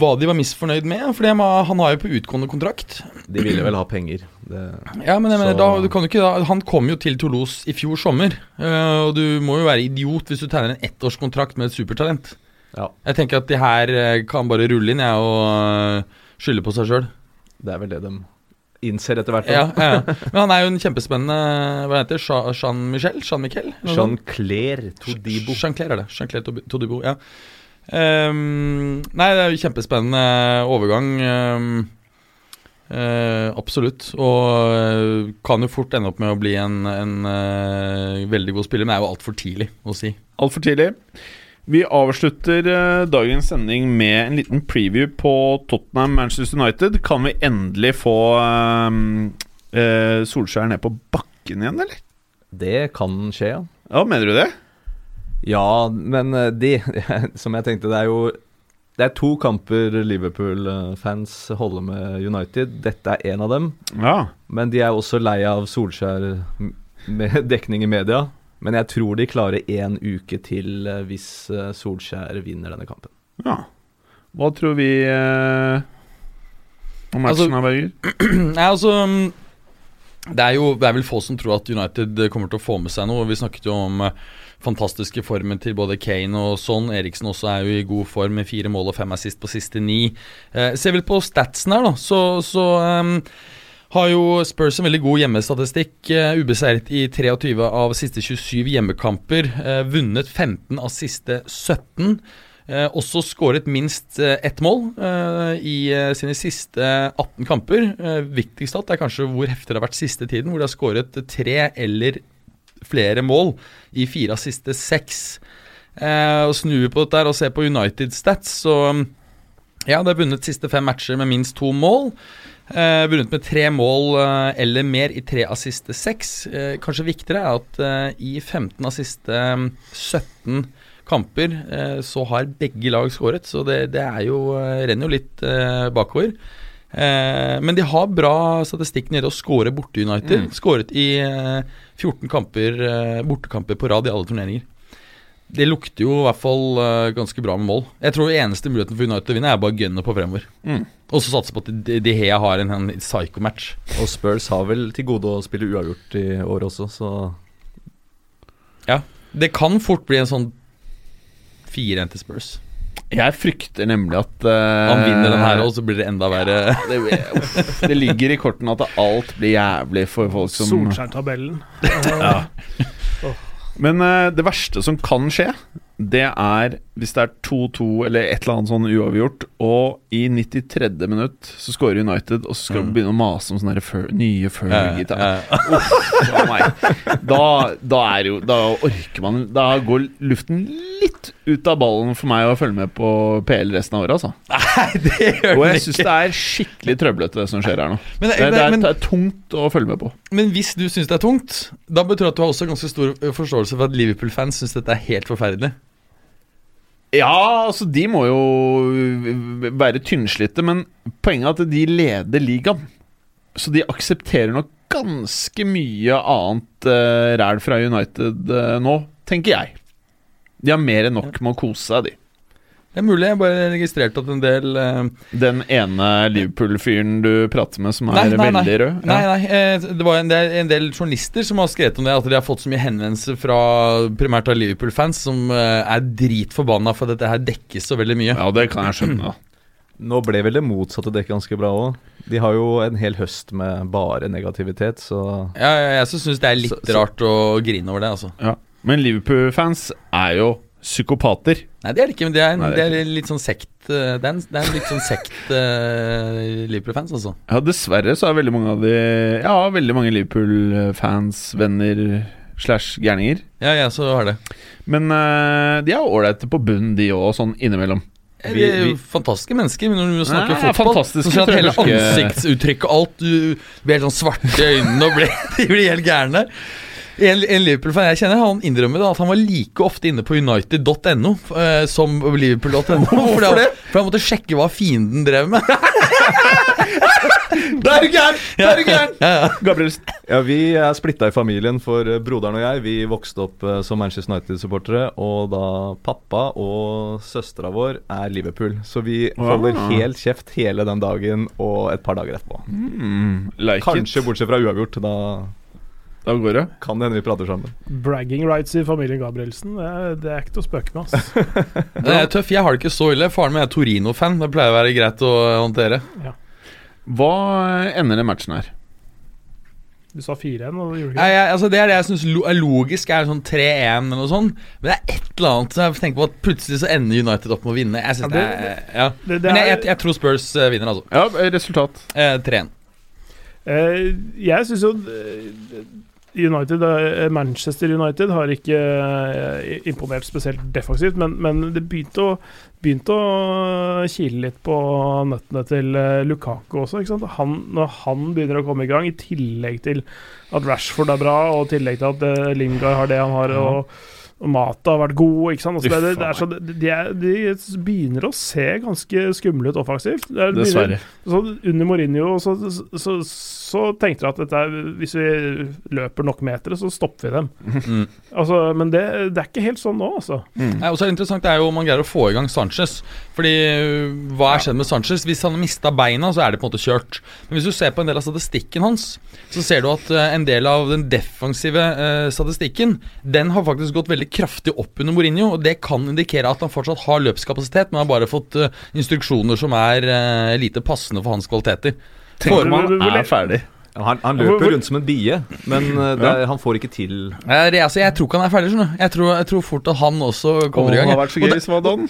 hva de var misfornøyd med. for han har- jo på utgående kontrakt. De ville vel ha penger. Det, Ja, men jeg mener, da, ikke da, Han kom jo til Toulouse i fjor sommer. eh, og du må jo være idiot hvis du tegner en ettårskontrakt med et supertalent. ja, Jeg tenker at de her eh, kan bare rulle inn jeg, og eh, skylde på seg sjøl. det er vel det de innser etter hvert. Ja, ja. Men han er jo en kjempespennende Hva heter det? Jean- Jean-Michel? Jean-Michel? Jean-Claire Todibo. Jean-Claire er det. Jean-Claire Todibo, ja. Um, nei, det er jo kjempespennende overgang. Um, uh, absolutt. Og eh, kan jo fort ende opp med å bli en, en uh, veldig god spiller, men det er jo altfor tidlig å si. Altfor tidlig. Vi avslutter eh, dagens sending med en liten preview på Tottenham-Manchester United. Kan vi endelig få eh, Solskjær ned på bakken igjen, eller? Det kan skje, ja. Ja, mener du det? Ja, men eh, de Som jeg tenkte, det er jo Det er to kamper Liverpool-fans holder med United. Dette er en av dem. Ja. Men de er også lei av Solskjær med dekning i media. Men jeg tror de klarer én uke til eh, hvis eh, Solskjær vinner denne kampen. ja. Hva tror vi eh, om matchen, Altså- Berger? Nei, altså mm, det er jo det er vel få som tror at United kommer til å få med seg noe. Vi snakket jo om eh, fantastiske formen til både Kane og sånn. Eriksen også er jo i god form med fire mål og fem assist på siste ni. Eh, ser vel på statsen her, da, så, så ehm, har jo Spurs en veldig god hjemmestatistikk. eh, ubeseiret i 23 av siste 27 hjemmekamper. eh, vunnet 15 av siste 17. Eh, også skåret minst ett mål i sine siste 18 kamper. Viktigst av alt er kanskje hvor heftig det har vært siste tiden, hvor de har skåret tre eller flere mål i fire av siste seks. Og Snur vi på dette og ser på United Stats, så ja, de har vunnet siste fem matcher med minst to mål. Eh, vunnet med tre mål eh, eller mer i tre av siste seks. Eh, kanskje viktigere er at eh, i 15 av siste mm, 17 kamper eh, så har begge lag skåret, så det, det er jo, eh, renner jo litt bakover. Eh, men de har bra statistikk nede å skåre borte United. Skåret i eh, 14 kamper, bortekamper på rad i alle turneringer. Det lukter jo i hvert fall eh, ganske bra med mål. Jeg tror eneste muligheten for United å vinne er bare å gunne på fremover. Mm. Og så satse på at De, de Hea har en, en psycho-match. Og Spurs har vel til gode å spille uavgjort i år også, så Det kan fort bli en sånn 4-1 til Spurs. Jeg frykter nemlig at uh, Han vinner den her, og så blir det enda verre. det, uff, det ligger i kortene at alt blir jævlig for folk som Solskjær-tabellen. Men eh, det verste som kan skje, det er hvis det er 2-2 eller et eller annet sånn uavgjort, og i 93. minutt så scorer United, og så skal vi begynne å mase om sånne før, nye Fergie Uff a meg. Da, da er jo Da orker man Da går luften litt ut av ballen for meg å følge med på PL resten av året, altså. Nei, det gjør Og jeg syns det er skikkelig trøblete, det som skjer her nå. Men, Det, det, er, men, det er tungt å følge med på. men hvis du syns det er tungt, da betyr det at du har også ganske stor forståelse for at Liverpool-fans syns dette er helt forferdelig. Ja, altså de må jo være tynnslitte, men poenget er at de leder ligaen. Så de aksepterer nok ganske mye annet uh, ræl fra United uh, nå, tenker jeg. De har mer enn nok med å kose seg, de. Det er mulig, jeg bare registrerte at en del uh, Den ene Liverpool-fyren du prater med som er Nei, nei, nei. veldig rød. Nei, nei, eh, det var en del, en del journalister som har skrevet om det, at de har fått så mye henvendelser fra primært av Liverpool-fans som eh, er dritforbanna for at dette her dekkes så veldig mye. Ja, det kan jeg skjønne. Nå ble vel det motsatte dekket ganske bra òg. De har jo en hel høst med bare negativitet, så Ja, ja, jeg syns det er litt Så- så- rart å grine over det, altså. ja. Men Liverpool-fans er jo psykopater. Nei, det er det ikke, men det er, en, Nei, det det er er litt sånn sekt eh, Det er en, det er en litt sånn sekt uh, Liverpool-fans, altså. Ja, dessverre så er veldig mange av de Ja, veldig mange Liverpool-fans, venner slash gærninger. Ja, ja, så har det. Men uh, de er ålreite på bunn, de òg, sånn innimellom. Vi, er jo fantastiske mennesker, men når du snakker Nei, fotball Så ser at hele ansiktsuttrykket og alt Du blir helt sånn svarte i øynene og blir, de blir helt gærne. En, en Liverpool-fan jeg kjenner, han innrømmer da at han var like ofte inne på united.no eh, som liverpool.no. Hvorfor det? For han måtte sjekke hva fienden drev med. Da er du gæren! Da er du gæren! Ja, ja. Gabrielsen. Ja, vi er splitta i familien, for eh, broderen og jeg vi vokste opp eh, som Manchester United-supportere. Og da pappa og søstera vår er Liverpool. Så vi holder Ah. helt kjeft hele den dagen og et par dager etterpå. Mm, like Kanskje it. bortsett fra uavgjort. Da Da går det. kan det hende vi prater sammen. Bragging rights i familien Gabrielsen, det er, det er ikke til å spøke med. ass. Det er tøff. Jeg har det ikke så ille. Faren min er Torino-fan. Det pleier å være greit å håndtere. Ja. Hva ender den matchen her? Du sa 4-1, og du gjorde ikke det. jeg, altså Det er det jeg syns er logisk, er sånn 3-1 eller noe sånt. Men det er et eller annet jeg tenker på at plutselig så ender United opp med å vinne. Jeg synes Ja, det, det- er ja. Det, det Men jeg, jeg, jeg tror Spurs eh, vinner, altså. Ja, resultat. Eh, 3-1. Eh, jeg syns jo eh, United, eh, Manchester United har ikke eh, imponert spesielt defensivt, men, men det begynte å, begynte å kile litt på nøttene til eh, Lukaku også. Ikke? Han, når han begynner å komme i gang, i tillegg til at Rashford er bra, og i tillegg til at Lingard har det han har, og, Og Mata har vært god, ikke sant. Altså, det, det så, de, er, de begynner å se ganske skumle ut offensivt. Det er- Dessverre. Så under Mourinho så, så, så tenkte jeg at dette er, hvis vi løper nok meter, så stopper vi dem. Mm. Altså, men det, det er ikke helt sånn nå, altså. Nei, og så er det interessant det er jo om man greier å få i gang Sanchez. Fordi øh, hva er skjedd med Sanchez? Hvis han har mista beina, så er det på en måte kjørt. Men hvis du ser på en del av statistikken hans, så ser du at øh, en del av den defensive øh, statistikken Den har faktisk gått veldig kraftig opp under Mourinho, og det kan indikere at han fortsatt har løpskapasitet, men har bare fått instruksjoner som er lite passende for hans kvaliteter. Tenk om han er ferdig. Han, han løper rundt som en bie, men eh, det er, han får ikke til jeg, altså, jeg tror ikke han er ferdig, Sånn. Jeg tror, jeg tror fort at han også kommer i det hadde vært så gøy hvis det var Don.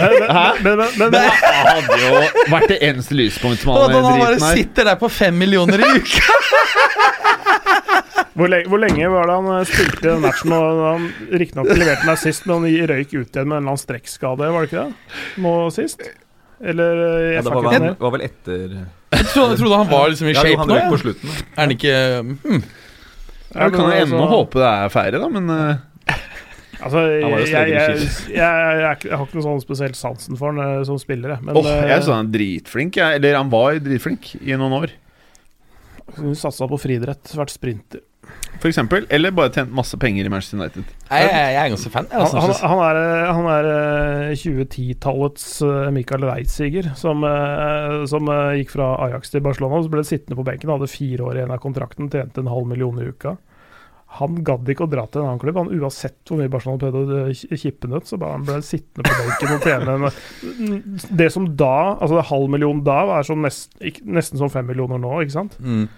Men, men, men, men, Det hadde jo vært det eneste lyspunktet som hadde da han bare driten her. sitter der på fem millioner i uka! hvor, lenge, hvor lenge var det han eh, spilte den matchen? Og han Riktignok leverte den der sist, men han røyk ut igjen med en eller annen strekkskade, var det ikke det? Nå sist? Eller eh, ja, Det var, vel- var vel etter Jeg trodde, jeg trodde han var liksom i Ja, shape han nå. Ja. på slutten. Er han ikke hmm. Jeg kan jo ennå altså- håpe det er ferdig, da, men uh. Altså, jeg, jeg, jeg, jeg, jeg, jeg har ikke noe sånn spesielt sansen for han eh, som spiller. Men oh, jeg eh, synes han er dritflink. Jeg, eller han var dritflink i noen år, Hun satsa på friidrett, vært sprinter. For eksempel. Eller bare tjent masse penger i Manchester United. jeg, jeg, jeg er ganske fan. Jeg, Han, altså, han, han er, eh, han er eh, 2010-tallets eh, Michael Reitziger, som, eh, som eh, gikk fra Ajax til Barcelona. Så ble sittende på benken, hadde fire år igjen av kontrakten, tjente en halv million i uka. Han gadd ikke å dra til en annen klubb. Han Uansett hvor mye Barcelona prøvde å eh, kippe den ut, så bare han ble sittende på benken og tjene en Det som da, altså halv million da, er nest, nesten som fem millioner nå, ikke sant? mm.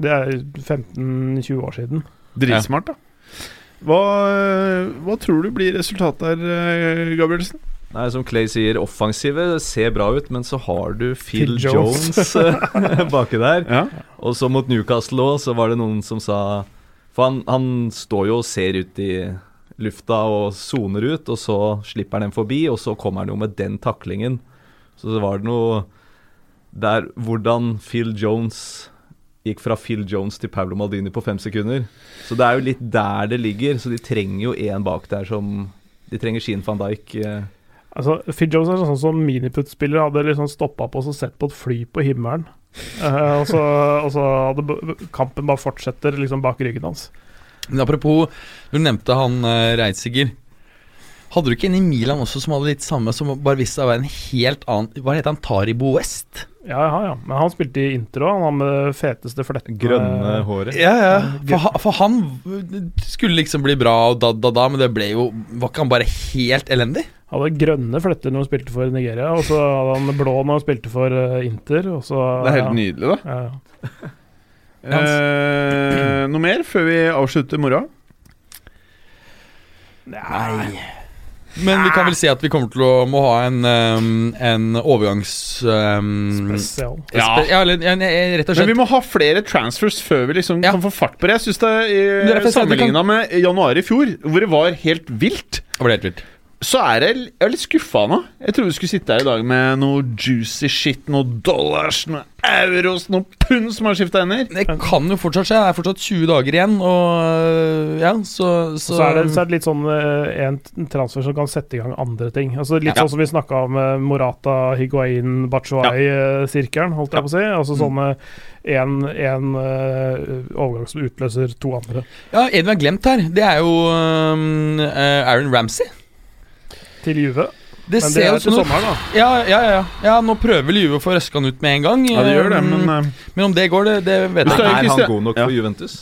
Det er 15-20 år siden. Dritsmart, da. Hva, hva tror du blir resultatet her, eh, Gabrielsen? Nei, Som Clay sier, offensive ser bra ut, men så har du Phil, Phil Jones. Jones, eh, baki der. Ja. Og så mot Newcastle òg, så var det noen som sa For han, han står jo og ser ut i lufta og soner ut, og så slipper han den forbi, og så kommer han jo med den taklingen. Så det var det noe der hvordan Phil Jones gikk fra Phil Jones til Paulo Maldini på fem sekunder. Så det er jo litt der det ligger, så de trenger jo én bak der som De trenger Sheen van Dijk. eh, Altså, Phil Jones er sånn som miniputt-spillere hadde liksom stoppa på og sett på et fly på himmelen. Eh, og, så, og så hadde kampen bare fortsetter liksom bak ryggen hans. Men apropos, du nevnte han uh, Reitsiger. Hadde du ikke en i Milan også som hadde litt samme, som bare viste seg å være en helt annen Hva heter han? Taribo West? Ja, ja, ja. Men han spilte i Inter òg, han har med det feteste flettene. Grønne håret. Ja, ja. For, ha- for han skulle liksom bli bra, og da, da, da, men det ble jo Var ikke han bare helt elendig? Han Hadde grønne fletter når han spilte for Nigeria, og så hadde han blå når han spilte for eh, Inter. Og så, Det er helt nydelig, da. Ja, ja. Eh, noe mer før vi avslutter moroa? Nei. Men vi kan vel si at vi kommer til å må ha en, um, en overgangs... Um, Spesial. Ja. ja, eller ja, nei, rett og slett. Men vi må ha flere transfers før vi liksom Ja. kan få fart på det. Jeg syns det Det er er jeg sa at vi kan- med januar i fjor, hvor det var helt vilt, Det var helt vilt. Så er jeg, jeg er litt skuffa nå. Jeg trodde vi skulle sitte her i dag med noe juicy shit, noe dollars, noe euros, noe pund som har skifta hender. Det kan jo fortsatt skje. Det er fortsatt 20 dager igjen, og ja, så Så, Så er, det, så er det litt sånn eh, en transfer som kan sette i gang andre ting. Altså Litt Ja. sånn som vi snakka om eh, Morata, Higuain, Bachuay-sirkelen, holdt jeg på å si. Altså Mm. sånn en, en uh, overgang som utløser to andre. Ja, en vi har glemt her, det er jo um, Aaron Ramsey. Til Juve. Det Men det er jo til sommeren, da. ja, ja, ja, ja. ja, nå prøver vel Juve å få røska han ut med en gang. Ja, det gjør det, Um, men eh, men om det går, det, det vet jeg ikke. er han god nok Ja. for Juventus?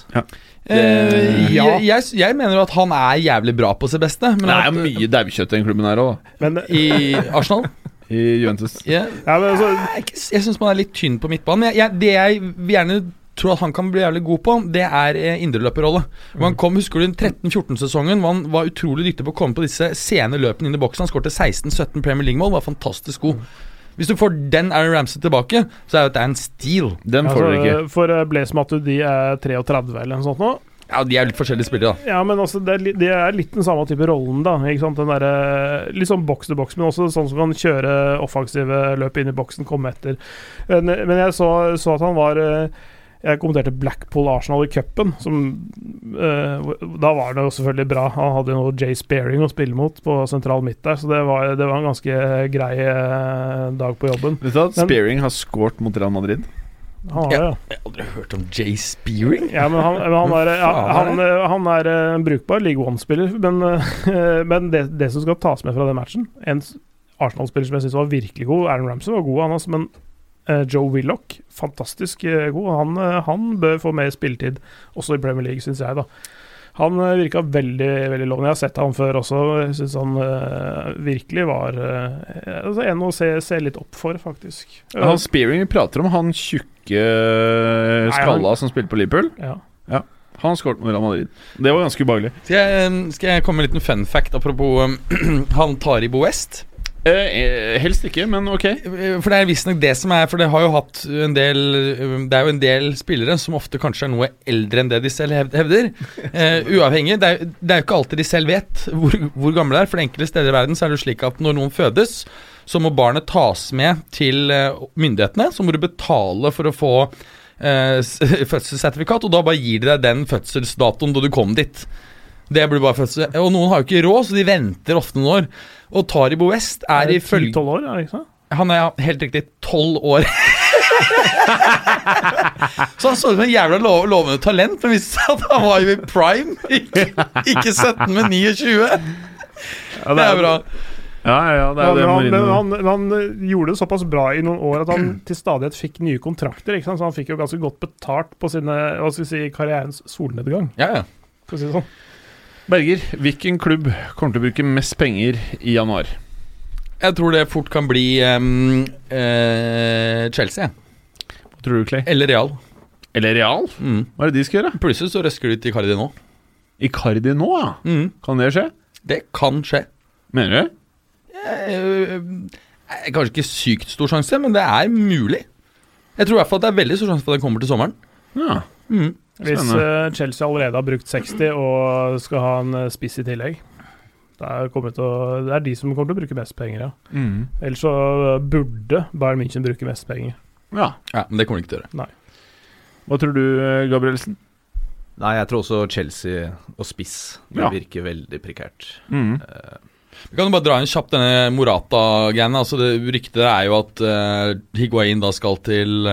Eh, ja. jeg, jeg, jeg mener jo at han er jævlig bra på sitt beste. Men det er at, jo mye daukjøtt i den klubben her òg, I Arsenal? i Juventus. Yeah. ja, men altså, jeg, jeg syns man er litt tynn på midtbanen. Men jeg, jeg, det jeg gjerne tror at han kan bli jævlig god på, det er eh, indreløperrolle. Han kom, husker du den 13-14-sesongen hvor han var utrolig dyktig på å komme på disse sene løpene inn i boksen. Han skårte 16-17 Premier League-mål, var fantastisk god. Hvis du får den Aaron Ramsey tilbake, så er jo det en steal. Den får altså, du ikke. For uh, Blaise Matuidi er 33 eller noe sånt nå. Ja, de er litt forskjellige spillere, da. Ja, men altså, det er, de er litt den samme type rollen, da. Ikke sant? Den derre Litt sånn boks til boks, men også sånn som kan kjøre offensive løp inn i boksen, komme etter. Men, men jeg så, så at han var eh, Jeg kommenterte Blackpool-Arsenal i cupen. som, eh, Da var det jo selvfølgelig bra. Han hadde jo Jay Sparing å spille mot på sentral midt der, så det var, det var en ganske grei eh, dag på jobben. Vet du at Sparing Spearing har scoret mot Real Madrid? Han har det, ja. Jeg har aldri hørt om Jay Spearing. Ja, men han, men han er, ja, han, eh, han er eh, en brukbar League One-spiller. Men, men det, det som skal tas med fra den matchen En Arsenal-spiller som jeg syns var virkelig god Aaron Ramsey var god, han altså, men Joe Willoch, fantastisk eh, god. Han, eh, han bør få mer spilletid, også i Premier League, syns jeg. da Han uh, virka veldig veldig lovende. Jeg har sett han før også. Jeg syns han uh, virkelig var uh, altså, en å se, se litt opp for, faktisk. Han Spearing vi prater om, han tjukke skalla som spilte på Liverpool. ja. Han skåret mot Real Madrid. Det var ganske ubehagelig. Skal jeg, skal jeg komme med en liten fun fact apropos um, han Taribo West? Eh, eh, helst ikke, men ok. For det er visstnok det som er For det har jo hatt en del Det er jo en del spillere som ofte kanskje er noe eldre enn det de selv hevder. Eh, uavhengig. Det er, det er jo ikke alltid de selv vet hvor, hvor gamle de er. For det enkelte steder i verden så er det jo slik at når noen fødes, så må barnet tas med til eh, myndighetene. Så må du betale for å få eh, fødselssertifikat, og da bare gir de deg den fødselsdatoen da du kom dit. Det blir bare fødsel. Og noen har jo ikke råd, så de venter ofte noen år. Og Taribo West er ifølge 10-12 år, er det ikke sant? han er helt riktig tolv år. så han så ut som en jævla lov, lovende talent, men viste seg at han var jo i prime. Ikke, ikke 17, men 29. Det er bra. Ja, ja, det er Ja, det han, men han, han eh, gjorde det såpass bra i noen år at han til stadighet fikk nye kontrakter. Ikke sant? Så han fikk jo ganske godt betalt på sine, hva skal vi si, karrierens solnedgang. Ja, ja. Skal å si det sånn. Berger, hvilken klubb kommer til å bruke mest penger i januar? Jeg tror det fort kan bli um, uh, Chelsea. Hva tror du, Clay? Eller Real. Eller Real? Mm. Hva er det de skal gjøre? Plutselig så røsker de til Icardi nå. Icardi nå, ja? Mm. Kan det skje? Det kan skje. Mener du? Eh, eh, kanskje ikke sykt stor sjanse, men det er mulig. Jeg tror i hvert fall at det er veldig stor sjanse for at den kommer til sommeren. Ja. Mm. Hvis eh, Chelsea allerede har brukt 60 og skal ha en eh, spiss i tillegg det er, til å, det er de som kommer til å bruke mest penger, ja. Mm. Ellers så eh, burde Bayern München bruke mest penger. ja. Ja, men det kommer de ikke til å gjøre. Hva tror du, Gabrielsen? Nei, jeg tror også Chelsea og spiss det Ja. virker veldig prekært. Mm. Vi kan jo bare dra inn kjapt denne Morata-greiene. Altså det Ryktet er jo at uh, Higuain da skal til,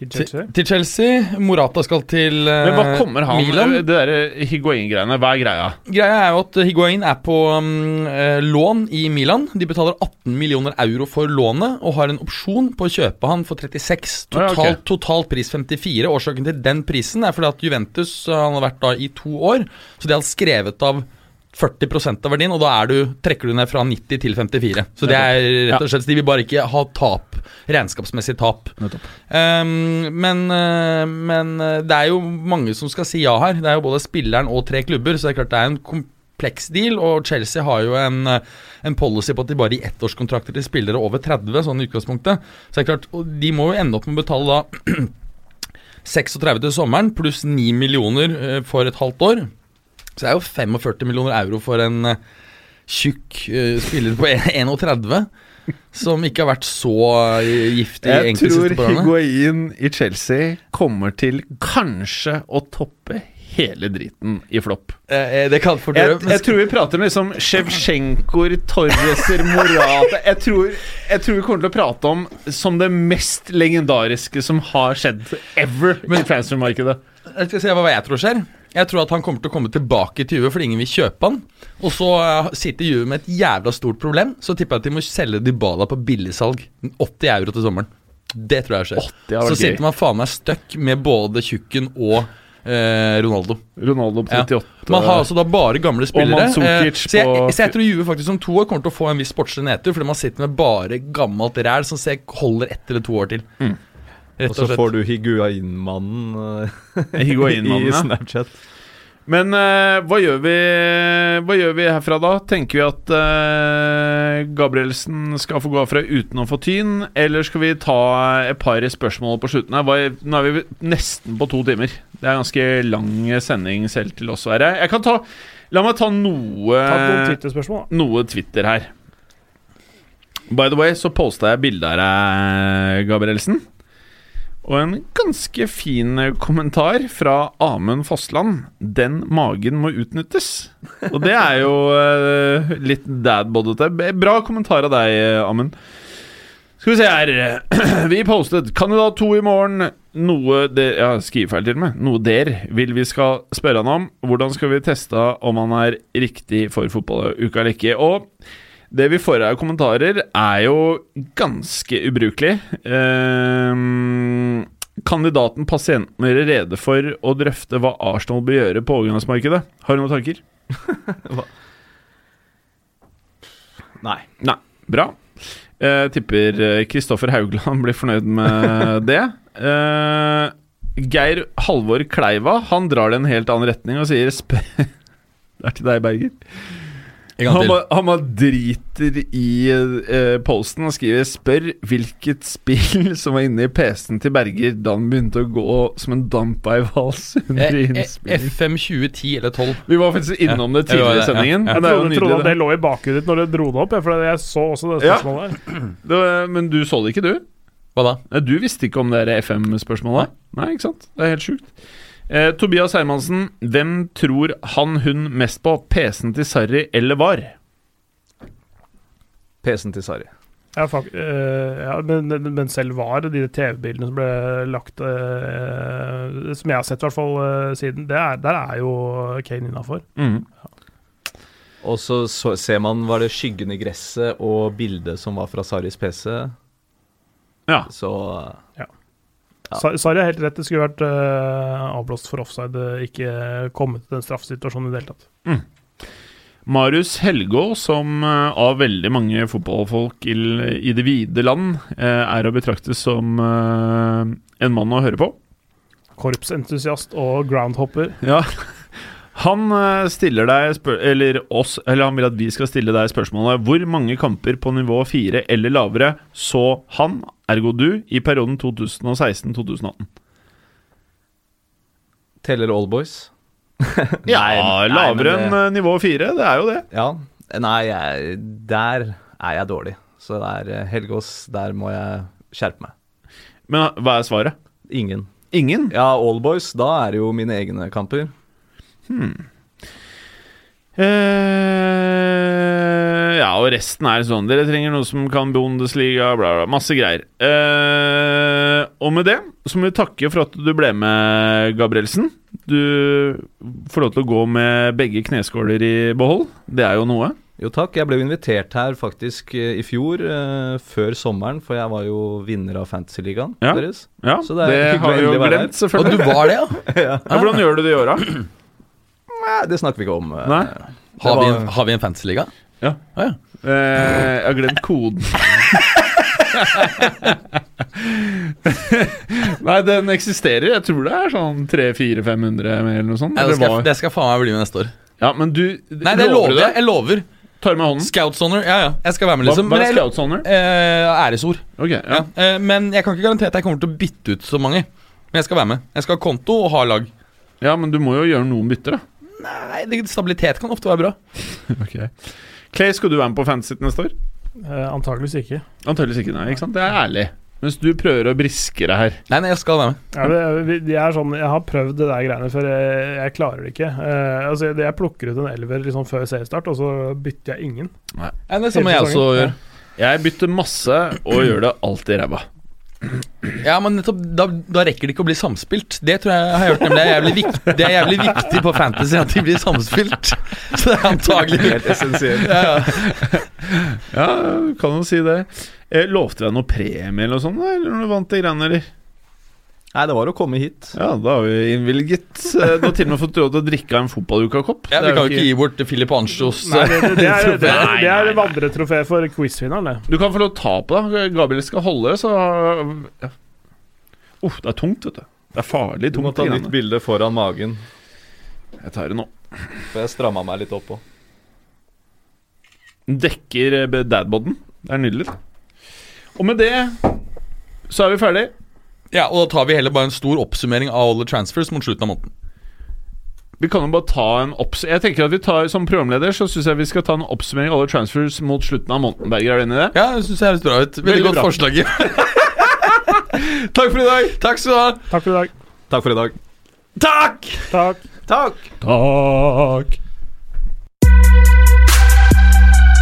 Til Chelsea. til, til Chelsea. Morata skal til uh, Men hva kommer han Milan. Det der Higuain-greiene, hva er greia? Greia er jo at Higuain er på um, eh, lån i Milan. De betaler 18 millioner euro for lånet og har en opsjon på å kjøpe han for 36. Ah, ja, Totalt, total pris 54. Årsaken til den prisen er fordi at Juventus eh, han har vært da i to år, så de har skrevet av 40% av verdien, og da du, trekker du ned fra 90 til 54. Så det er rett og slett De vil bare ikke ha tap, regnskapsmessig tap. Um, men, uh, men uh, det er jo mange som skal si ja her. Det er jo både spilleren og tre klubber, så det er klart det er en kompleks deal. Og Chelsea har jo en, uh, en policy på at de bare gir ettårskontrakter til spillere over 30, sånn i utgangspunktet. Så det er klart, De må jo ende opp med å betale da 36 til sommeren pluss 9 millioner for et halvt år. Så det er jo 45 millioner euro for en uh, tjukk uh, spiller på 31 som ikke har vært så uh, giftig Jeg enkelte tror siste par årene. Higuain i Chelsea kommer til kanskje å toppe hele driten i flopp. Eh, det kan fort Jeg, jeg tror vi prater om liksom Sjevsjenkoer, Torreser, Morata jeg tror, jeg tror vi kommer til å prate om som det mest legendariske som har skjedd ever men, i transfermarkedet. Jeg skal si hva jeg tror skjer. Jeg tror at han kommer til å komme tilbake til Juve fordi ingen vil kjøpe han. Og så eh, sitter Juve med et jævla stort problem. Så tipper jeg at de må selge Dybala på billigsalg. 80 euro til sommeren. Det tror jeg skjer. 80 har vært så sitter man faen meg stuck med både Tjukken og eh, Ronaldo. Ronaldo på Ja. 38 Man har altså da bare gamle spillere. Og eh, så, jeg, så jeg tror Juve faktisk om to år kommer til å få en viss sportslig nedtur, fordi man sitter med bare gammelt ræl som holder ett eller to år til. Mm. Rett Og så og så får du Higuain-mannen eh, Higuain-mannen, i. Snapchat. Men uh, hva, gjør vi, hva gjør vi herfra da? Tenker vi at uh, Gabrielsen skal få gå fra uten å få tyn, eller skal vi ta et par spørsmål på slutten her? Hva, nå er vi nesten på to timer. Det er en ganske lang sending selv til oss å være. Jeg kan ta La meg ta noe Ta noen Twitter-spørsmål. noe Twitter her. By the way, så posta jeg bilde av deg, Gabrielsen. Og en ganske fin eh, kommentar fra Amund Fossland. 'Den magen må utnyttes'. Og det er jo eh, litt dadbodete. Bra kommentar av deg, eh, Amund. Skal vi se her. Vi postet 'Kandidat 2 i morgen'. Noe der Ja, skrivefeil til og med. Noe der vil vi skal spørre han om. Hvordan skal vi teste om han er riktig for fotballuka eller ikke? Og det vi får av kommentarer, er jo ganske ubrukelig. Ehm, kandidaten pasienten gjør rede for å drøfte hva Arsenal bør gjøre på overgangsmarkedet. Har du noen tanker? Nei. Nei. Bra. Eh, tipper eh, Kristoffer Haugland blir fornøyd med det. Eh, Geir Halvor Kleiva Han drar det en helt annen retning og sier spør Det er til deg, Berger. Han bare, han bare driter i eh, posten og skriver 'Spør hvilket spill som var inne i PC-en til Berger da han begynte å gå som en dampa i vals under Eh, eh, innspilling'. FM 2010 eller 12. Vi var faktisk innom det Ja, det tidligere i sendingen. Jeg trodde, trodde at det lå i bakhudet ditt når du dro det opp, for jeg så også det Ja. spørsmålet der. Det. Det, men du så det ikke, du? Hva da? Du visste ikke om det FM-spørsmålet? Nei, ikke sant? Det er helt sjukt. Eh, Tobias Hermansen, hvem tror han hun mest på? PC-en til Sarri eller VAR? PC-en til Sarri. Ja, fak eh, ja, men, men- selv var de TV-bildene som ble lagt eh, Som jeg har sett, i hvert fall eh, siden, det er, der er jo Kane innafor. Mm. Og så, så ser man var det skyggen i gresset og bildet som var fra Sarris PC. Ja. Så Ja. Sa- Sarri har helt rett, det skulle vært uh, avblåst for offside, eh, ikke kommet til den straffesituasjonen i det hele tatt. Marius Helgå, som eh, av veldig mange fotballfolk i, i det vide land er å betrakte som en mann å høre på. Korpsentusiast og groundhopper. Ja. Han eh, stiller deg spør Eller oss Eller han vil at vi skal stille deg spørsmålet Hvor mange kamper på nivå 4 eller lavere så han, ergo du, i perioden 2016-2018? Teller Allboys? Ja, Nei, lavere enn det- eh, nivå 4, det er jo det. Ja. Nei, jeg, der er jeg dårlig. Så der, eh, Helgås, der må jeg skjerpe meg. Men hva er svaret? Ingen. Ingen? Ja, Allboys, da er det jo mine egne kamper. Eh, ja, og resten er sånn Dere trenger noe som kan Bundesliga, bla, bla. Masse greier. Uh, og med det så må vi takke for at du ble med, Gabrielsen. Du får lov til å gå med begge kneskåler i behold. Det er jo noe. Jo takk, jeg ble jo invitert her faktisk eh, i fjor, uh, før sommeren, for jeg var jo vinner av Fantasyligaen Ja. deres. Ja, Så det er det har vi jo glemt, selvfølgelig. Og du var det, ja? Ja, hvordan gjør du det i åra? Nei, det snakker vi ikke om. eh. Nei. Har, Har vi, en, har vi en fantasyliga? Ja. Ah, ja. Eh, jeg har glemt koden. Nei, den eksisterer. Jeg tror det er sånn 300-400-500 med eller noe sånt. Nei, det, skal, det skal faen meg bli med neste år. Ja, men du Nei, det lover du jeg. Jeg lover. Tar med hånden. Scoutshoner. Ja, ja. Jeg skal være med, liksom. hva hva er scouts honor? Eh, æresord. Ok, ja. Ja. Eh, men jeg kan ikke garantere at jeg kommer til å bytte ut så mange. Men jeg skal være med. Jeg skal ha konto og ha lag. ja, men du må jo gjøre noen bytter, da. Nei, det, Stabilitet kan ofte være bra. Ok Clay, skal du være med på Fantasy neste år? Eh, antageligvis ikke. Antakeligvis ikke, nei. ikke sant? Det er ærlig. Mens du prøver å briske deg her. Nei, nei, jeg skal være med. Ja, det, er sånn, jeg har prøvd det der greiene før, jeg, jeg klarer det ikke. Eh, altså, jeg, jeg plukker ut en elver liksom før seriestart, og så bytter jeg ingen. Nei, det er samme jeg også gjør. Jeg bytter masse og gjør det alltid ræva. Ja, men nettopp, da, da rekker det ikke å bli samspilt. Det tror jeg jeg har hørt nemlig er jævlig vikt, Det er jævlig viktig på Fantasy at de blir samspilt. Så det er antagelig Helt essensielt. ja, ja. Du kan jo si det. Lovte lovte deg noe premie eller noe sånt, da? eller når du vant de greiene, eller? Nei, det var å komme hit. Ja, da har vi innvilget. Eh, Du har til og med fått råd til å drikke av en fotballukakopp. ja, Vi kan jo ikke gi bort Filip Nei, det, det, det er, det er, Nei, det er nei. vandretrofé for quizvinneren, det. Du kan få lov til å ta på det. Gabriel skal holde, så ja. Uff, det er tungt, vet du. Det er farlig tungt. Du må ta nytt bilde foran magen, Jeg tar det nå. for jeg stramma meg litt opp òg. Dekker eh, dadboden. Det er nydelig. Og med det så er vi ferdig. Ja, og da tar vi heller bare en stor oppsummering av alle transfers mot slutten av måneden. Vi kan jo bare ta en opps... Jeg tenker at vi tar Som programleder så syns jeg vi skal ta en oppsummering av alle transfers mot slutten av måneden. Berger, er du enig i det? Ja, det syns jeg høres bra ut. Veldig, Veldig godt bra. forslag. Takk for i dag! Takk skal du ha. Takk for i dag. Takk for i dag. Takk! Takk. Takk! Takk.